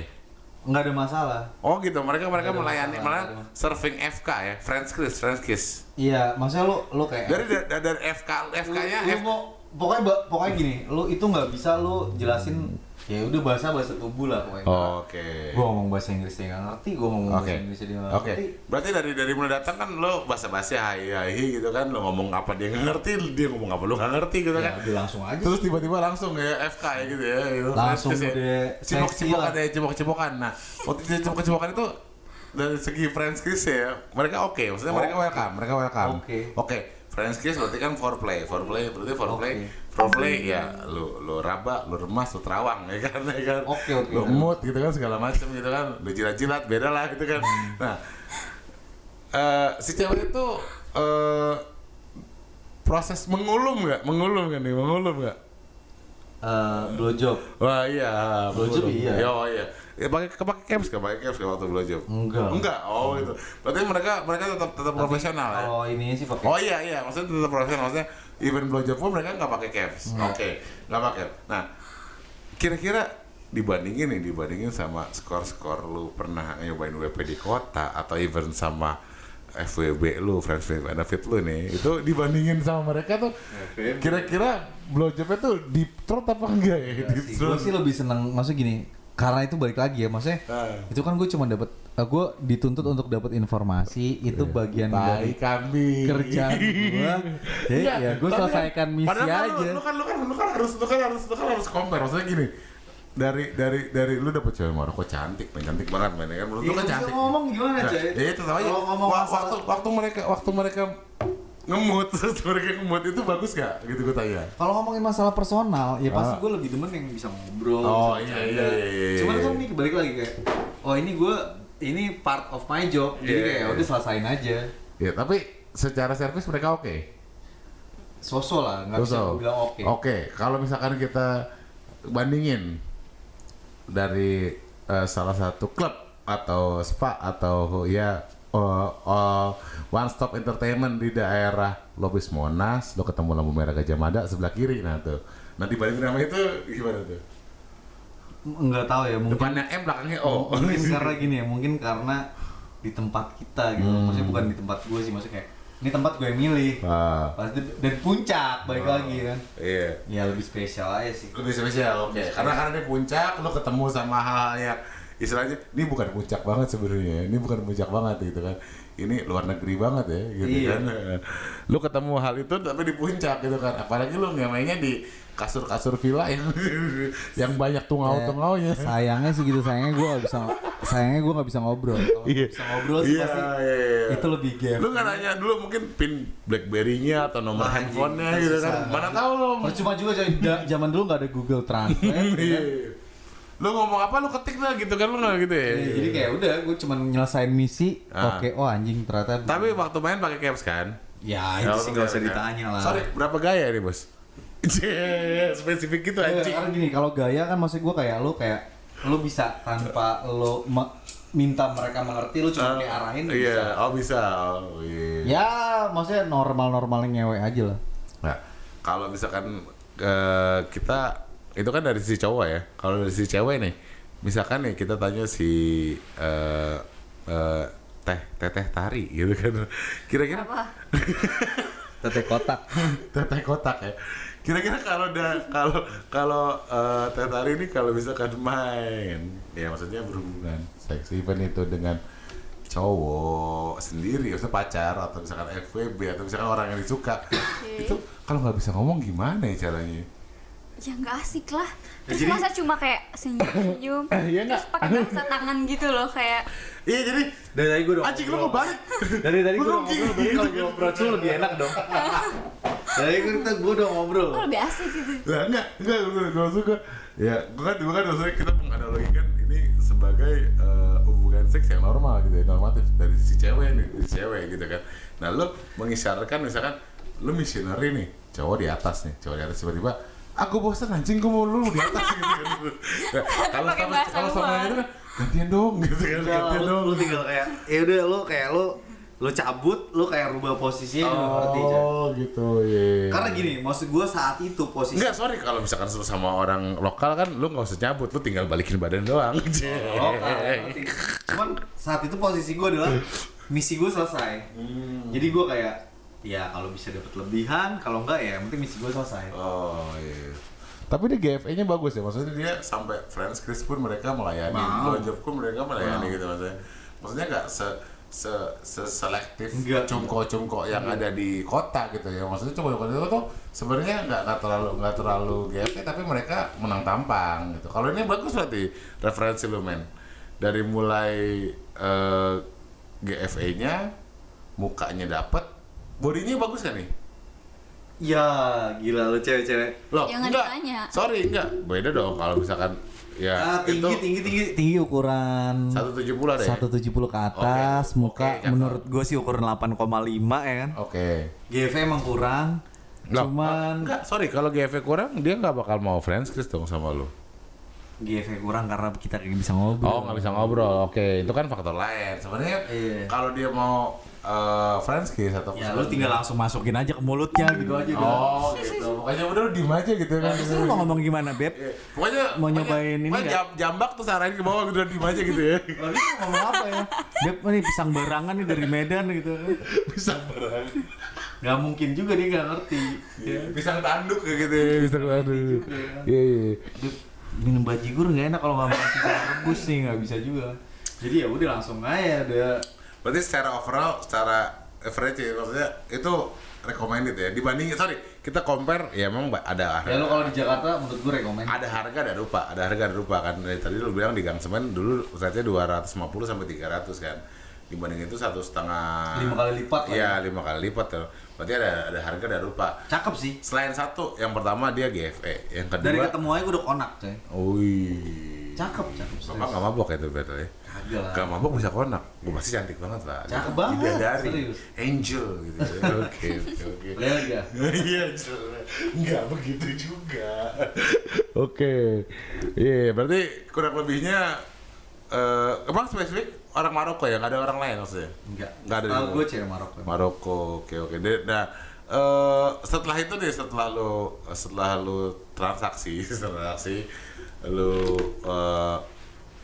Enggak ada masalah. Oh gitu, mereka mereka Nggak melayani malah nggak serving FK ya, French kiss, French kiss. Iya, maksudnya lu lu kayak Dari dari, dari FK FK-nya lu, lu mau pokoknya pokoknya gini, lu itu nggak bisa lu jelasin ya udah bahasa bahasa tubuh lah pokoknya. Oke. Gua ngomong bahasa Inggris dia nggak ngerti, gua ngomong Oke. bahasa Inggris dia nggak Oke. ngerti. Berarti dari dari mulai datang kan lo basa-basi hai hai gitu kan, lo ngomong apa dia nggak ngerti, dia ngomong apa lo nggak ngerti gitu Ya, kan. udah langsung aja. Terus tiba-tiba langsung ya FK ya gitu ya. Gitu. Langsung kiss udah ya. seksi cipok-cipokan lah. ya, cipok-cipokan. Nah, waktu dia cipok-cipokan itu dari segi French kiss ya, mereka oke, maksudnya mereka welcome, mereka welcome. Oke. Oke, French kiss berarti kan foreplay, foreplay berarti foreplay, Oke. Foreplay ya, lu lu raba, lu remas, lu terawang ya kan, ya kan. Oke, oke. Lu emut gitu kan segala macam gitu kan, lu jilat-jilat beda lah gitu kan. Hmm. Nah, eh si cewek itu eh proses mengulum nggak? Mengulum kan nih, mengulum nggak? Eh, blowjob. Wah iya, Blowjob iya. Ya, oh iya. Ya pakai pakai caps nggak? Pakai caps waktu blowjob? Enggak. Enggak. Oh gitu. Berarti mereka mereka tetap tetap profesional ya. Kalau ini sih pakai Oh iya iya, maksudnya tetap profesional. Maksudnya even blowjob pun mereka nggak pakai caps. Oke, nggak pakai. Nah, kira-kira dibandingin nih, dibandingin sama skor-skor lu pernah nyobain WP di kota atau even sama FWB lu, friends with benefit lu nih, itu dibandingin sama mereka tuh kira-kira blowjobnya tuh deep throat apa enggak ya? Deep gue sih lebih seneng maksudnya gini karena itu balik lagi ya maksudnya Ah. itu kan gue cuma dapat gue dituntut untuk dapat informasi itu bagian Tai dari kambing. kerjaan gue jadi Iya, ya gue tapi selesaikan kan- misi padahal kan aja Lu, lu kan lu kan lu kan harus lu kan harus lu kan harus compare maksudnya gini. Dari dari dari lu dapet cewek Maroko cantik, men cantik banget men ya kan menurut lu kan cantik. ngomong gimana Nah, ya itu aja. Waktu waktu mereka waktu mereka ngemut terus mereka ngemut itu bagus gak? Gitu gue tanya. kalau ngomongin masalah personal ya pasti Ah. gue lebih demen yang bisa ngobrol Oh, bisa iya, iya, iya, iya, cuman iya. kan ini balik lagi kayak oh ini gue ini part of my job jadi Iya, kayak iya. udah selesain aja Ya tapi secara servis mereka oke. sosok lah nggak bisa bilang oke Oke, kalau misalkan kita bandingin dari eh, salah satu klub atau spa atau ya eh, eh, one stop entertainment di daerah Lobis Monas, lo ketemu lampu merah Gajah Mada sebelah kiri, nah tuh. Nah dibandingin sama itu gimana tuh? nggak tahu ya mungkin Depannya M, belakangnya O. mungkin karena gini ya mungkin karena di tempat kita gitu Hmm. maksudnya bukan di tempat gue sih maksudnya kayak ini tempat gue yang milih Ah, pasti dan puncak balik Ah. lagi kan iya. ya lebih spesial aja sih Lebih spesial, oke. Karena karena di puncak lo ketemu sama hal yang istilahnya ini bukan puncak banget sebenarnya. Ini bukan puncak banget gitu kan. Ini luar negeri banget ya gitu Iya. kan. Lu ketemu hal itu tapi di puncak gitu kan. Apalagi lu nggak mainnya di kasur-kasur villa yang yang banyak tungau-tungaunya. sayangnya sih gitu sayangnya gue gak bisa sayangnya gue gak bisa ngobrol Iya. bisa ngobrol sih Iya, pasti iya, iya. itu lebih game Lu nggak nanya dulu mungkin pin BlackBerry-nya atau nomor Anjing, handphonenya itu gitu susah. kan. Mana tahu lo. percuma juga zaman dulu gak ada Google Translate Iya. kan? Lu ngomong apa lu ketik lah gitu kan lu nggak gitu ya. Iya, jadi kayak udah gue cuma nyelesain misi Ah. oke oh anjing ternyata Tapi waktu main pakai caps kan? Ya itu sih nggak usah ditanya lah. Sorry, berapa gaya nih bos? Cie, spesifik gitu Iya, anjing. karena gini kalau gaya kan maksud gue kayak lu kayak lu bisa tanpa lu minta mereka mengerti lu cuma diarahin lu Iya, bisa. oh bisa. Oh, iya. Ya, maksudnya normal-normalnya ngewe aja lah. Nah, kalau misalkan eh, kita itu kan dari sisi cowok ya. Kalau dari sisi cewek nih, misalkan nih kita tanya si eh, eh, teh teteh tari gitu kan. Kira-kira Apa? Tete kotak. teteh kotak ya. Kira-kira kalau udah kalau kalau eh, teh tari ini kalau misalkan main, ya maksudnya berhubungan seks event itu dengan cowok sendiri, maksudnya pacar atau misalkan FWB atau misalkan orang yang disuka, itu kalau nggak bisa ngomong gimana ya caranya? Ya nggak asik lah. Terus masa cuma kayak senyum-senyum, Iya nggak? terus pakai bahasa tangan gitu loh kayak Iya jadi Dari tadi gue udah anjing lu ngebalik. Dari tadi gue ngobrol, berarti kalau gue ngobrol tuh lebih enak dong. Dari kita gue udah ngobrol. oh lebih asik gitu. Lah enggak, enggak gue gue suka. Ya, gue kan gue kan maksudnya kita menganalogikan ini sebagai eh, hubungan seks yang normal gitu ya, normatif dari si cewek nih, dari si cewek gitu kan. Nah, lu mengisyaratkan misalkan lu missionary nih, cowok di atas nih, cowok di atas tiba-tiba aku bosan anjing gue mau lu di atas gitu kan. Nah, kalau sama kalau sama itu kan gantian dong gitu kan, Enggak, gantian lu, dong. lu tinggal kayak ya udah lu kayak lu lu cabut, lu kayak rubah posisinya lu ngerti Cak. Oh, gitu. Iya. Karena gini, maksud gua saat itu posisi Enggak, sorry kalau misalkan sama orang lokal kan lu nggak usah nyabut, lu tinggal balikin badan doang. Oh, ngerti. Cuman saat itu posisi gue adalah misi gue selesai. Jadi gue kayak ya kalau bisa dapat lebihan, kalau enggak ya yang penting misi gue selesai. Oh iya. Tapi di GFA-nya bagus ya, maksudnya dia sampai Friends Chris pun mereka melayani. Blowjob pun mereka melayani Mau. gitu maksudnya. Maksudnya nggak se se, se selektif Enggak. cungko-cungko yang ada di kota gitu ya. Maksudnya cungko-cungko itu tuh sebenarnya nggak nggak terlalu nggak terlalu GFA tapi mereka menang tampang gitu. Kalau ini bagus berarti referensi lu men. Dari mulai eh, GFA-nya mukanya dapet, bodinya bagus kan nih? Ya gila lu cewek-cewek. Loh, Jangan enggak. ditanya. Sorry, enggak. Beda dong kalau misalkan ya Ah, tinggi, itu tinggi tinggi Tinggi ukuran 170 ada ya? 170 ke atas, Oke, muka cakep. Menurut gue sih ukuran 8,5 ya kan. Oke. GV emang kurang. Loh, Cuman enggak, sorry kalau GV kurang dia nggak bakal mau friends kiss dong sama lu. GV kurang karena kita kayak bisa ngobrol. Oh, nggak bisa ngobrol. Oke, itu kan faktor lain. Sebenarnya Iya. kalau dia mau eh, friends kiss atau Ya lu tinggal langsung masukin aja ke mulutnya gitu aja. udah. Oh, gitu. Pokoknya udah lu diem aja gitu kan. Terus lu mau ngomong gimana, Beb? Iya. Pokoknya Mau nyobain ini jam- jambak tuh arahin ke bawah udah diem aja gitu ya. Lalu lu ngomong apa ya? Beb, ini pisang barangan nih dari Medan gitu. Bisa barang. Gak mungkin juga dia gak ngerti. Pisang tanduk kayak gitu ya, pisang tanduk. Iya, iya. Minum bajigur gak enak kalau gak makan pisang rebus nih, gak bisa juga. Jadi ya udah langsung aja ada Berarti secara overall, secara average ya, maksudnya itu recommended ya. Dibanding sorry, kita compare ya emang ba- ada Ya lu kalau di Jakarta menurut gue rekomend. ada harga ada rupa, ada harga ada rupa kan. Dari tadi lu bilang di Gang Semen dulu rate-nya 250 sampai 300 kan. Dibanding itu satu setengah Lima kali lipat Iya, lima kali lipat tuh. Berarti ada ada harga ada rupa. cakep sih. Selain satu, yang pertama dia GFE, yang kedua Dari ketemu aja gue udah konak, coy. Wih. Cakep, cakep. Bapak nggak mabok ya tuh betul ya? Lah. Gak mabok bisa konak. Gue pasti cantik banget lah. Cakep banget, Bidadari. serius. Angel gitu. Oke, oke, oke. Lihat ya. Iya, Angel. Nggak begitu juga. Oke. Iya, berarti kurang lebihnya eh emang spesifik orang Maroko ya, nggak ada orang lain maksudnya? Enggak. Nggak ada. Di- gue cewek Maroko. Maroko, oke oke. Nah, eh, setelah itu nih, setelah lu setelah lu transaksi, transaksi, lu eh,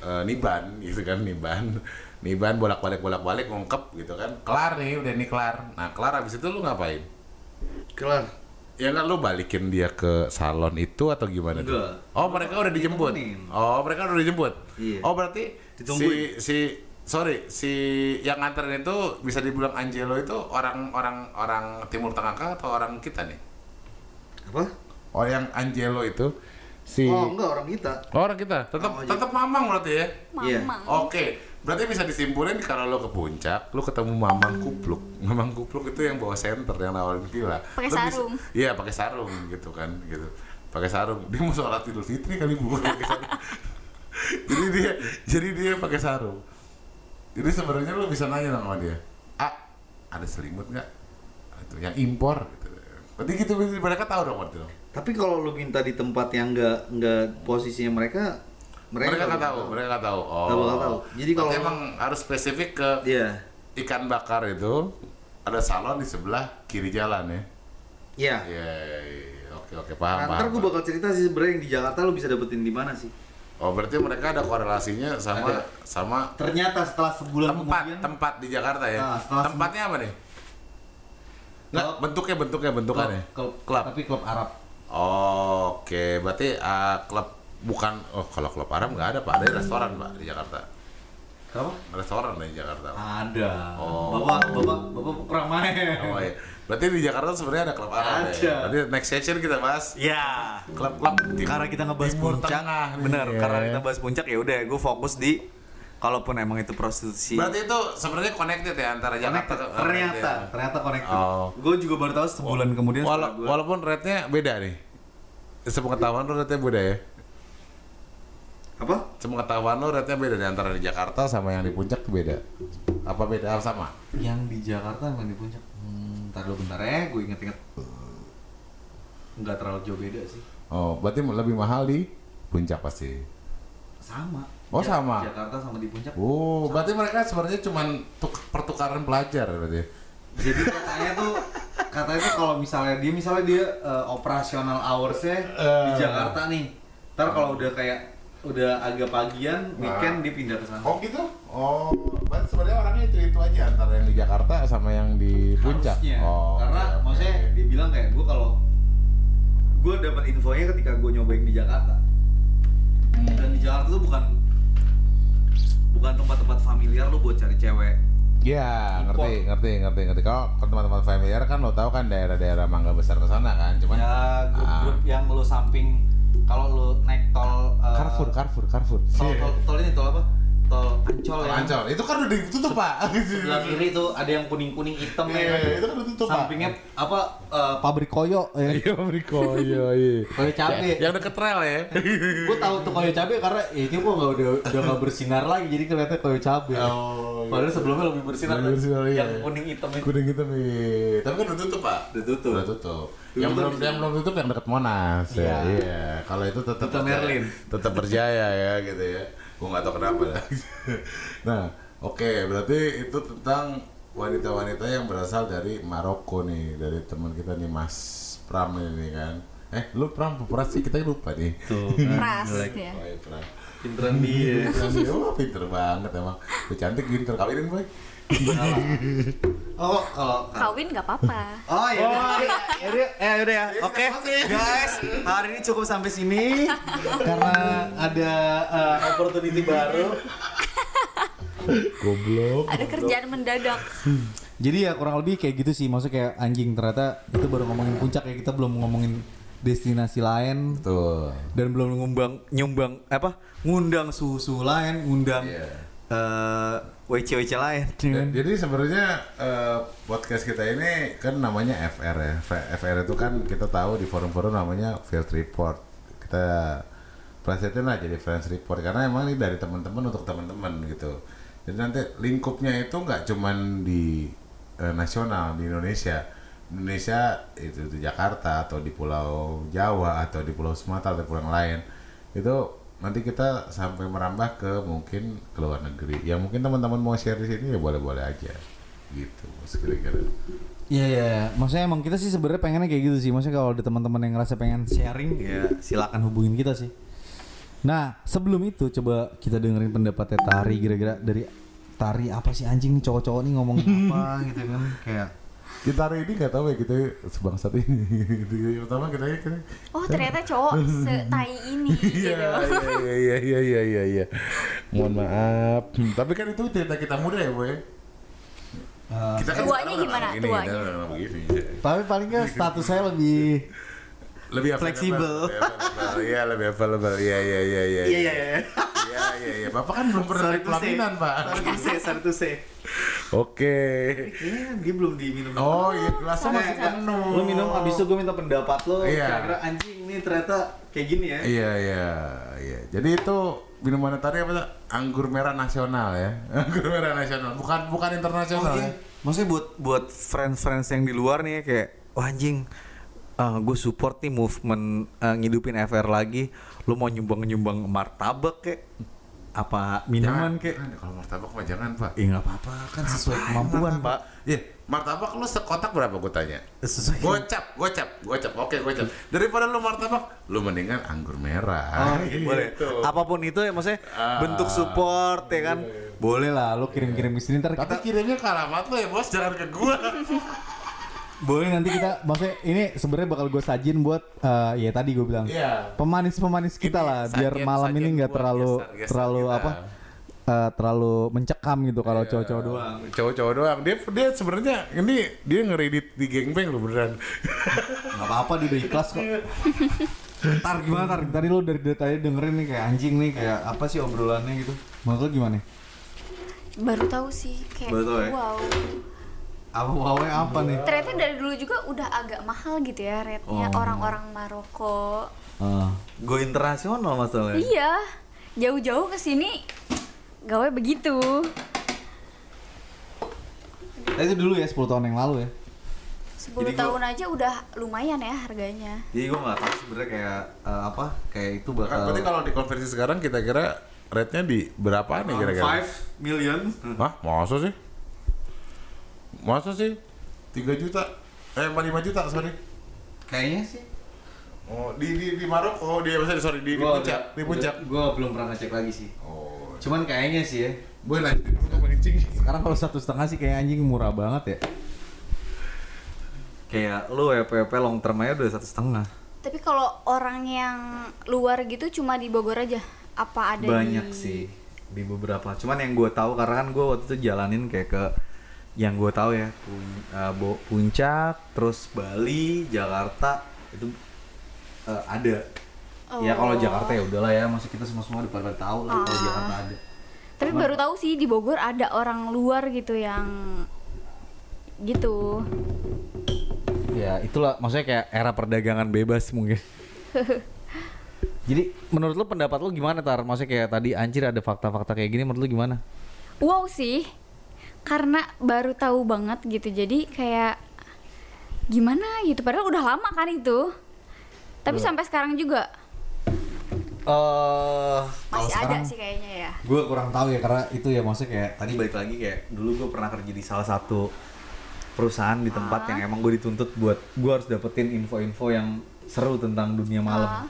eh, niban gitu kan, niban, niban bolak balik bolak balik ngungkep gitu kan, kelar nih, udah nih kelar. Nah, kelar abis itu lu ngapain? Kelar. Ya kan lu balikin dia ke salon itu atau gimana? tuh? Enggak. Oh mereka udah dijemput. Oh mereka udah dijemput. Iya. Oh berarti Ditungguin. si si sorry si yang nganterin itu bisa dibilang Angelo itu orang orang orang Timur Tengah kah atau orang kita nih? Apa? Oh yang Angelo itu si Oh, enggak orang kita. Oh, orang kita tetap Oh, iya. tetap mamang berarti ya. Iya. Mamang. Oke, berarti bisa disimpulin kalau lo ke puncak, lo ketemu Mamang Kupluk. Mamang Kupluk itu yang bawa senter yang nawarin villa. Pakai Lo bisa- sarung. Iya, pakai sarung gitu kan, gitu. Pakai sarung. Dia mau sholat Idul Fitri kali bu. pakai sarung. jadi dia, jadi dia pakai sarung. Jadi sebenarnya lo bisa nanya sama dia, ah, ada selimut nggak? itu yang impor gitu. Berarti gitu mereka tahu dong waktu itu. Tapi kalau lu minta di tempat yang nggak nggak posisinya mereka, Mereka nggak nggak tahu, bakal mereka nggak tahu. Oh. Nggak bakal tahu. Jadi kalau- emang harus spesifik ke Iya. ikan bakar itu ada salon di sebelah kiri jalan ya. Iya. Iya, iya, iya. oke oke paham. Nah, ntar gue bakal cerita sih sebenarnya yang di Jakarta lu bisa dapetin di mana sih? Oh berarti mereka ada korelasinya sama Ada. sama Ternyata setelah sebulan tempat kemudian tempat di Jakarta ya. Nah, Tempatnya apa nih? Nggak, Klub. bentuknya bentuknya bentukannya. klub, Klub. tapi klub Arab. Oh, Oke, berarti uh, klub bukan oh kalau klub Arab nggak ada pak, ada restoran pak di Jakarta. Kenapa? Restoran di Jakarta. Ada. Oh. Bapak, bapak, bapak kurang main. Oh iya. Berarti di Jakarta sebenarnya ada klub Arab Ada. ya. Berarti next session kita bahas Ya. klub-klub di Karena kita ngebahas Timur puncak, Tengah bener. ya. Karena kita bahas puncak ya udah, gue fokus di kalaupun emang itu prostitusi. Berarti itu sebenarnya connected ya antara Jakarta ke ternyata, ya. ternyata connected. Oh. Gue juga baru tahu sebulan kemudian. Wala- setelah gua- walaupun rate-nya beda nih. Sepengetahuan lu rate-nya beda ya? apa? Sepengetahuan lu rate-nya beda di antara di Jakarta sama yang di puncak beda. Apa beda apa sama? Yang di Jakarta emang di puncak. Hmm, ntar dulu bentar ya, gue inget-inget. Nggak terlalu jauh beda sih. Oh, berarti lebih mahal di puncak pasti. Sama. Oh, sama. Jakarta sama di puncak. Oh, berarti mereka sebenarnya cuma tuk- pertukaran pelajar berarti. Jadi katanya tuh katanya tuh kalau misalnya dia misalnya dia eh, operasional hoursnya di Eh. Jakarta nih. Ntar kalau udah kayak udah agak pagian weekend dia pindah ke sana. Oh gitu? Oh, berarti sebenarnya orangnya itu itu aja antara yang di Jakarta sama yang di puncak. Harusnya. Oh, Karena oke. maksudnya dia bilang kayak gue kalau Gue dapat infonya ketika gue nyobain di Jakarta. Hmm. dan di Jakarta tuh bukan Bukan tempat-tempat familiar lu buat cari cewek. Iya, ngerti, ngerti, ngerti, ngerti. Kalau teman-teman familiar kan lo tahu kan daerah-daerah Mangga Besar ke sana kan, cuman ya grup-grup Ah. yang lu samping kalau lu naik tol eh, Carrefour, Carrefour, Carrefour. tol, tol, tol ini tol apa tol Ancol ya Ancol, itu kan udah ditutup pak. sebelah kiri tuh ada yang kuning kuning hitam Iya, ya itu kan udah tutup pak. sampingnya apa eh, pabrik koyo ya Iya, Ameriko, iya, iya. koyo cabe Yang deket rel ya. gue tahu tuh koyo cabe karena ya, itu kok nggak udah udah nggak bersinar lagi jadi kelihatan koyo cabe Oh, padahal sebelumnya lebih bersinar Lebih bersinar, iya. yang kuning hitam itu Kuning nih. Tapi kan udah tutup pak. Udah tutup. Udah tutup. Yang belum yang belum tutup yang deket Monas ya. Iya. Iya. Kalau itu tetap Merlin. Tetap berjaya ya gitu ya. Gue nggak tahu kenapa. nah, oke berarti itu tentang wanita-wanita yang berasal dari Maroko nih dari teman kita nih Mas Pram ini kan. Eh, lu Pram Pras sih kita lupa nih. Tuh. Pras ya. Oh, iya, Pram. Pinteran dia. Pinter dia, oh, pinter banget emang. Lu cantik pinter kawinin boy. oh kalau Kawin nggak apa-apa. Oh ya udah. Ya udah, ya udah ya. Oke, guys, hari ini cukup sampai sini. karena ada eh, opportunity baru Goblok. Ada kerjaan mendadak. Jadi ya kurang lebih kayak gitu sih, maksudnya kayak anjing ternyata itu baru ngomongin puncak ya kita belum ngomongin destinasi lain Tuh. Dan belum nyumbang nyumbang apa? Ngundang susu lain, ngundang Iya. eh WC-WC lain. Ja- Jadi sebenarnya eh, podcast kita ini kan namanya FR ya. FR itu kan kita tahu di forum-forum namanya Field Report. Kita plesetin lah jadi friends report karena emang ini dari teman-teman untuk teman-teman gitu. Jadi nanti lingkupnya itu nggak cuman di eh, nasional di Indonesia. Indonesia itu di Jakarta atau di Pulau Jawa atau di Pulau Sumatera atau pulau yang lain itu nanti kita sampai merambah ke mungkin ke luar negeri yang mungkin teman-teman mau share di sini ya boleh-boleh aja gitu kira-kira Iya iya, iya. maksudnya emang kita sih sebenarnya pengennya kayak gitu sih. Maksudnya kalau ada teman-teman yang ngerasa pengen sharing, ya silakan hubungin kita sih. Nah sebelum itu coba kita dengerin pendapatnya Tari kira-kira dari Tari apa sih anjing nih cowok-cowok nih ngomong apa gitu kan kayak kita hari ini nggak tahu ya kita sebangsat ini gitu. pertama kita kita Oh ternyata cowok setai ini gitu. iya iya iya iya iya iya iya mohon maaf Hmm, tapi kan itu cerita kita muda ya boy eh, kita Tuanya sekarang udah gimana? begini, Tuanya. udah begini. tapi paling nggak status saya lebih lebih Fleksibel. iya lebih available iya iya iya iya iya Iya iya iya. iya iya, iya. Bapak kan belum pernah pelaminan, Pak. Sorry to say, sorry to say. Oke. Kayaknya dia belum diminum. Oh, iya, gelasnya masih penuh. Lu minum abis itu gue minta pendapat lo. Iya. Kira-kira anjing ini ternyata kayak gini ya. Iya, iya, iya. Jadi itu minuman tadi apa tuh? Anggur merah nasional ya. Anggur merah nasional, bukan bukan internasional Oh, ya. iya. Maksudnya buat buat friends-friends yang di luar nih kayak wah anjing gue support nih movement eh, ngidupin FR lagi. Lu mau nyumbang-nyumbang martabak kayak apa minuman Jangan, kalau martabak mah jangan, Pak. Ih nggak apa-apa kan sesuai kemampuan pak. Iya, martabak lu sekotak berapa gue tanya? Sesuai. Gocap, gocap, gocap. Oke, gocap. Daripada lu martabak, lu mendingan anggur merah. Oh, boleh. Apa pun itu ya maksudnya Ah. bentuk support ya kan. Boleh lah, lu kirim-kirim sini ntar Tapi kita kirimnya ke alamat lu ya, Bos, jangan ke gua. boleh nanti kita maksudnya ini sebenarnya bakal gue sajin buat eh, ya tadi gue bilang Iya. pemanis-pemanis kita Ini lah biar sajian- malam sajian ini nggak terlalu geser-geser terlalu kita. apa eh, terlalu mencekam gitu kalau Iya. cowok-cowok doang. Cowok-cowok doang. Dia dia sebenarnya ini dia ngeredit di gengbang lu beneran. Gak apa-apa dia udah ikhlas kok. Ntar gimana tar? Tadi lu dari tadi dengerin nih kayak anjing nih kayak apa sih obrolannya gitu. Menurut lu gimana? Baru tahu sih kayak Baru tahu ya? wow. Apa wawe apa nih? Ternyata dari dulu juga udah agak mahal gitu ya rate-nya Oh. orang-orang Maroko. Ah. Go internasional masalahnya. Iya, jauh-jauh ke sini gawe begitu. Nah, itu dulu ya 10 tahun yang lalu ya. 10 Jadi gua- tahun aja udah lumayan ya harganya. Jadi gue nggak tahu sebenarnya kayak eh, apa kayak itu bakal. Kan berarti kalau dikonversi sekarang kita kira rate-nya di berapa nih kira-kira? Five million. Hah? Masa sih? Masa sih? 3 juta? Eh, 5 juta, sorry. Kayaknya sih. Oh, di di di Maroko, di sorry, sorry di, di puncak, di puncak. Gue belum pernah ngecek lagi sih. Oh. Cuman kayaknya sih ya. Boleh lanjutin mancing. Sekarang kalau satu setengah sih kayak anjing murah banget ya. Kayak lu WPP long term aja udah satu setengah. Tapi kalau orang yang luar gitu cuma di Bogor aja. Apa ada Banyak di... sih di beberapa. Cuman yang gue tahu karena kan gue waktu itu jalanin kayak ke yang gue tahu ya Pun- Bo- puncak, terus Bali, Jakarta itu eh, ada. Ya kalau Oh. Jakarta ya udahlah ya, masih kita semua semua udah pada tahu lah kalau Ah. Jakarta ada. Tapi baru tahu sih di Bogor ada orang luar gitu yang gitu. Ya itulah maksudnya kayak era perdagangan bebas mungkin. Jadi menurut lu pendapat lu gimana tar? Maksudnya kayak tadi anjir ada fakta-fakta kayak gini menurut lu gimana? Wow sih. Karena baru tahu banget gitu. Jadi kayak gimana gitu padahal udah lama kan itu. Tapi sampai sekarang juga Eh masih ada sih kayaknya ya. Gue kurang tahu ya karena itu ya maksudnya kayak tadi balik lagi kayak dulu gue pernah kerja di salah satu perusahaan di tempat yang emang gue dituntut buat gue harus dapetin info-info yang seru tentang dunia malam. Ah.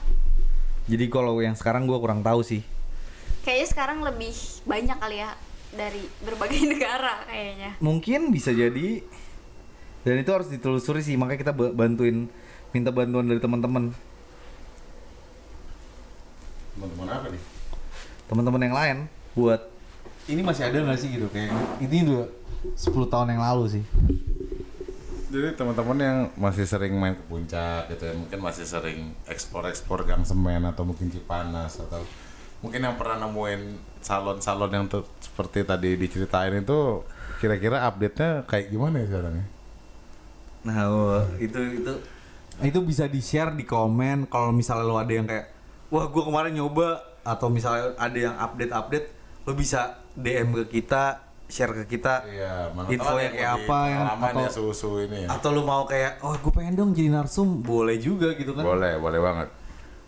Jadi kalau yang sekarang gue kurang tahu sih. Kayaknya sekarang lebih banyak kali ya dari berbagai negara kayaknya. Mungkin bisa jadi dan itu harus ditelusuri sih makanya kita ba- bantuin minta bantuan dari teman-teman Teman-teman apa nih? teman-teman yang lain buat ini masih ada nggak sih gitu kayak ini udah 10 tahun yang lalu sih. Jadi teman-teman yang masih sering main ke puncak gitu ya, mungkin masih sering ekspor-ekspor gang semen atau mungkin Cipanas atau mungkin yang pernah nemuin salon-salon yang seperti tadi diceritain itu kira-kira update-nya kayak gimana ya sekarang ya? nah itu itu Itu bisa di-share di komen kalau misalnya lo ada yang kayak wah gue kemarin nyoba atau misalnya ada yang update-update lo bisa DM ke kita share ke kita Iya, Info yang kayak apa yang- atau- ya susu ini ya. atau lo mau kayak oh gue pengen dong jadi narsum boleh juga gitu kan. Boleh, boleh banget.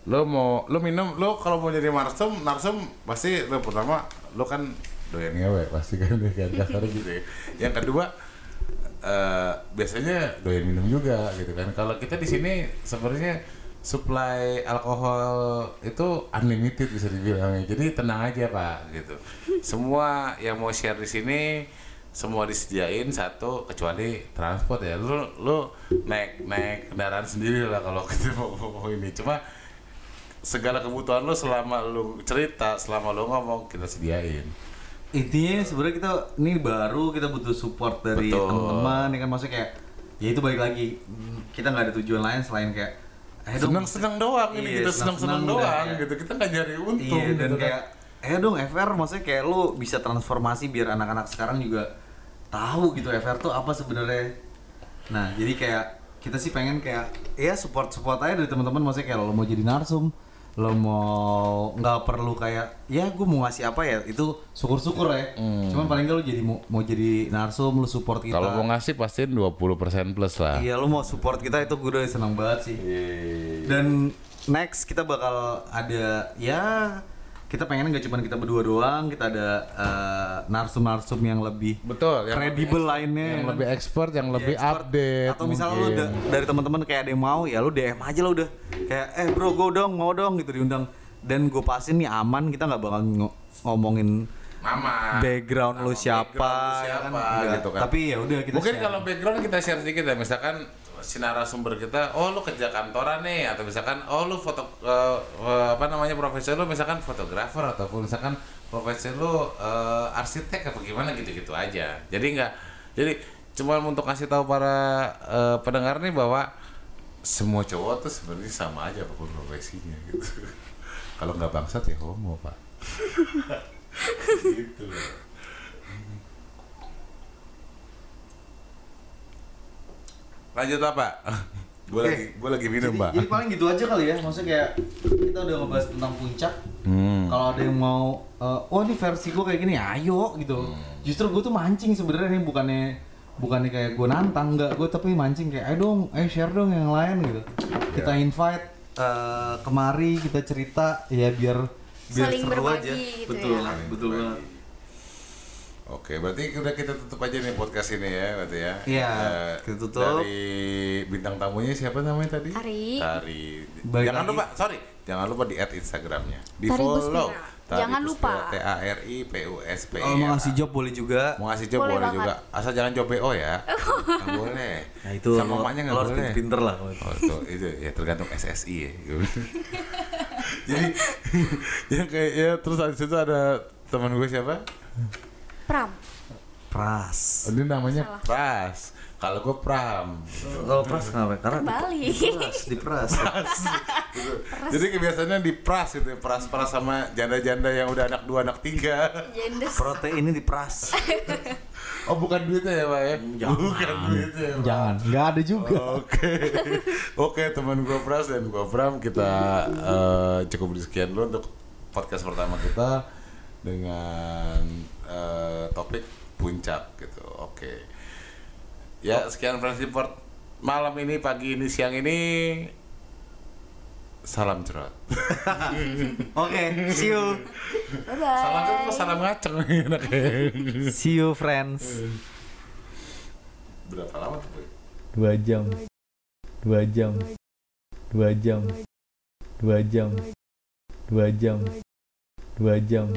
Lo mau lo minum, lo kalau mau jadi narsum, narsum pasti lo pertama lo kan doyan ngewe pasti kan kan kasarnya gitu ya. Yang kedua eh biasanya doyan minum juga gitu kan. Kalau kita di sini sebenarnya supply alkohol itu unlimited bisa dibilang. Jadi tenang aja pak gitu. Semua yang mau share di sini semua disediain satu kecuali transport ya lu lu naik naik kendaraan sendiri lah kalau kita mau, mau ini cuma segala kebutuhan lu selama lu cerita selama lu ngomong kita sediain intinya sebenarnya kita ini baru kita butuh support dari teman-teman ya kan? Maksudnya kayak ya itu balik lagi. Kita nggak ada tujuan lain selain kayak eh seneng doang ini Iya, kita seneng seneng-seneng udah doang ya. gitu. Kita nggak nyari untung iya dan gitu kan. kayak eh dong FR maksudnya kayak lu bisa transformasi biar anak-anak sekarang juga tahu gitu FR tuh apa sebenarnya. Nah jadi kayak kita sih pengen kayak ya support support aja dari teman-teman maksudnya kayak lo mau jadi narsum lo mau nggak perlu kayak ya gue mau ngasih apa ya itu syukur-syukur ya cuman paling nggak lo jadi mau, mau jadi narsum lo support kita Kalau mau ngasih pastiin 20% plus lah. Iya lu mau support kita itu gue udah seneng banget sih. Dan next kita bakal ada ya kita pengen nggak cuma kita berdua doang, kita ada eh, narsum-narsum yang lebih Betul, yang kredibel lainnya. yang lebih expert, yang lebih Iya, expert. update. Atau misalnya lu da- dari teman-teman kayak ada yang mau, ya lu DM aja lah udah. Kayak eh bro gue dong mau dong gitu diundang. Dan gue pastiin nih aman kita nggak bakal ngo- ngomongin Mama. background lu Nama siapa, background lu ya kan? siapa, gitu kan. Tapi ya udah kita Mungkin share. kalau background kita share sedikit ya, misalkan si narasumber kita, oh lu kerja kantoran nih, atau misalkan oh lu foto eh, eh, apa namanya profesi lu misalkan fotografer ataupun misalkan profesi lu eh, arsitek apa gimana gitu-gitu aja. Jadi nggak, jadi cuma untuk kasih tahu para eh, pendengar nih bahwa semua cowok tuh sebenarnya sama aja apa pun profesinya gitu. Kalau nggak bangsat ya homo pak. gitu. Lanjut apa? gue Oke. lagi gue lagi minum jadi, pak. jadi paling gitu aja kali ya maksudnya kayak kita udah ngebahas tentang puncak Hmm. kalau ada yang mau eh, oh ini versi gue kayak gini ayo gitu Hmm. justru gue tuh mancing sebenarnya nih bukannya bukannya kayak gue nantang enggak gue tapi mancing kayak ayo dong ayo share dong yang lain gitu kita Iya. invite eh, kemari kita cerita ya biar biar Saling seru berbagi aja gitu betul ya. betul banget Oke, berarti udah kita tutup aja nih podcast ini ya, berarti ya. Iya, Eh, kita tutup. Dari bintang tamunya siapa namanya tadi? Ari. Tari. Balik jangan lagi. lupa, sorry, jangan lupa di add Instagramnya, di Tari follow. Puspira. Jangan lupa. T A R I P U S P kalau mau ngasih job boleh juga Mau ngasih job Boleh boleh, juga, asal jangan job BO ya. Nggak boleh. nah itu sama mamanya nggak harus boleh. pinter lah Oh itu, itu ya tergantung SSI ya. Jadi ya kayak ya terus habis itu ada teman gue siapa? Pram. pras Oh, Ini namanya Pras. Kalau gue Pram. kalau pras kenapa karena Balik. dipras dipras Gitu. Jadi kebiasaannya di pras gitu, ya, pras-pras sama janda-janda yang udah anak dua, anak tiga. Jendes. proteinnya dipras Oh bukan duitnya ya pak ya? Bukan duitnya. ya, Pak. Jangan, nggak ada juga. Oke, oke teman gue Pras dan gue Pram kita eh, cukup sekian dulu untuk podcast pertama kita dengan eh, topik puncak gitu. Oke, ya sekian Friends Report malam ini, pagi ini, siang ini. Salam cerot. oke see you Bye Salam bye. apa salam ngaceng see you friends Berapa lama tuh? Boy? Dua jam, dua jam, dua jam, dua jam, dua jam, dua jam.